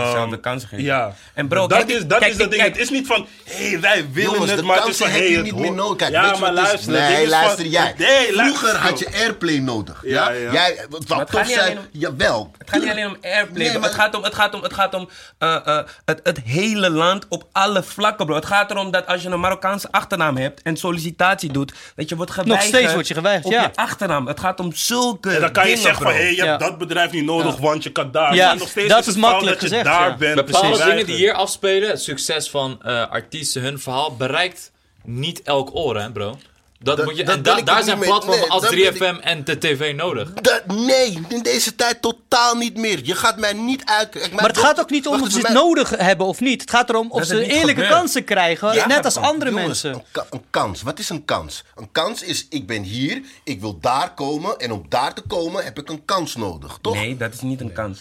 Dezelfde kansen geven. Ja. En bro, dat kijk, is, dat kijk, is dat ding. kijk. Het is niet van, hé, hey, wij willen Jongens, het, de maar het is kansen van, heb hey, je het niet meer nodig. Kijk, ja, weet je maar het is? luister. het ding Nee, is van- luister jij. Nee. Vroeger had je airplay nodig. Ja, Ja, ja. Jij, wat het gaat niet zijn, om- jawel. Het gaat niet alleen om airplay, Nee, maar- Het gaat om, het gaat om, het gaat om eh, eh, het, het hele land op alle vlakken, bro. Het gaat erom dat als je een Marokkaanse achternaam hebt en sollicitatie doet, dat je wordt geweigerd. steeds word je geweigerd, op ja. je achternaam. Het gaat om zulke En dan kan je zeggen van, hé, hey, je hebt dat bedrijf niet nodig, want je kan daar. Ja, nog dat is het makkelijk gezegd, daar bent. Bepaalde Precies. dingen die hier afspelen, het succes van eh, artiesten, hun verhaal, bereikt niet elk oor, hè, bro. Dat Dat- moet je, dat en ben da- ik daar zijn platformen nee, als dat ben ik- 3FM en de tv nodig. Dat, nee, in deze tijd totaal niet meer. Je gaat mij niet uit... Mijn Maar het gaat ook niet om of ze het nodig hebben of niet. Het gaat erom of ze eerlijke gebeurt. kansen krijgen, Ja, net als andere Jongens, mensen. Een, ka- een kans. Wat is een kans? Een kans is, ik ben hier, ik wil daar komen. En om daar te komen heb ik een kans nodig, toch? Nee, dat is niet een kans.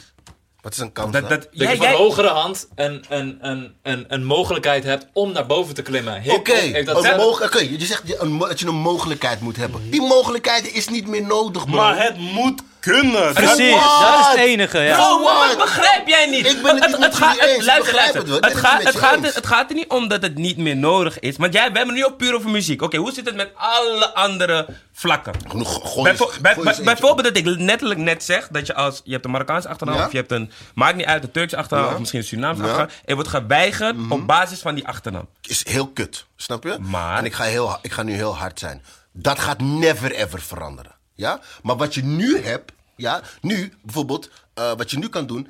Wat is een kans Dat, dat, Dat jij, je van jij, hogere hand een, een, een, een, een mogelijkheid hebt om naar boven te klimmen. Oké, oké, je zegt je- een mo- dat je een mogelijkheid moet hebben. Die mogelijkheid is niet meer nodig, bro. Maar het moet kunnen. Precies, dat is het enige, ja. Bro, wat begrijp jij niet? Ik ben het gaat, Luister, luister. het gaat, het je gaat, eens. het gaat er niet om dat het niet meer nodig is. Want jij, we hebben nu ook puur over muziek. Oké, hoe zit het met alle andere vlakken? Genoeg, gooi Bijvo- eens- bij- gooi eens bij- eentje bijvoorbeeld dat ik letterlijk net zeg dat je als je hebt een Marokkaanse achternaam Ja. of je hebt een maakt niet uit een Turkse achternaam Ja. of misschien een Surinaamse Ja. Mhm. achternaam. Er wordt geweigerd op basis van die achternaam. is heel kut. Snap je? Maar- En ik ga, heel, ik ga nu heel hard zijn. Dat gaat never ever veranderen. Ja? Maar wat je nu hebt, ja, nu bijvoorbeeld, eh, wat je nu kan doen.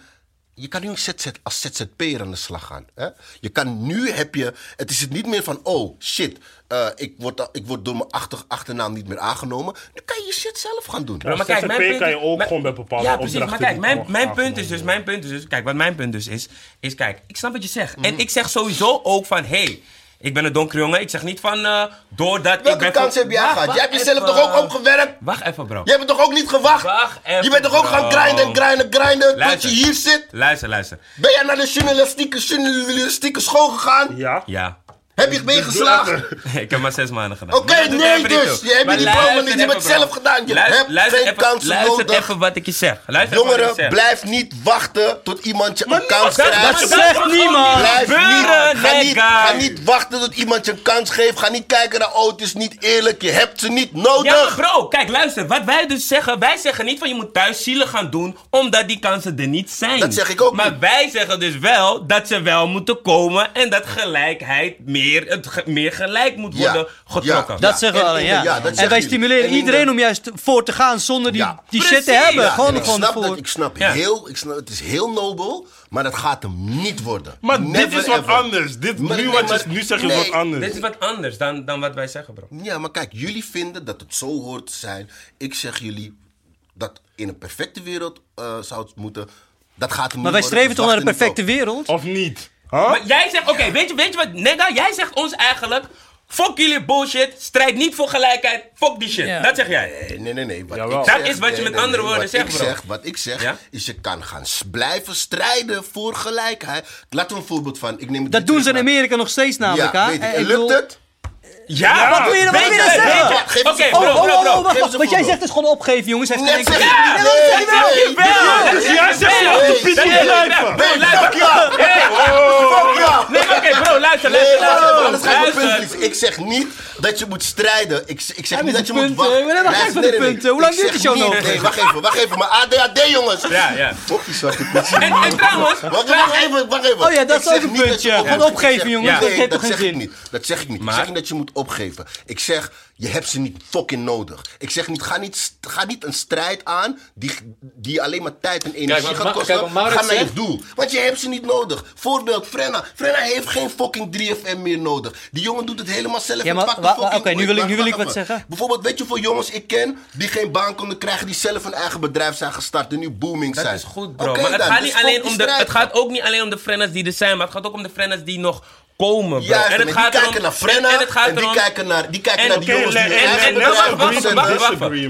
Je kan nu ZZ, als ZZP'er aan de slag gaan. Hè? Je kan nu heb je. Het is het niet meer van. Oh shit. eh, ik, word, ik word door mijn achter, achternaam niet meer aangenomen. Nu kan je je shit zelf gaan doen. Ja, maar ZZP kan je ook gewoon bij bepaalde Ja, precies. Maar kijk, mijn, mijn punt is dus, mijn punt is dus, kijk, wat mijn punt dus is, is kijk, ik snap wat je zegt. Mhm. En ik zeg sowieso ook van, hey, ik ben een donkere jongen. Ik zeg niet van, eh, doordat ik Welke ben... kans heb jij Wacht, gehad? Jij hebt jezelf even. toch ook opgewerkt? Wacht even, bro. Jij hebt toch ook niet gewacht? Wacht even, je bent toch ook gaan grinden, grinden, grinden. Tot Luister. je hier zit? Luister, luister. Ben jij naar de journalistieke, journalistieke school gegaan? Ja. Ja. Heb je meegeslagen? [LAUGHS] ik heb maar zes maanden gedaan. Oké, nee dus. Je hebt Maar je diploma niet, je hebt even, het zelf gedaan. Je Luister- hebt luister geen even- kansen Luister nodig. even wat ik je zeg. Luister even wat ik Jongeren, zeg. blijf niet wachten tot iemand je een kans dat- krijgt. dat zegt niemand. Blijf niet, ga, niet, guy. ga niet wachten tot iemand je een kans geeft. Ga niet kijken naar, oh, het is niet eerlijk. Je hebt ze niet Ja, nodig. maar bro, kijk, luister. Wat wij dus zeggen, wij zeggen niet van je moet thuis zielig gaan doen, omdat die kansen er niet zijn. Dat zeg ik ook Maar niet. wij zeggen dus wel dat ze wel moeten komen en dat gelijkheid meer, het ge- meer gelijk moet Ja, worden getrokken. ja. Dat zeggen we en- ja. en wij stimuleren iedereen om juist voor te gaan zonder die, Ja. die shit te hebben. Ja, gewoon ik gewoon snap voor. dat, ik snap Ja. heel, ik snap, het is heel nobel, maar dat gaat hem niet worden. Maar Never dit is wat ever. anders. Dit, Maar- nu, nee, wat je, nu zeg je nee, wat anders. Dit is wat anders dan, dan wat wij zeggen, bro. Ja, maar kijk, jullie vinden dat het zo hoort te zijn. Ik zeg jullie, dat in een perfecte wereld eh, zou het moeten. Dat gaat hem Maar niet wij worden, streven toch naar niet perfecte wereld? Of niet? Huh? Maar jij zegt, oké, weet, je, weet je wat, nigga? Jij zegt ons eigenlijk, fuck jullie bullshit, strijd niet voor gelijkheid, fuck die shit. Ja. Dat zeg jij. op. Nee, nee, nee. Wat Jawel. ik Dat zeg- is wat je met nee, andere nee, woorden wat zegt, ik bro. Zeg, wat ik zeg, Ja? is je kan gaan blijven strijden voor gelijkheid. Laten we een voorbeeld van. Ik neem het Dat doen ze in Amerika nog steeds namelijk, Ja, hè? weet ik. En En ik lukt bedoel- het? Ja, Wat je- wat wil je dan weet zeggen? je- Oké, een bro, Oh, bro, oh, bro. oh, wacht, wacht. Wat jij zegt is gewoon opgeven, jongens. Hij Net heeft zeg enkel- Nee, Nee, nee, nee, nee, nee, nee. nee. Dat is Jij zegt Dat de luister. Fuck ja! Hey, Fuck ja! Nee, oké, bro, luister, Nee, luister, ik zeg niet dat je moet strijden. Ik, ik zeg niet dat je de moet wachten. Nee, maar wacht Luister, even de nee, nee, punten. Hoe lang duurt die show nog? Nee, wacht even, wacht even. Maar ADHD, jongens. Ja, ja. Fuck die zwarte pizza. En, en trouwens, Wacht, even, wacht even. Oh ja, dat is ook een puntje. je Gewoon opgeven, jongens. Ja. Nee, dat zeg ik niet. Dat zeg ik niet. Ik zeg niet dat je moet opgeven. Ik zeg, je hebt ze niet fucking nodig. Ik zeg niet, ga niet, ga niet een strijd aan die, die alleen maar tijd en energie gaat kosten. kijk, ga naar je doel. Want je hebt ze niet nodig. Voorbeeld, Frenna. Frenna heeft geen fucking 3FM meer nodig. Die jongen doet het helemaal zelf. Ja, en maar oké, nu wil ik- nu wil ik wat zeggen. Bijvoorbeeld, weet je hoeveel jongens ik ken die geen baan konden krijgen, die zelf een eigen bedrijf zijn gestart en nu booming Dat zijn. is goed, bro. Maar het dan, gaat, dus niet alleen fuck die om de, het gaat ook niet alleen om de frennas die er zijn, maar het gaat ook om de frennas die nog komen, bro. Juist, en het die gaat kijken erom, naar Frenna en het gaat en die kijken naar, die kijken En- naar die jongens die en- hun en- En,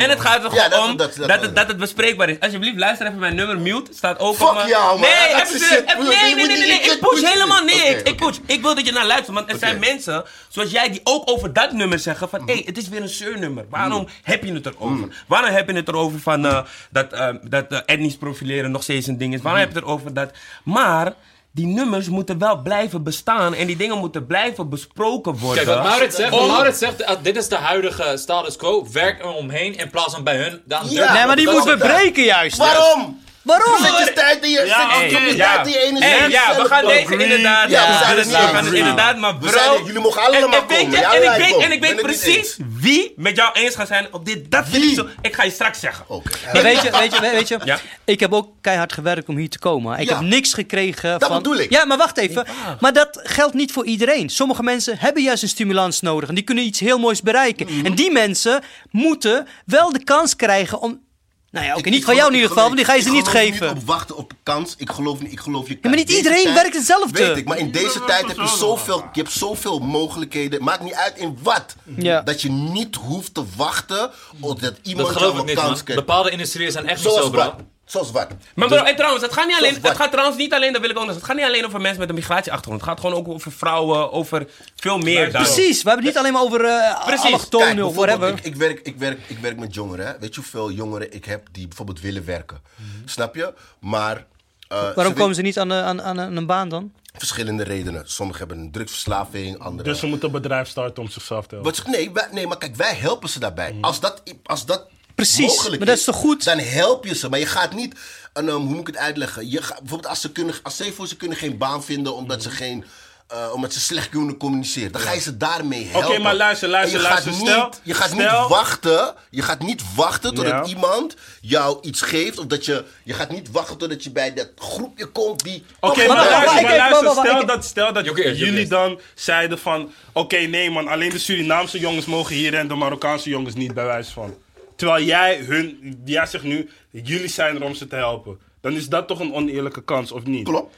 en- het gaat er gewoon dat- om dat- dat- dat, het, dat het bespreekbaar is. Alsjeblieft, luister even mijn nummer mute. Staat ook Fuck op mijn... jou, man. Nee, even shit. Nee, nee, nee, nee, nee. Ik push helemaal niks. Ik push. Ik wil dat je naar luistert, want er zijn mensen zoals jij die ook over dat nummer zeggen van... Hé, hey, het is weer een zeurnummer. Waarom heb je het erover? Waarom heb je het erover van eh, dat, eh, dat eh, etnisch profileren nog steeds een ding is? Waarom heb je het erover dat... Maar... Die nummers moeten wel blijven bestaan en die dingen moeten blijven besproken worden. Kijk, wat Maurits zegt, Maurits zegt eh, dit is de huidige status quo. Werk er omheen in plaats van bij hun. Dan Ja. Nee, maar die Dat moet is het. bebreken juist. Waarom? Waarom? Zet je tijd in je, Ja, zet je- ja. energie. Hey, ja, we gaan deze inderdaad. Ja, we zijn er gaan inderdaad, maar We bro. zijn jullie mogen allemaal en, en je, komen. Ja, en ik weet, en ik weet precies wie met jou eens gaat zijn op dit. Dat vind ik zo. Ik ga je straks zeggen. Oké. Weet je, weet je, weet je Ja. ik heb ook keihard gewerkt om hier te komen. Ik Ja. heb niks gekregen Dat van... bedoel ik. Ja, maar wacht even. Maar dat geldt niet voor iedereen. Sommige mensen hebben juist een stimulans nodig. En die kunnen iets heel moois bereiken. Mhm. En die mensen moeten wel de kans krijgen om... Nou ja, oké, Ik- niet ik van jou in ieder geval, want die ga je ik ze niet geloof geven. niet op wachten op kans. Ik geloof niet. Ik geloof je. maar niet Deze iedereen tijd- werkt hetzelfde. Weet ik, maar in deze tijd heb je zoveel, je hebt zoveel mogelijkheden. Maakt niet uit in wat. Ja. Dat je niet hoeft te wachten totdat iemand Dat geloof jou ik een niet, kans man. krijgt. Bepaalde industrieën zijn echt niet zo, bro. Zoals wat? Maar bro, en trouwens, het gaat, niet alleen, het gaat trouwens niet alleen, dat wil ik ook nog zeggen, het gaat niet alleen over mensen met een migratieachtergrond. Het gaat gewoon ook over vrouwen, over veel meer dan. Precies, we hebben het niet alleen maar over uh, Precies. allochtonen of whatever. ik, ik, werk, ik, werk, ik werk met jongeren. Hè. Weet je hoeveel jongeren ik heb die bijvoorbeeld willen werken? Snap je? Maar. eh, Waarom ze komen ze niet aan, aan, aan een baan dan? Verschillende redenen. Sommigen hebben een drugsverslaving, anderen. Dus ze moeten een bedrijf starten om zichzelf te helpen. Wat, nee, wij- nee, maar kijk, wij helpen ze daarbij. Als dat, als dat Precies, mogelijk maar dat is toch goed? Dan help je ze. Maar je gaat niet, en, ehm, hoe moet ik het uitleggen? Je gaat, bijvoorbeeld als ze kunnen, als je voor, ze kunnen geen baan vinden omdat ze geen... eh, omdat ze slecht kunnen communiceren. Dan ga je ze daarmee helpen. maar luister, luister, je luister. Gaat Stel- niet, je gaat stel- niet wachten. Je gaat niet wachten totdat Ja. iemand jou iets geeft. Of dat je... Je gaat niet wachten totdat je bij dat groepje komt die... Oké, maar, luister, maar stel dat, stel dat jullie dan zeiden van... Oké, nee man, alleen de Surinaamse jongens mogen hier en de Marokkaanse jongens niet, bij wijze van. Terwijl jij hun... Jij zegt nu, jullie zijn er om ze te helpen. Dan is dat toch een oneerlijke kans, of niet? Klopt.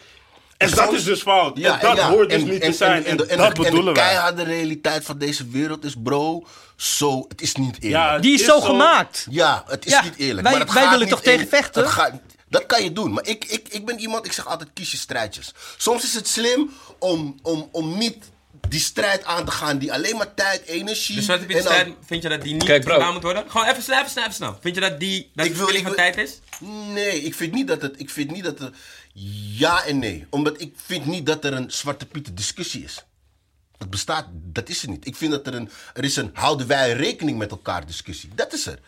En dat is dus fout. en dat ja. hoort dus En- niet en- te zijn. En, de- dat de- en bedoelen de wij. keiharde realiteit van deze wereld is, bro, zo, het is niet eerlijk. Ja, Ja, Die is, zo gemaakt. het is Ja, niet eerlijk. wij- maar het wij gaat willen niet toch tegen vechten? het gaat- dat kan je doen. Maar ik, ik, ik ben iemand, ik zeg altijd, kies je strijdjes. Soms is het slim om, om, om niet die strijd aan te gaan die alleen maar tijd, energie... De Zwarte Piet en strijd, vind je dat die niet Kijk, bro. gedaan moet worden? Gewoon even snel, even snel, even snel. Vind je dat die dat Ik wil- van wil- tijd is? Nee, ik vind niet dat het. Ik vind niet dat er. Ja en nee. Omdat ik vind niet dat er een Zwarte Pieten discussie is. Dat bestaat, dat is er niet. Ik vind dat er een. Er is een. Houden wij rekening met elkaar discussie. Dat is er.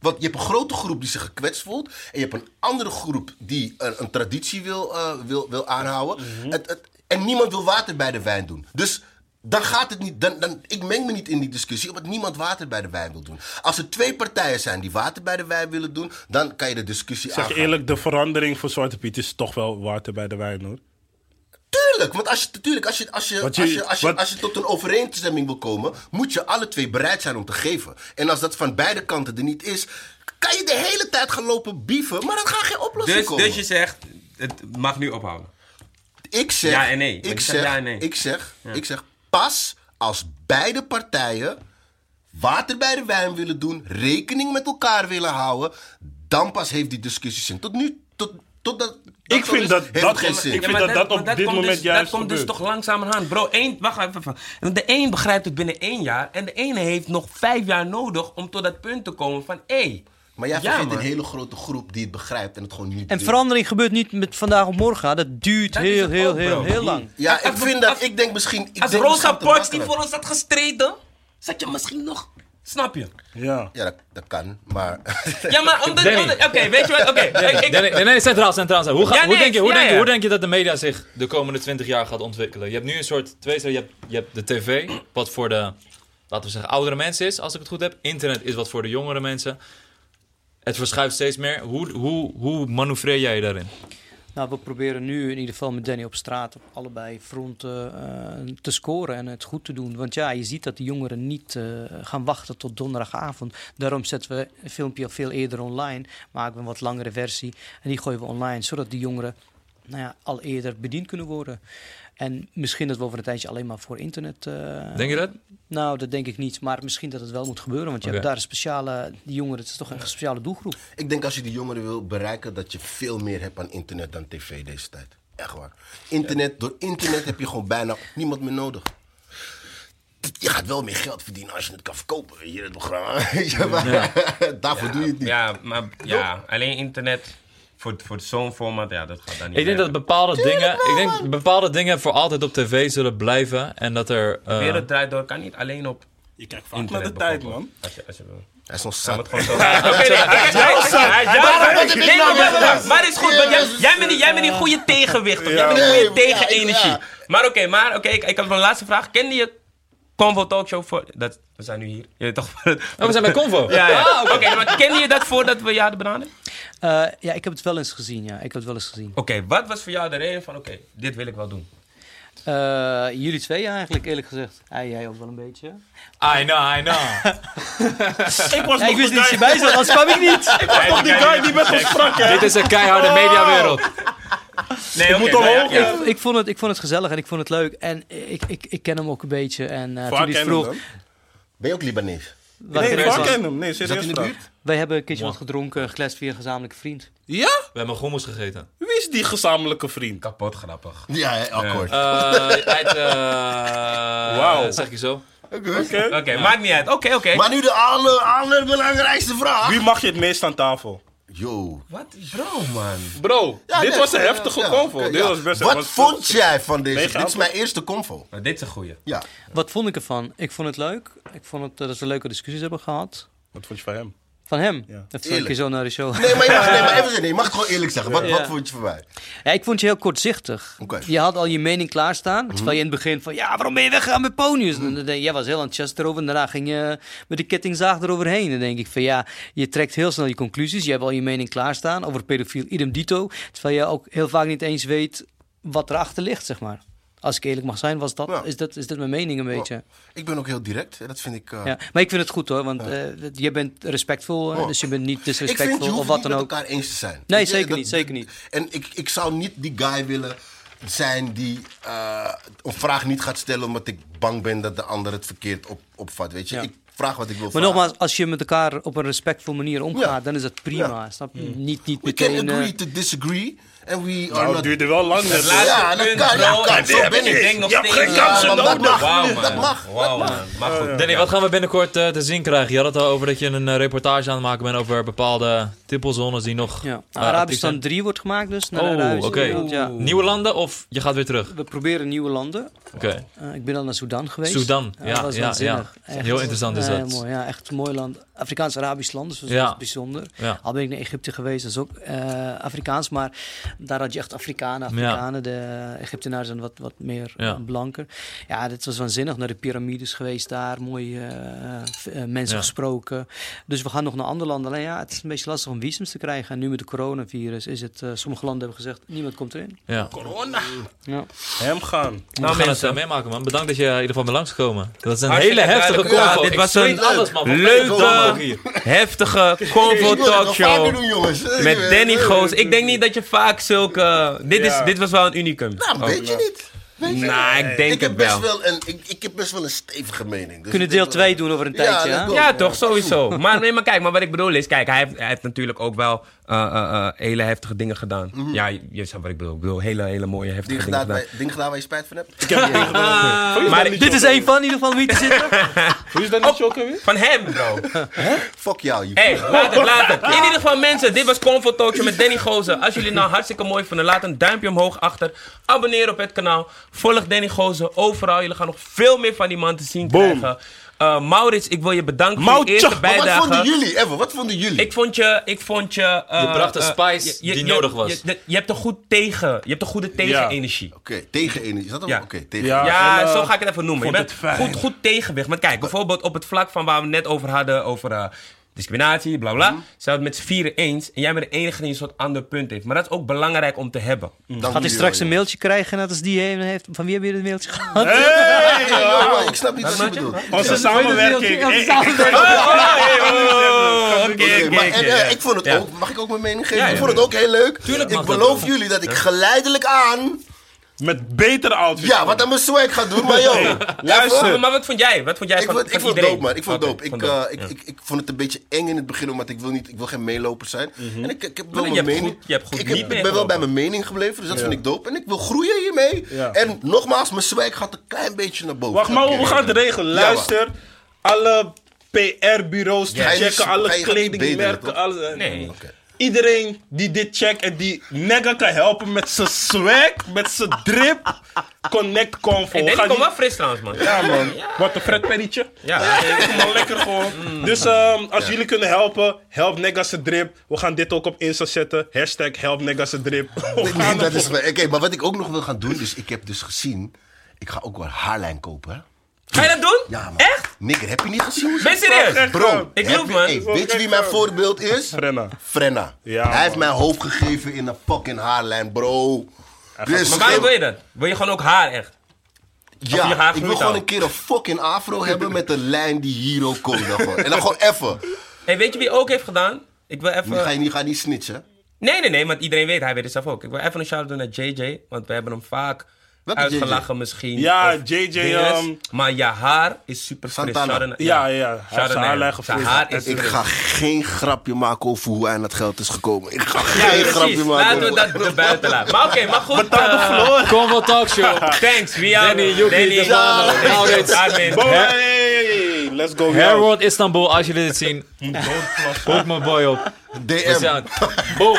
Want je hebt een grote groep die zich gekwetst voelt. En je hebt een andere groep die een, een traditie wil, eh, wil, wil aanhouden. het, het, en niemand wil water bij de wijn doen. Dus dan gaat het niet. Dan, dan, ik meng me niet in die discussie, omdat niemand water bij de wijn wil doen. Als er twee partijen zijn die water bij de wijn willen doen, dan kan je de discussie Zeg aangaan. eerlijk, de verandering voor Zwarte Piet is toch wel water bij de wijn, hoor. Tuurlijk, want als je, natuurlijk, als je, als je, als je, als je, wat- als je tot een overeenstemming wil komen, moet je alle twee bereid zijn om te geven. En als dat van beide kanten er niet is, kan je de hele tijd gaan lopen bieven, maar dat gaat geen oplossing Dus, komen. dus je zegt, het mag nu ophouden. Ik zeg, Ja en nee. Ik zeg, ja en nee. ik zeg, ik zeg, pas als beide partijen water bij de wijn willen doen, rekening met elkaar willen houden, dan pas heeft die discussie zin. Tot nu, tot, tot dat, dat Ik vind is, dat- heeft dat- geen ik zin. vind maar dat dat op dit moment dus, juist Dat komt dus toch langzamerhand. Bro, één, wacht even. De een begrijpt het binnen één jaar. En de ene heeft nog vijf jaar nodig om tot dat punt te komen van... Hé, Maar jij Ja, een hele grote groep die het begrijpt en het gewoon niet En doet. verandering gebeurt niet met vandaag op morgen. Dat duurt Dat heel, heel, ook, heel, heel lang. Ja, Als- ik vind dat, ik denk misschien... Ik als denk Rosa Parks niet makkelijk. voor ons had gestreden... zat je misschien nog... Snap je? Ja. Ja, dat, dat kan, maar... [LAUGHS] Ja, maar omdat... Oké, weet je wat? Oké, Nee, nee, nee, centraal, centraal. Hoe, ga- Ja, hoe, denk je, hoe, ja, denk ja. hoe denk je dat de media zich de komende 20 jaar gaat ontwikkelen? Je hebt nu een soort twee Je hebt, je hebt de tv, wat voor de, laten we zeggen, oudere mensen is, als ik het goed heb. Internet is wat voor de jongere mensen. Het verschuift steeds meer. Hoe, hoe, hoe manoeuvreer jij daarin? Nou, we proberen nu in ieder geval met Danny op straat op allebei fronten eh, te scoren en het goed te doen. Want ja, je ziet dat de jongeren niet eh, gaan wachten tot donderdagavond. Daarom zetten we een filmpje al veel eerder online, maken we een wat langere versie en die gooien we online, zodat die jongeren nou ja, al eerder bediend kunnen worden. En misschien dat we over een tijdje alleen maar voor internet. eh, Denk je dat? Nou, dat denk ik niet. Maar misschien dat het wel moet gebeuren. Want je hebt daar een speciale. Die jongeren, het is toch een speciale doelgroep. Ik denk als je die jongeren wil bereiken, dat je veel meer hebt aan internet dan tv deze tijd. Echt waar. Internet, door internet heb je gewoon bijna niemand meer nodig. Je gaat wel meer geld verdienen als je het kan verkopen. Weet je, het programma. Je, maar [LAUGHS] daarvoor doe je het niet. Ja, maar ja, alleen internet voor, voor zo'n format, ja, dat gaat dan niet Ik denk dat bepaalde dingen, ik denk dat bepaalde dingen voor altijd op tv zullen blijven. En dat er. eh, De wereld draait door, kan niet alleen op Je kijkt vaak naar de tijd, man. Als je, als je wil. Hij is nog Ja, zat. maar het. [LAUGHS] Oké, maar- is goed, want jij- jij bent die- jij bent die goede tegenwicht, toch? Jij bent die goede Ja. tegenenergie. Ja. Maar oké, maar oké, ik, ik heb nog een laatste vraag. Kende je Convo Talkshow voor... Dat, we zijn nu hier. Je weet toch... Oh, we zijn bij Convo. Ja, ja. Oké, maar kende je dat voordat we je hadden benaderd? Eh, ja, ik heb het wel eens gezien. Ja, ik heb het wel eens gezien. Oké, wat was voor jou de reden van... Oké, dit wil ik wel doen. Eh, jullie twee eigenlijk, eerlijk gezegd. Ja, jij ook wel een beetje. I know, I know. [LAUGHS] Ik was Ja, ik wist niet dat je bij zat, anders kwam ik niet. [LAUGHS] ik was nog die guy die met ons sprak, hè? Dit is een keiharde mediawereld. Nee, oké, moet ja. Ik, ik, vond het, ik vond het gezellig en ik vond het leuk. En ik, ik, ik ken hem ook een beetje. En eh, toen hij je vroeg... Ben je ook Libanees? Waar Nee, ik ken hem? Nee, serieus in de buurt? Wij hebben een keertje wat gedronken, gekletst via een gezamenlijke vriend. Ja? We hebben hummus gegeten. Wie is die gezamenlijke vriend? Kapot grappig. Ja, hè, akkoord. Eh [LAUGHS] uit, eh Wauw. zeg je zo. Oké. Oké, maakt niet uit. Oké, oké. Maar nu de aller, allerbelangrijkste vraag. Wie mag je het meest aan tafel? Yo. Wat? Bro, man. Bro, Ja, dit nee, was een ja, heftige ja, convo. Dit ja. was best Wat was- vond jij van deze? Mega Dit is mijn eerste convo. Maar dit is een goeie. Ja. Wat vond ik ervan? Ik vond het leuk. Ik vond het, eh, dat we een leuke discussies hebben gehad. Wat vond je van hem? Van hem. Ja. Dat Eerlijk. zo naar de show. Nee, maar je mag, nee, maar even nee, je mag het gewoon eerlijk zeggen. Wat, Ja. wat vond je van mij? Ja, ik vond je heel kortzichtig. Oké. Je had al je mening klaarstaan. Terwijl je in het begin van, ja, waarom ben je weggegaan met ponies? Je, Jij was heel enthousiast erover. En daarna ging je met de kettingzaag eroverheen. Dan denk ik van, ja, je trekt heel snel je conclusies. Je hebt al je mening klaarstaan over pedofiel idem dito. Terwijl je ook heel vaak niet eens weet wat erachter ligt, zeg maar. Als ik eerlijk mag zijn, was dat, Ja. is, dat, is dat mijn mening een beetje. Ik ben ook heel direct. Dat vind ik... eh, Ja. Maar ik vind het goed hoor, want eh, je bent respectvol. Oh. Dus je bent niet vind, disrespectvol hoeft of wat dan met ook. elkaar eens te zijn. Nee, zeker niet, zeker niet. En ik, ik zou niet die guy willen zijn die eh, een vraag niet gaat stellen omdat ik bang ben dat de ander het verkeerd op, opvat. Weet je, Ja. ik vraag wat ik wil Maar vragen. nogmaals, als je met elkaar op een respectvolle manier omgaat, Ja. dan is dat prima. Ja. Snap je? Niet, niet We can meteen... agree to disagree. And we are Nou, het not... duurde wel lang. net, laatste. Ja, dat punt, kan, dat kan. Zo Ik ben ik. denk nog Je hebt steeds... geen kansen Ja, nodig. dat mag. Wauw, man. Dat mag. Wauw, man. Maar goed. Danny, wat gaan we binnenkort eh, te zien krijgen? Je had het al over dat je een eh, reportage aan het maken bent over bepaalde tippelzones die nog Ja. eh, Arabistan zijn. 3 wordt gemaakt dus. Naar Oh, oké. Nieuwe landen of je gaat weer terug? We proberen nieuwe landen. Oké. Eh, ik ben al naar Sudan geweest. Sudan, dat ja, ja, ja. Echt. Heel interessant is dat. mooi, ja, echt een mooi land. Afrikaans-Arabisch land, dus dat is bijzonder. Ja. Al ben ik naar Egypte geweest, dat is ook eh, Afrikaans, maar daar had je echt Afrikanen. Afrikanen, de Egyptenaren zijn wat, wat meer Ja. eh, blanker. Ja, dit was waanzinnig. Naar de piramides geweest daar, mooie eh, eh, mensen Ja. gesproken. Dus we gaan nog naar andere landen. Alleen ja, het is een beetje lastig om visums te krijgen. En nu met de coronavirus is het, eh, sommige landen hebben gezegd, niemand komt erin. Ja. Corona. Ja. Hem gaan. Nou, we gaan het mensen. eh, meemaken, man. Bedankt dat je in ieder geval bent langsgekomen. Dat is een Hartstikke hele heftige convo. dit was een alles, man. Leuke-. Heftige Convo het Talkshow. doen, jongens. Met Danny Goos. Ik denk niet dat je vaak zulke... Dit, is, dit was wel een unicum. Nou, Oh. weet je niet. Weet je Nou, ik denk ik heb het best wel. een, ik, ik heb best wel een stevige mening. Dus Kunnen deel wel- 2 doen over een Ja, tijdje. Ja, toch, sowieso. Maar, nee, maar kijk, maar wat ik bedoel is, kijk, hij heeft, hij heeft natuurlijk ook wel eh, eh, eh, hele heftige dingen gedaan. Ja, je, je snapt wat ik bedoel. Ik bedoel, hele, hele mooie heftige Dingen dingen gedaan, gedaan. waar, dingen gedaan waar je spijt van hebt? Ik heb [LAUGHS] niet gedaan. Maar Dit is één van in ieder geval wie te zitten. [LAUGHS] Vond je dat niet chocken weer? Van hem, bro. [LAUGHS] Fuck jou, je. Hey, laat het, laat het. [LAUGHS] In ieder geval, mensen, dit was Comfort Talkshow met Danny Gozer. Als jullie het nou hartstikke mooi vonden, laat een duimpje omhoog achter. Abonneer op het kanaal. Volg Danny Gozer overal. Jullie gaan nog veel meer van die man te zien Boom. krijgen. Eh, Maurits, ik wil je bedanken voor je eerste Maar wat bijdrage. vonden jullie? Even, wat vonden jullie? Ik vond je, ik vond je... eh, Je bracht de eh, spice je- je- die je- nodig was. Je, je, je hebt een goed tegen, je hebt een goede tegenenergie. Oké, tegen energie. Is dat? Ja. Oké, tegen Ja. Ja, en, zo ga ik het even noemen. Je vond bent het fijn. goed, goed tegenwicht. Maar kijk, bijvoorbeeld op het vlak van waar we het net over hadden, over eh, discriminatie, bla bla. Mhm. Zijn we het met z'n vieren eens. En jij bent de enige die een soort ander punt heeft. Maar dat is ook belangrijk om te hebben. Gaat hij straks een mailtje krijgen net als die heeft? Van wie heb je het mailtje gehad? Hey, ik snap niet wat je bedoelt. Onze samenwerking. Oh, eh, ik vond het Ja. ook, mag ik ook mijn mening geven? Ja, ja. ik vond het ook heel leuk. Tuurlijk ik beloof jullie dat ik geleidelijk aan, Met betere outfits. ja, wat aan mijn swag ga doen, maar joh. luister. Maar, maar wat vond jij? Wat vond jij Ik van, vond, ik van vond het dope, man. Ik vond het dope. Ik, vond eh, dope, ik, ja. ik, ik vond het een beetje eng in het begin, omdat ik wil, niet, ik wil geen meeloper zijn. En ik, ik heb wel mijn je hebt mening. goed- je hebt goed ik, heb- ik ben wel bij mijn mening gebleven, dus dat vind ik dope. En ik wil groeien hiermee. Ja. En nogmaals, mijn swag gaat een klein beetje naar boven. Wacht, maar we gaan het regelen. Ja, Luister, alle PR-bureaus niet- checken, alle gaat kledingmerken, alles. Nee. Iedereen die dit checkt en die nigga kan helpen met zijn swag, met zijn drip, connect convo. En komt niet- wel fris trouwens, man. Ja man, wat een Fred Perrytje. Ja. Kom maar lekker gewoon. Dus ehm, als jullie kunnen helpen, help Negas drip. We gaan dit ook op Insta zetten. Hashtag help Negas drip. [LAUGHS] We Nee, dat is wel- Oké, maar wat ik ook nog wil gaan doen, dus ik heb dus gezien, ik ga ook wel haarlijn kopen, hè? Ga je dat doen? Ja, man. Echt? Nigger, heb je niet gezien? hoe ze- Ben je serieus? Bro, Ik geloof, man. hey, weet je wie mijn voorbeeld is? Frenna. Frenna. Ja, Hij heeft mijn hoofd gegeven in een fucking haarlijn, bro. Dus, Maar waarom wil je dat? Wil je gewoon ook haar echt? Ja, ik wil gewoon een keer een fucking afro hebben met een lijn die hier ook komt. En dan gewoon even. Hey, weet je wie ook heeft gedaan? Ik wil Nu ga even... je niet, ga je niet snitchen. Nee, nee, nee, want iedereen weet, hij weet het zelf ook. Ik wil even een shout-out doen naar JJ, want we hebben hem vaak Welke uitgelachen misschien. Ja, JJ, dinges. ehm, maar ja, haar is super fris. Ja, ja, zijn haar is Ik fris. ga geen grapje maken over hoe hij aan dat geld is gekomen. Ik ga Ja, geen grapje precies. maken. Laten we dat [LAUGHS] buiten laten. Maar oké, maar goed. eh, Convo Talkshow. [LAUGHS] thanks, wie jou? Danny, Yuki, Danny, Danny, Maurits. Armin. Boy, let's go. World Istanbul, als jullie dit zien. Hoek mijn boy op. DM. Boom.